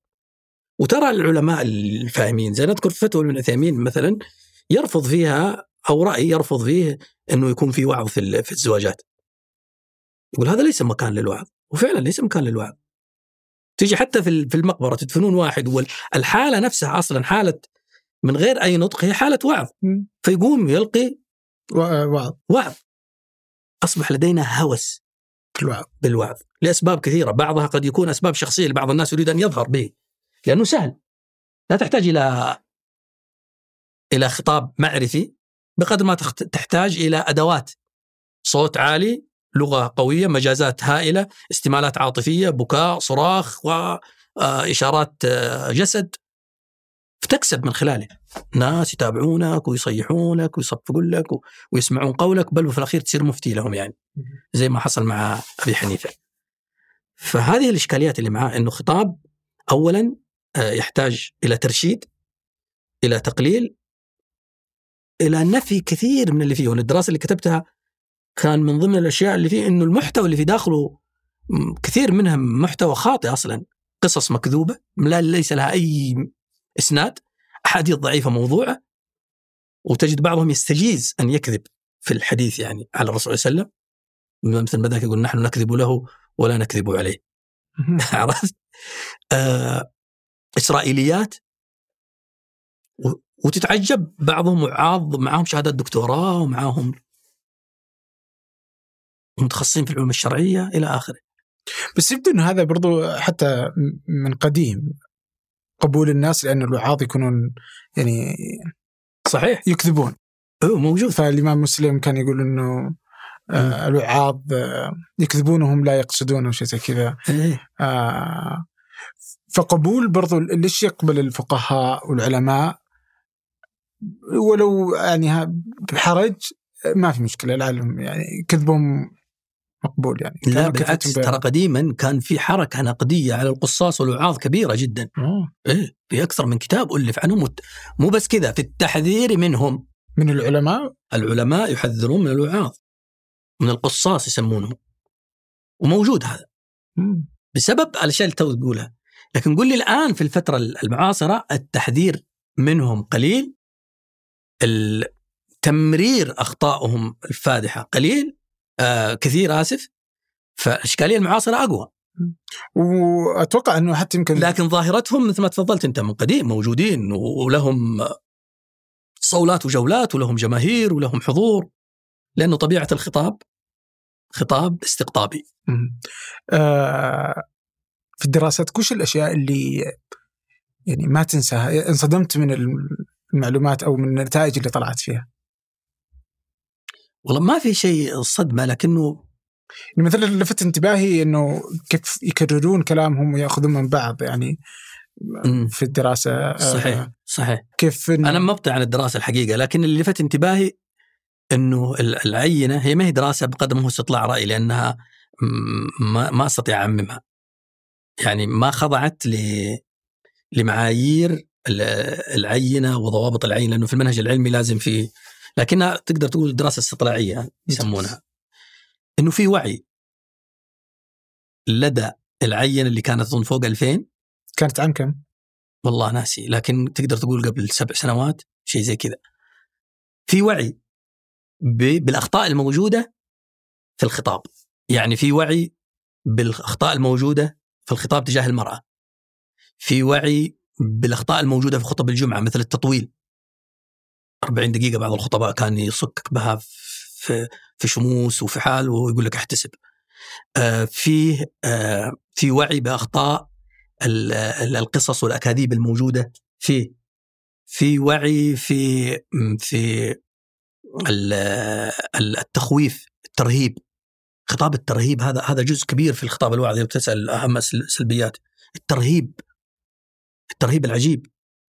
وترى العلماء الفاهمين زي نذكر فتوى ابن عثيمين مثلا يرفض فيها أو رأي يرفض فيه إنه يكون في وعظ في الزواجات. يقول هذا ليس مكان للوعظ وفعلا ليس مكان للوعظ. تيجي حتى في في المقبرة تدفنون واحد والحاله نفسها أصلا حالة من غير أي نطق هي حالة وعظ. فيقوم يلقي و- وعظ. وعظ. أصبح لدينا هوس في الوعظ بالوعظ لأسباب كثيرة. بعضها قد يكون أسباب شخصية لبعض الناس يريد أن يظهر به لأنه سهل. لا تحتاج إلى إلى خطاب معرفي بقدر ما تحتاج إلى أدوات. صوت عالي لغة قوية مجازات هائلة استمالات عاطفية بكاء صراخ واشارات جسد. فتكسب من خلاله. ناس يتابعونك ويصيحونك ويصفقون لك ويسمعون قولك بل وفي الأخير تصير مفتي لهم يعني. زي ما حصل مع أبي حنيفة. فهذه الإشكاليات اللي معاه إنه خطاب اولا آه، يحتاج إلى ترشيد إلى تقليل إلى نفي كثير من اللي فيه. والدراسة اللي كتبتها كان من ضمن الأشياء اللي فيه إنه المحتوى اللي في داخله كثير منها محتوى خاطئ أصلا. قصص مكذوبة لا ليس لها أي إسناد. أحاديث ضعيفة موضوعة. وتجد بعضهم يستجيز أن يكذب في الحديث يعني على الرسول صلى الله عليه وسلم. مثل ما ذاك يقول نحن نكذب له ولا نكذب عليه. عرفت؟ آه إسرائيليات. وتتعجب بعضهم وعاض معاهم شهادات دكتوراه ومعاهم متخصصين في العلوم الشرعية إلى آخره. بس يبدو إنه هذا برضو حتى من قديم قبول الناس لأن الوعاظ يكونون يعني صحيح. يكذبون. هو موجود. فالإمام مسلم كان يقول إنه آه الوعاظ آه يكذبون وهم لا يقصدون أو شيء زي كذا. إيه. آه فقبول برضو ليش يقبل الفقهاء والعلماء؟ ولو يعني بحرج ما في مشكلة لعلهم يعني كذبهم مقبول يعني. لا بالعكس ترى قديما كان في حركة نقديه على القصاص والوعاظ كبيرة جدا. أوه. إيه في أكثر من كتاب ألف عنهم وت- مو بس كذا في التحذير منهم. من العلماء؟ العلماء يحذرون من الوعاظ من القصاص يسمونهم. وموجود هذا. مم. بسبب الاشياء اللي تو تقولها لكن قل لي الآن في الفترة المعاصرة التحذير منهم قليل؟ تمرير أخطائهم الفادحة قليل؟ آه كثير آسف فالاشكاليه المعاصرة أقوى. وأتوقع إنه حتى يمكن لكن ظاهرتهم مثل ما تفضلت أنت من قديم موجودين ولهم صولات وجولات ولهم جماهير ولهم حضور لأنه طبيعة الخطاب خطاب استقطابي. آه في الدراسات وش الأشياء اللي يعني ما تنساها انصدمت من المعلومات أو من النتائج اللي طلعت فيها؟ والله ما في شيء صدمة لكنه يعني مثلا لفت انتباهي إنه كيف يكررون كلامهم ويأخذون من بعض يعني. في الدراسة آه، صحيح صحيح كيف إنه أنا مبطع عن الدراسة الحقيقة لكن اللي لفت انتباهي إنه ال- العينة هي ما هي دراسة بقدر ما هو استطلاع رأي لأنها ما ما أستطيع أعممها. يعني ما خضعت ل لمعايير ال- العينة وضوابط العينة لأنه في المنهج العلمي لازم في لكنها تقدر تقول دراسة استطلاعية يسمونها. إنه في وعي لدى العينه اللي كانت أظن فوق 2000 كانت عام كم؟ والله ناسي لكن تقدر تقول قبل سبع سنوات شيء زي كذا. في وعي بالأخطاء الموجودة في الخطاب. يعني في وعي بالأخطاء الموجودة في الخطاب تجاه المرأة. في وعي بالأخطاء الموجودة في خطب الجمعة مثل التطويل. 40 دقيقة بعض الخطباء كان يصكك بها في في شموس وفي حال وهو يقول لك احتسب. آه، فيه آه، في وعي بأخطاء ال- ال- القصص والأكاذيب الموجودة فيه. في وعي في في ال- ال- التخويف الترهيب. خطاب الترهيب هذا هذا جزء كبير في الخطاب الوعظي وتسأل أهم السلبيات. الترهيب. الترهيب العجيب.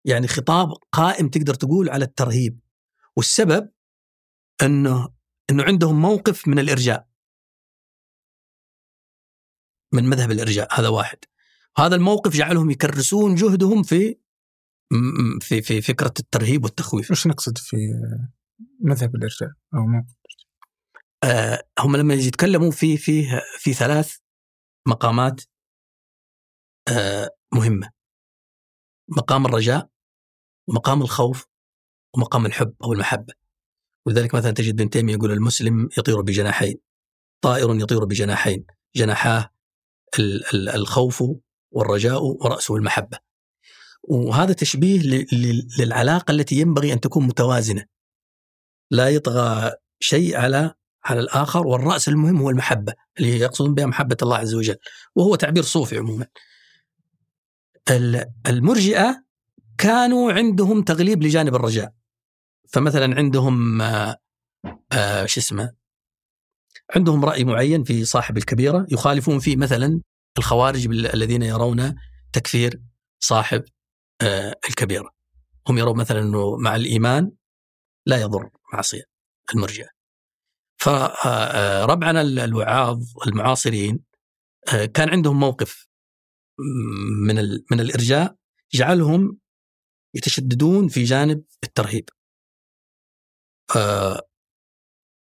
يعني خطاب قائم تقدر تقول على الترهيب. والسبب إنه إنه عندهم موقف من الإرجاء. من مذهب الإرجاء هذا واحد. هذا الموقف جعلهم يكرسون جهدهم في في في فكرة الترهيب والتخويف. وش نقصد في مذهب الإرجاء أو موقف آه هم لما يتكلموا في في في ثلاث مقامات آه مهمة. مقام الرجاء ومقام الخوف ومقام الحب أو المحبة. ولذلك مثلا تجد ابن تيمية يقول المسلم يطير بجناحين طائر يطير بجناحين جناحاه ال- ال- الخوف والرجاء ورأسه المحبه وهذا تشبيه ل- ل- للعلاقة التي ينبغي أن تكون متوازنة. لا يطغى شيء على على الآخر والرأس المهم هو المحبة اللي يقصدون بها محبة الله عز وجل وهو تعبير صوفي عموما. ال- المرجئة كانوا عندهم تغليب لجانب الرجاء. فمثلا عندهم آه، آه، شو اسمه عندهم رأي معين في صاحب الكبيرة يخالفون فيه مثلا الخوارج الذين يرون تكفير صاحب آه، الكبيرة. هم يرون مثلا إنه مع الإيمان لا يضر معصية المرجئة. فربعنا الوعاظ المعاصرين آه، كان عندهم موقف من من الإرجاء جعلهم يتشددون في جانب الترهيب. آه،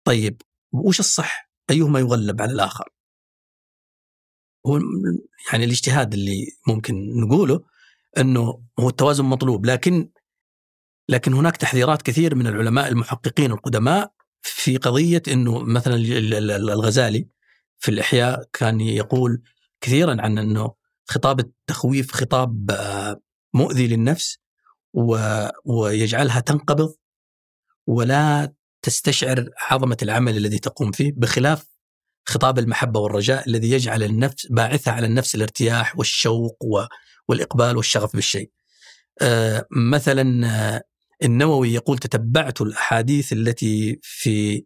طيب وش الصح؟ أيهما يغلب على الآخر؟ هو يعني الاجتهاد اللي ممكن نقوله إنه هو التوازن مطلوب لكن لكن هناك تحذيرات كثير من العلماء المحققين القدماء في قضية إنه مثلا ال- ال- ال- الغزالي في الإحياء كان يقول كثيرا عن إنه خطاب التخويف خطاب آه، مؤذي للنفس و- ويجعلها تنقبض ولا تستشعر عظمة العمل الذي تقوم فيه بخلاف خطاب المحبة والرجاء الذي يجعل النفس باعثها على النفس الارتياح والشوق و- والإقبال والشغف بالشيء. آه، مثلا آه، النووي يقول تتبعت الأحاديث التي في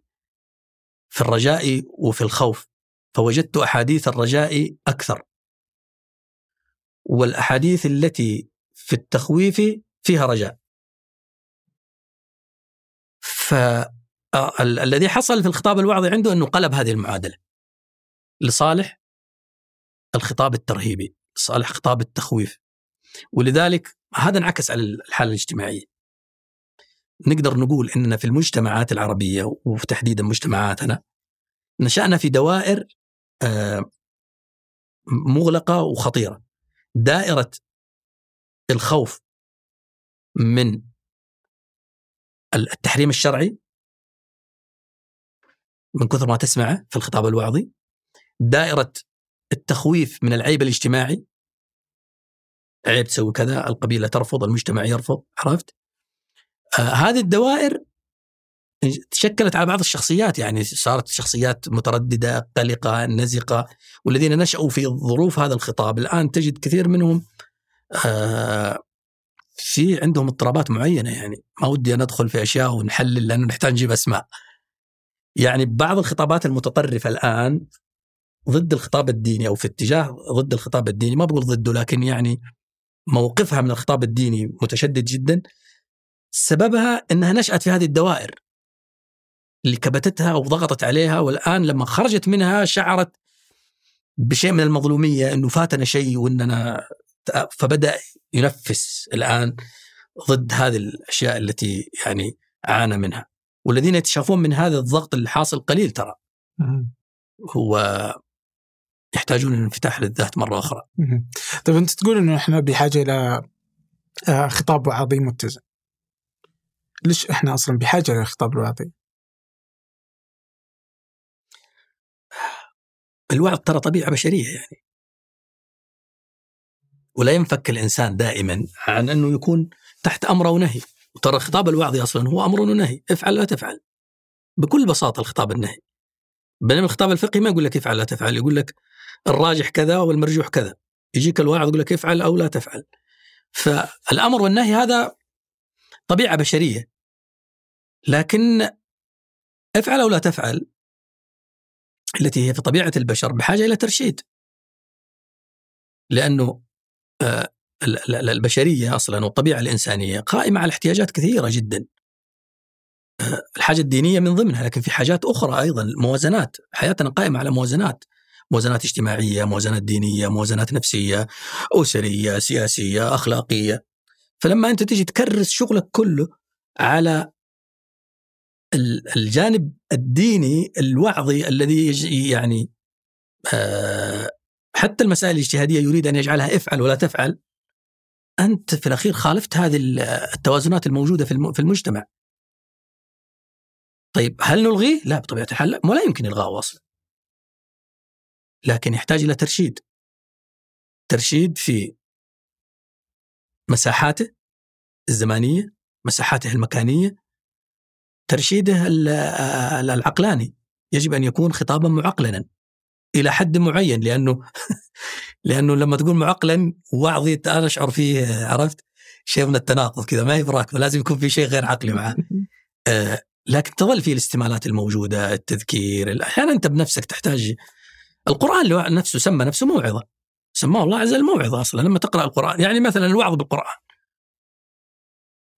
في الرجاء وفي الخوف فوجدت أحاديث الرجاء أكثر والأحاديث التي في التخويف فيها رجاء. فالذي حصل في الخطاب الوعظي عنده أنه قلب هذه المعادلة. لصالح الخطاب الترهيبي لصالح خطاب التخويف. ولذلك هذا انعكس على الحالة الاجتماعية. نقدر نقول إننا في المجتمعات العربية وتحديدا مجتمعاتنا نشأنا في دوائر آه، مغلقة وخطيرة. دائرة الخوف من التحريم الشرعي من كثر ما تسمعه في الخطاب الوعظي دائرة التخويف من العيب الاجتماعي عيب تسوي كذا القبيلة ترفض المجتمع يرفض عرفت؟ آه هذه الدوائر تشكلت على بعض الشخصيات يعني صارت شخصيات مترددة قلقة نزقة والذين نشأوا في ظروف هذا الخطاب. الآن تجد كثير منهم آه في عندهم اضطرابات معينة يعني. ما ودي أن أدخل في أشياء ونحلل لأنه نحتاج نجيب أسماء. يعني بعض الخطابات المتطرفة الآن ضد الخطاب الديني أو في اتجاه ضد الخطاب الديني. ما بقول ضده لكن يعني موقفها من الخطاب الديني متشدد جدا. سببها أنها نشأت في هذه الدوائر اللي كبتتها وضغطت عليها والآن لما خرجت منها شعرت بشيء من المظلومية أنه فاتنا شيء وأننا فبدأ ينفس الآن ضد هذه الأشياء التي يعني عانى منها والذين يتشافون من هذا الضغط الحاصل قليل ترى. هو يحتاجون الانفتاح للذات مرة أخرى مهم. طيب أنت تقول إنه إحنا بحاجة إلى آه، خطاب وعظي متزن. ليش إحنا أصلا بحاجة للخطاب الوعظي؟ الوعظ ترى طبيعة بشرية يعني ولا ينفك الإنسان دائما عن أنه يكون تحت أمر ونهي. وترى الخطاب الوعظي أصلا هو أمر ونهي. افعل لا تفعل. بكل بساطة الخطاب النهي. بينما الخطاب الفقهي ما يقول لك افعل لا تفعل. يقول لك الراجح كذا والمرجوح كذا. يجيك الواعظ يقول لك افعل أو لا تفعل. فالأمر والنهي هذا طبيعة بشرية. لكن افعل أو لا تفعل التي هي في طبيعة البشر بحاجة إلى ترشيد. لأنه آه، البشرية أصلا والطبيعة الإنسانية قائمة على احتياجات كثيرة جدا. آه، الحاجة الدينية من ضمنها لكن في حاجات أخرى أيضا موازنات حياتنا قائمة على موازنات. موازنات اجتماعية موازنات دينية موازنات نفسية أسرية سياسية أخلاقية. فلما أنت تيجي تكرس شغلك كله على الجانب الديني الوعظي الذي يعني آه، حتى المسائل الاجتهادية يريد أن يجعلها افعل ولا تفعل أنت في الأخير خالفت هذه التوازنات الموجودة في المجتمع. طيب هل نلغيه؟ لا بطبيعة الحال لا ولا يمكن الغائه أصلا. لكن يحتاج إلى ترشيد. ترشيد في مساحاته الزمانية، مساحاته المكانية، ترشيده العقلاني يجب أن يكون خطابا معقلنا إلى حد معين لأنه لأنه لما تقول معقلا وعظي أنا أشعر فيه عرفت؟ شيء من التناقض كذا ما هي براكبه لازم يكون في شيء غير عقلي معه. آه لكن تظل فيه الاستمالات الموجودة التذكير أحيانا أنت بنفسك تحتاج القرآن نفسه سمى نفسه موعظة. سماه الله عز وجل موعظة أصلا لما تقرأ القرآن يعني مثلا الوعظ بالقرآن.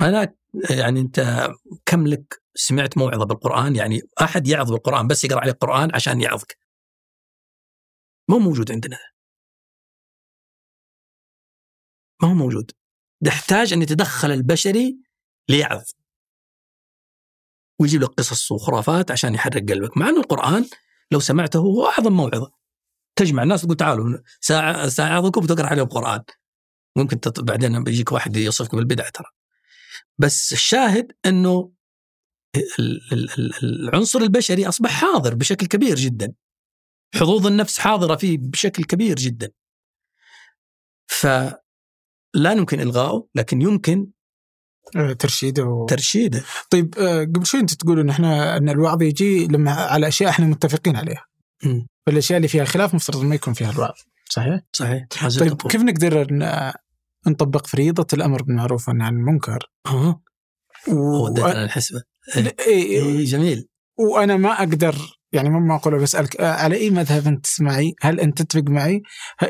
أنا يعني أنت كم لك سمعت موعظة بالقرآن؟ يعني أحد يعظ بالقرآن بس يقرأ عليك القران عشان يعظك. ما هو موجود عندنا. ما هو موجود. يحتاج أن يتدخل البشري ليعظ. ويجيب لك قصص وخرافات عشان يحرك قلبك. مع أن القرآن لو سمعته هو أعظم موعظة. تجمع الناس تقول تعالوا ساعظكم وتقرأ عليهم القران ممكن تط... بعدين بيجيك واحد يصفك بالبدع ترى. بس الشاهد أنه العنصر البشري أصبح حاضر بشكل كبير جدا. حظوظ النفس حاضرة فيه بشكل كبير جدا. فلا يمكن الغائه لكن يمكن آه، ترشيده. و... ترشيده. طيب آه، قبل شوي أنت تقول إن إحنا إن الوعظ يجي لما على أشياء إحنا متفقين عليها. فالأشياء اللي فيها خلاف مفترض ما يكون فيها الوعظ صحيح؟ صحيح. طيب كيف نقدر نطبق فريضة الأمر بالمعروف والنهي عن المنكر؟ أها. و... وديتنا الحسبة. إيه. إيه. إيه جميل. وأنا ما أقدر يعني ما أقول بسالك آه، على أي مذهب أنت تسمعي؟ هل أنت تتفق معي؟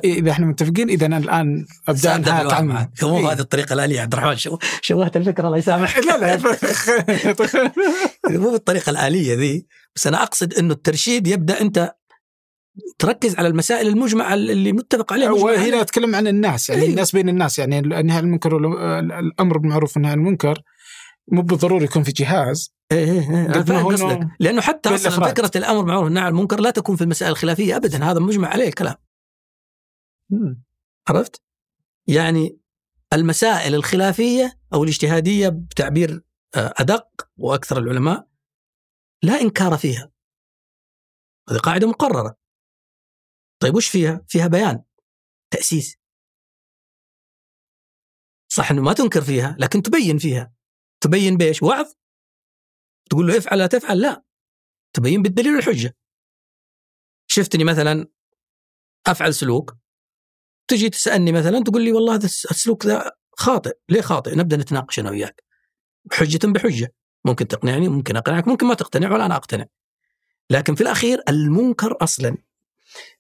إذا إحنا متفقين إذا أنا الآن أبدأ اتعامل مو إيه؟ هذه الطريقة الاليه عبد الرحمن شو شوهت الفكرة الله يسامحك لا لا مو بالطريقة الآلية ذي بس أنا أقصد إنه الترشيد يبدأ أنت تركز على المسائل المجمع اللي متفق عليها وهنا أتكلم عن الناس يعني إيه؟ الناس بين الناس يعني النهي عن المنكر الأمر بالمعروف والنهي عن المنكر مو بالضروري يكون في جهاز. إيه إيه إيه لأنه حتى أصلا فكرة الأمر بالمعروف والنهي عن المنكر لا تكون في المسائل الخلافية ابدا. هذا مجمع عليه الكلام. عرفت؟ يعني المسائل الخلافية أو الاجتهادية بتعبير آه، أدق وأكثر العلماء لا إنكار فيها. هذه قاعدة مقررة. طيب وش فيها؟ فيها بيان تأسيس. صح إنه ما تنكر فيها لكن تبين فيها. تبين بإيش؟ وعظ. تقول له افعل لا تفعل لا. تبين بالدليل والحجة. شفتني مثلا أفعل سلوك. تجي تسألني مثلا تقول لي والله هذا السلوك ذا خاطئ. ليه خاطئ؟ نبدأ نتناقش أنا وياك. بحجه بحجة. ممكن تقنعني ممكن أقنعك ممكن ما تقتنع ولا أنا أقتنع. لكن في الأخير المنكر أصلا.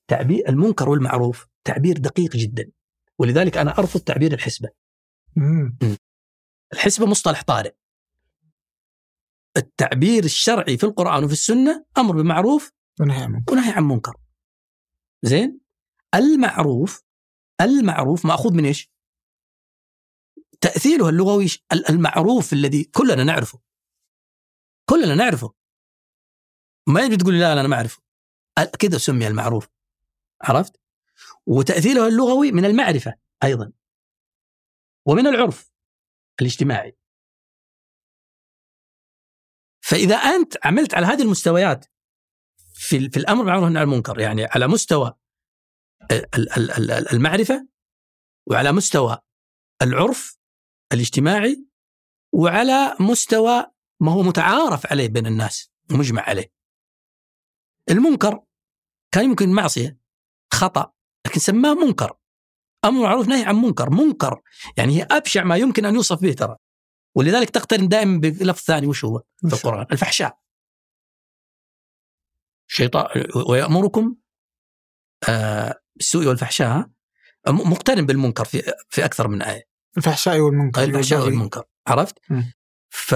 تعبير المنكر والمعروف تعبير دقيق جدا. ولذلك أنا أرفض تعبير الحسبة. مم. الحسبه مصطلح طارئ. التعبير الشرعي في القرآن وفي السنة أمر بالمعروف ونهي عن منكر. ونهي عن منكر. زين؟ المعروف المعروف مأخوذ من إيش؟ تأثيره اللغوي المعروف الذي كلنا نعرفه. كلنا نعرفه. ما يجي تقول لا, لا أنا ما أعرفه. كذا سمي المعروف. عرفت؟ وتأثيره اللغوي من المعرفة أيضا. ومن العرف. الاجتماعي. فإذا أنت عملت على هذه المستويات في في الأمر بالمعروف والنهي عن المنكر يعني على مستوى المعرفة وعلى مستوى العرف الاجتماعي وعلى مستوى ما هو متعارف عليه بين الناس ومجمع عليه. المنكر كان يمكن معصية خطأ لكن سماه منكر. أمر معروف نهي عن منكر. منكر يعني هي أبشع ما يمكن أن يوصف به ترى. ولذلك تقترن دائما بلفظ ثاني وش هو؟ في القرآن الفحشاء. شيطان ويأمركم آه بالسوء والفحشاء مقترن بالمنكر في في أكثر من آية. الفحشاء والمنكر. الفحشاء والمنكر. عرفت؟ ف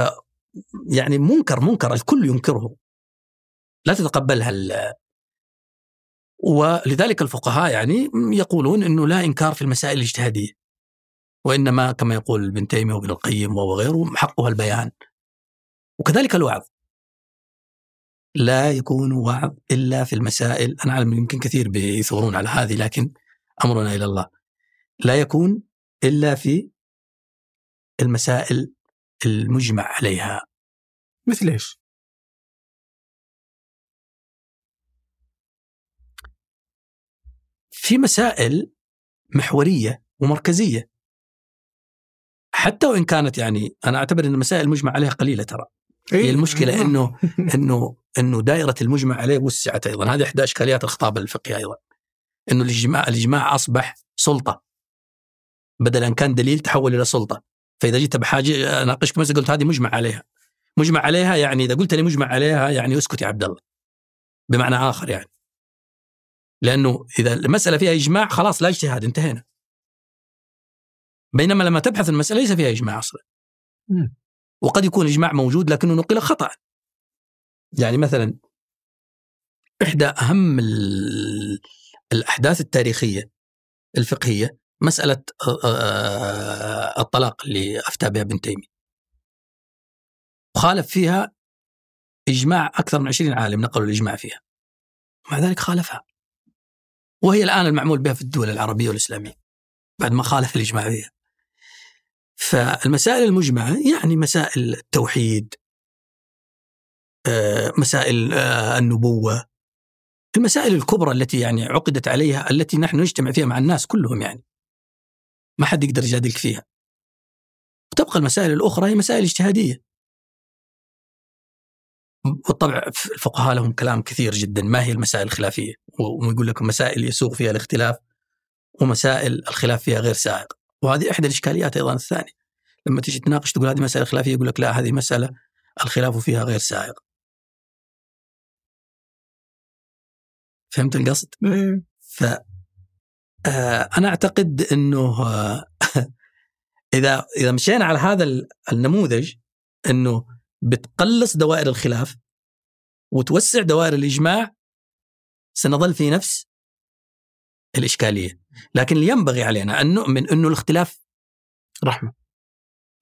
يعني منكر منكر الكل ينكره. لا تتقبلها ولذلك الفقهاء يعني يقولون إنه لا إنكار في المسائل الاجتهادية وإنما كما يقول ابن تيمية وابن القيم وغيره حقها البيان. وكذلك الوعظ. لا يكون وعظ إلا في المسائل أنا أعلم يمكن كثير بيثورون على هذه لكن أمرنا إلى الله. لا يكون إلا في المسائل المجمع عليها. مثل إيش؟ في مسائل محورية ومركزية. حتى وإن كانت يعني أنا أعتبر إن المسائل المجمع عليها قليلة ترى. هي إيه؟ المشكلة إنه إنه إنه دائرة المجمع عليه وسعت أيضا. هذه إحدى إشكاليات الخطاب الفقهي أيضا. إنه الإجماع الإجماع أصبح سلطة. بدل ان كان دليل تحول إلى سلطة. فإذا جيت بحاجة اناقشك مثلا قلت هذه مجمع عليها. مجمع عليها يعني إذا قلت لي مجمع عليها يعني أسكت يا عبد الله. بمعنى آخر يعني. لأنه إذا المسألة فيها إجماع خلاص لا اجتهاد انتهينا. بينما لما تبحث المسألة ليس فيها إجماع أصلا. وقد يكون الاجماع موجود لكنه نقل خطأ. يعني مثلا إحدى أهم الأحداث التاريخية الفقهية مسألة الطلاق اللي أفتى بها ابن تيمية. وخالف فيها إجماع أكثر من 20 عالم نقلوا الإجماع فيها. مع ذلك خالفها. وهي الآن المعمول بها في الدول العربية والإسلامية بعد ما خالف الإجماع فيها فالمسائل المجمعة يعني مسائل التوحيد آه، مسائل آه، النبوة المسائل الكبرى التي يعني عقدت عليها التي نحن نجتمع فيها مع الناس كلهم يعني. ما حد يقدر يجادلك فيها. وتبقى المسائل الأخرى هي مسائل اجتهادية. بالطبع الفقهاء لهم كلام كثير جدا ما هي المسائل الخلافية ويقول لك مسائل يسوق فيها الاختلاف ومسائل الخلاف فيها غير سائق وهذه إحدى الإشكاليات أيضا الثانية لما تيجي تناقش تقول هذه مساله خلافية يقول لك لا هذه مسألة الخلاف فيها غير سائق فهمت القصد؟ إيه. ف آه، أنا أعتقد إنه إذا إذا مشينا على هذا النموذج إنه بتقلص دوائر الخلاف وتوسع دوائر الإجماع سنظل في نفس الإشكالية. لكن اللي ينبغي علينا أن نؤمن أنه الاختلاف رحمة.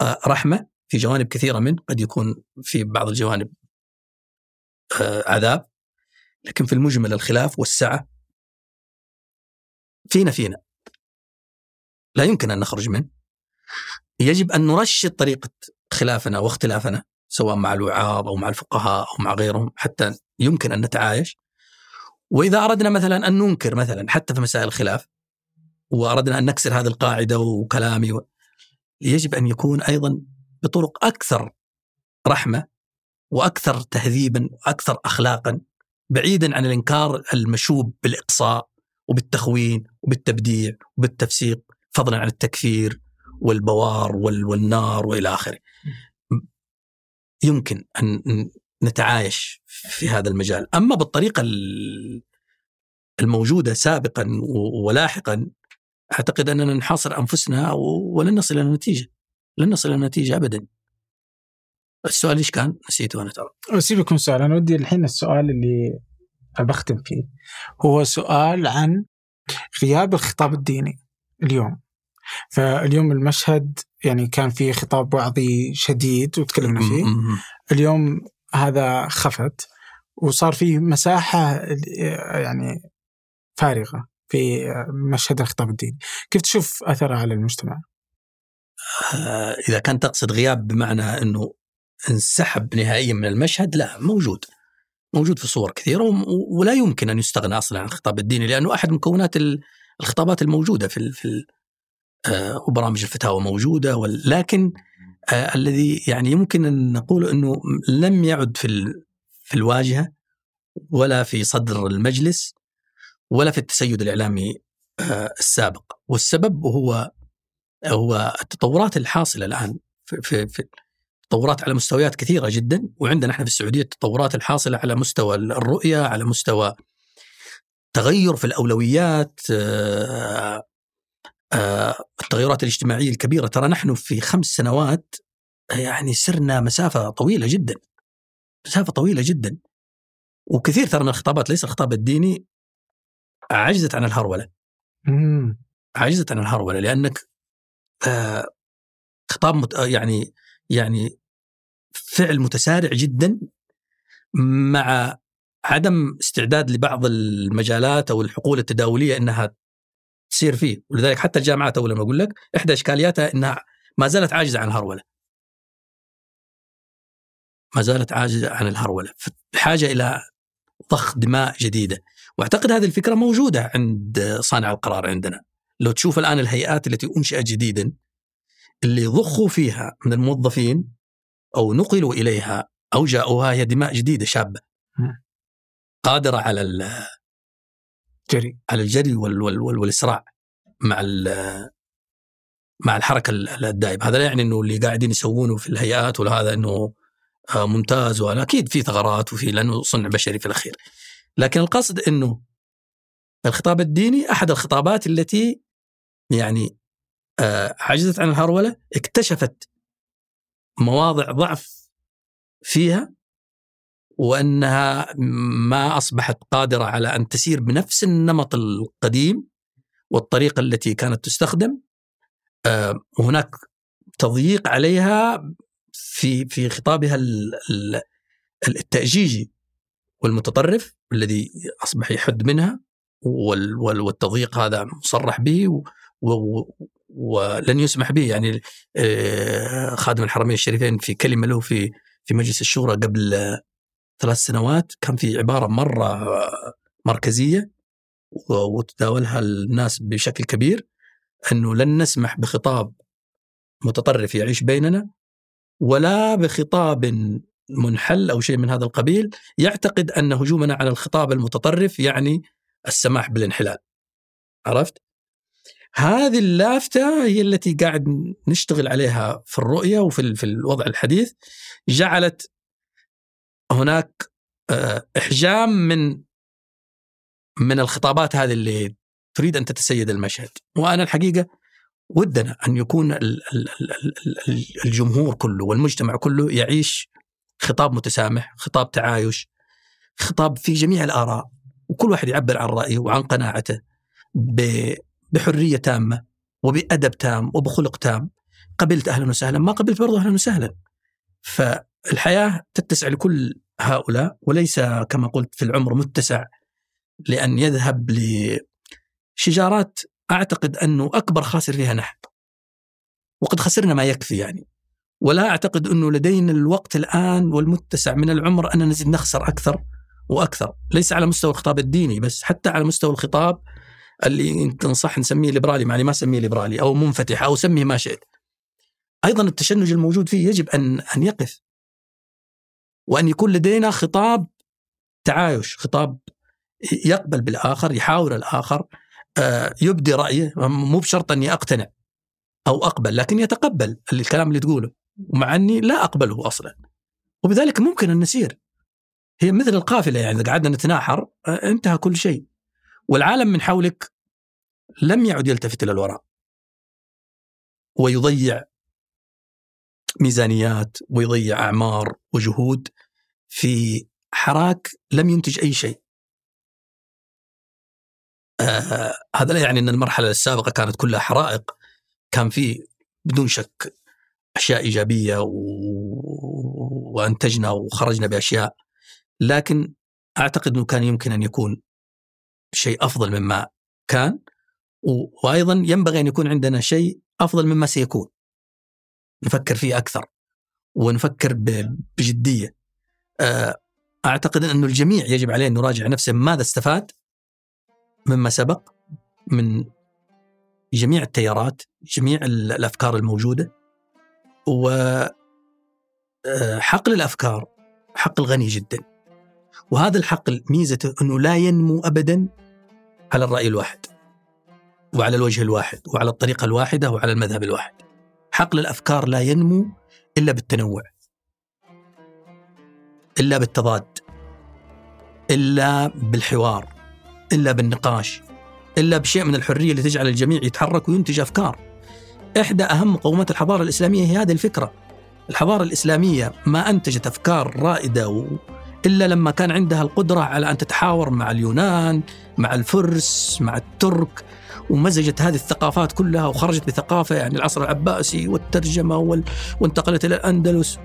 آه رحمة في جوانب كثيرة منه قد يكون في بعض الجوانب آه عذاب لكن في المجمل الخلاف والسعة فينا فينا. لا يمكن أن نخرج منه. يجب أن نرشد طريقة خلافنا واختلافنا. سواء مع الوعاظ أو مع الفقهاء أو مع غيرهم حتى يمكن أن نتعايش وإذا أردنا مثلا أن ننكر مثلا حتى في مسائل الخلاف وأردنا أن نكسر هذه القاعدة وكلامي و... يجب أن يكون أيضا بطرق أكثر رحمة وأكثر تهذيبا وأكثر اخلاقا بعيدا عن الإنكار المشوب بالإقصاء وبالتخوين وبالتبديع وبالتفسيق فضلا عن التكفير والبوار والنار وإلى آخره. يمكن أن نتعايش في هذا المجال، أما بالطريقة الموجودة سابقا ولاحقا أعتقد أننا نحاصر أنفسنا ولن نصل إلى نتيجة. لن نصل إلى نتيجة ابدا. السؤال إيش كان؟ نسيته أنا ترى. سيبك من السؤال، أنا ودي الحين السؤال اللي بختم فيه هو سؤال عن غياب الخطاب الديني اليوم. فاليوم المشهد يعني كان في خطاب وعظي شديد وتكلمنا فيه. اليوم هذا خفت وصار في مساحة يعني فارغة في مشهد الخطاب الديني. كيف تشوف أثره على المجتمع؟ آه، إذا كان تقصد غياب بمعنى أنه انسحب نهائيا من المشهد لا موجود. موجود في صور كثيرة ولا يمكن أن يستغنى أصلا عن الخطاب الديني لأنه أحد مكونات الخطابات الموجودة في في وبرامج الفتاوى موجودة لكن آه، الذي يعني يمكن أن نقول إنه لم يعد في في الواجهة ولا في صدر المجلس ولا في التسيد الإعلامي آه، السابق. والسبب هو هو التطورات الحاصلة الآن في, في, في تطورات على مستويات كثيرة جدا. وعندنا إحنا في السعودية التطورات الحاصلة على مستوى الرؤية على مستوى تغير في الأولويات آه، آه، التغيرات الاجتماعية الكبيرة. ترى نحن في خمس سنوات يعني سرنا مسافة طويلة جدا. مسافة طويلة جدا. وكثير ترى من الخطابات ليس الخطاب الديني عجزت عن الهرولة. عجزت عن الهرولة لأنك آه، خطاب مت يعني يعني فعل متسارع جدا مع عدم استعداد لبعض المجالات أو الحقول التداولية إنها تصير فيه. ولذلك حتى الجامعات اول ما أقول لك إحدى إشكالياتها إنها ما زالت عاجزة عن الهرولة. ما زالت عاجزة عن الهرولة. بحاجة إلى ضخ دماء جديدة. وأعتقد هذه الفكرة موجودة عند صانع القرار عندنا. لو تشوف الآن الهيئات التي أنشئت جديدا اللي ضخوا فيها من الموظفين أو نقلوا إليها أو جاءوها هي دماء جديدة شابة. قادرة على الجري على الجري وال وال وال والإسراع مع مع الحركة الدائبه هذا لا يعني إنه اللي قاعدين يسوونه في الهيئات ولا هذا إنه آه، ممتاز وأنا أكيد في ثغرات وفي لأنه صنع بشري في الأخير. لكن القصد إنه الخطاب الديني أحد الخطابات التي يعني آه، عجزت عن الهرولة اكتشفت مواضع ضعف فيها وأنها ما أصبحت قادرة على أن تسير بنفس النمط القديم والطريقة التي كانت تستخدم. آه، وهناك تضييق عليها في في خطابها التأجيجي والمتطرف الذي أصبح يحد منها والتضييق هذا مصرح به ولن يسمح به يعني آه، خادم الحرمين الشريفين في كلمة له في في مجلس الشورى قبل ثلاث سنوات كان في عبارة مرة مركزية وتداولها الناس بشكل كبير إنه لن نسمح بخطاب متطرف يعيش بيننا ولا بخطاب منحل أو شيء من هذا القبيل يعتقد أن هجومنا على الخطاب المتطرف يعني السماح بالانحلال. عرفت؟ هذه اللافته هي التي قاعد نشتغل عليها في الرؤية وفي في الوضع الحديث جعلت هناك آه، إحجام من من الخطابات هذه اللي تريد أن تتسيد المشهد وأنا الحقيقة ودنا أن يكون الجمهور كله والمجتمع كله يعيش خطاب متسامح، خطاب تعايش، خطاب في جميع الآراء وكل واحد يعبر عن رأيه وعن قناعته بحرية تامة وبأدب تام وبخلق تام. قبلت أهلا وسهلا، ما قبلت برضه أهلا وسهلا. فالحياه تتسع لكل هؤلاء وليس كما قلت في العمر متسع لأن يذهب لشجارات أعتقد أنه أكبر خاسر فيها نحن. وقد خسرنا ما يكفي يعني. ولا أعتقد أنه لدينا الوقت الآن والمتسع من العمر ان نزيد نخسر أكثر وأكثر، ليس على مستوى الخطاب الديني بس حتى على مستوى الخطاب اللي ان صح نسميه ليبرالي معني ما أسميه ليبرالي أو منفتح أو سميه ما شئت. أيضا التشنج الموجود فيه يجب أن أن يقف. وأن يكون لدينا خطاب تعايش، خطاب يقبل بالآخر، يحاور الآخر، آه، يبدي رأيه. مو بشرط أني أقتنع أو أقبل لكن يتقبل الكلام اللي تقوله ومع أني لا أقبله أصلا. وبذلك ممكن أن نسير. هي مثل القافلة يعني إذا قعدنا نتناحر آه، انتهى كل شيء. والعالم من حولك لم يعد يلتفت إلى الوراء. ويضيع ميزانيات ويضيع أعمار وجهود. في حراك لم ينتج أي شيء. آه هذا لا يعني أن المرحلة السابقة كانت كلها حرائق. كان في بدون شك أشياء إيجابية و... وأنتجنا وخرجنا بأشياء. لكن أعتقد إنه كان يمكن أن يكون شيء أفضل مما كان. و... وأيضا ينبغي أن يكون عندنا شيء أفضل مما سيكون. نفكر فيه أكثر. ونفكر ب... بجدية. آه، أعتقد انه الجميع يجب عليه أن يراجع نفسه ماذا استفاد مما سبق من جميع التيارات جميع الأفكار الموجودة. و آه، حقل الأفكار حقل غني جدا. وهذا الحقل ميزته أنه لا ينمو أبدا على الرأي الواحد وعلى الوجه الواحد وعلى الطريقة الواحدة وعلى المذهب الواحد. حقل الأفكار لا ينمو إلا بالتنوع. إلا بالتضاد إلا بالحوار إلا بالنقاش إلا بشيء من الحرية اللي تجعل الجميع يتحرك وينتج أفكار. إحدى أهم مقومات الحضارة الإسلامية هي هذه الفكرة. الحضارة الإسلامية ما أنتجت أفكار رائدة و... إلا لما كان عندها القدرة على أن تتحاور مع اليونان مع الفرس مع الترك ومزجت هذه الثقافات كلها وخرجت بثقافة يعني العصر العباسي والترجمة وال... وانتقلت إلى الأندلس.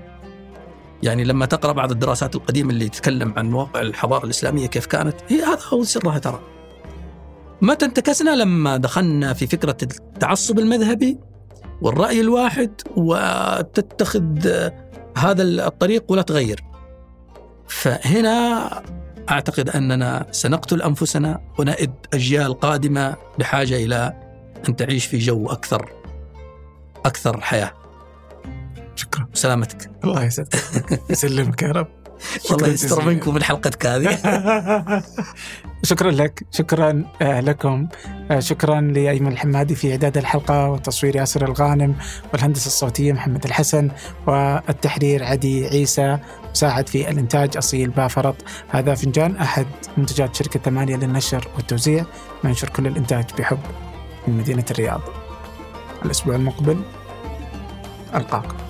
يعني لما تقرأ بعض الدراسات القديمة اللي تتكلم عن واقع الحضارة الإسلامية كيف كانت هي هذا هو سرها ترى. متى انتكسنا؟ لما دخلنا في فكرة التعصب المذهبي والرأي الواحد وتتخذ هذا الطريق ولا تغير. فهنا أعتقد أننا سنقتل أنفسنا ونئد أجيال قادمة بحاجة إلى أن تعيش في جو أكثر أكثر حياة. شكرا. سلامتك. الله يسلمك. يسلمك يا رب. الله يستر منكم من حلقتك هذه. شكرا لك. شكرا آه، لكم. آه، شكرا لأيمن الحمادي في إعداد الحلقة وتصوير ياسر الغانم والهندسة الصوتية محمد الحسن والتحرير عدي عيسى مساعد في الإنتاج أصيل بافرط. هذا فنجان أحد منتجات شركة ثمانية للنشر والتوزيع. منشر كل الإنتاج بحب من مدينة الرياض. الأسبوع المقبل ألقاكم.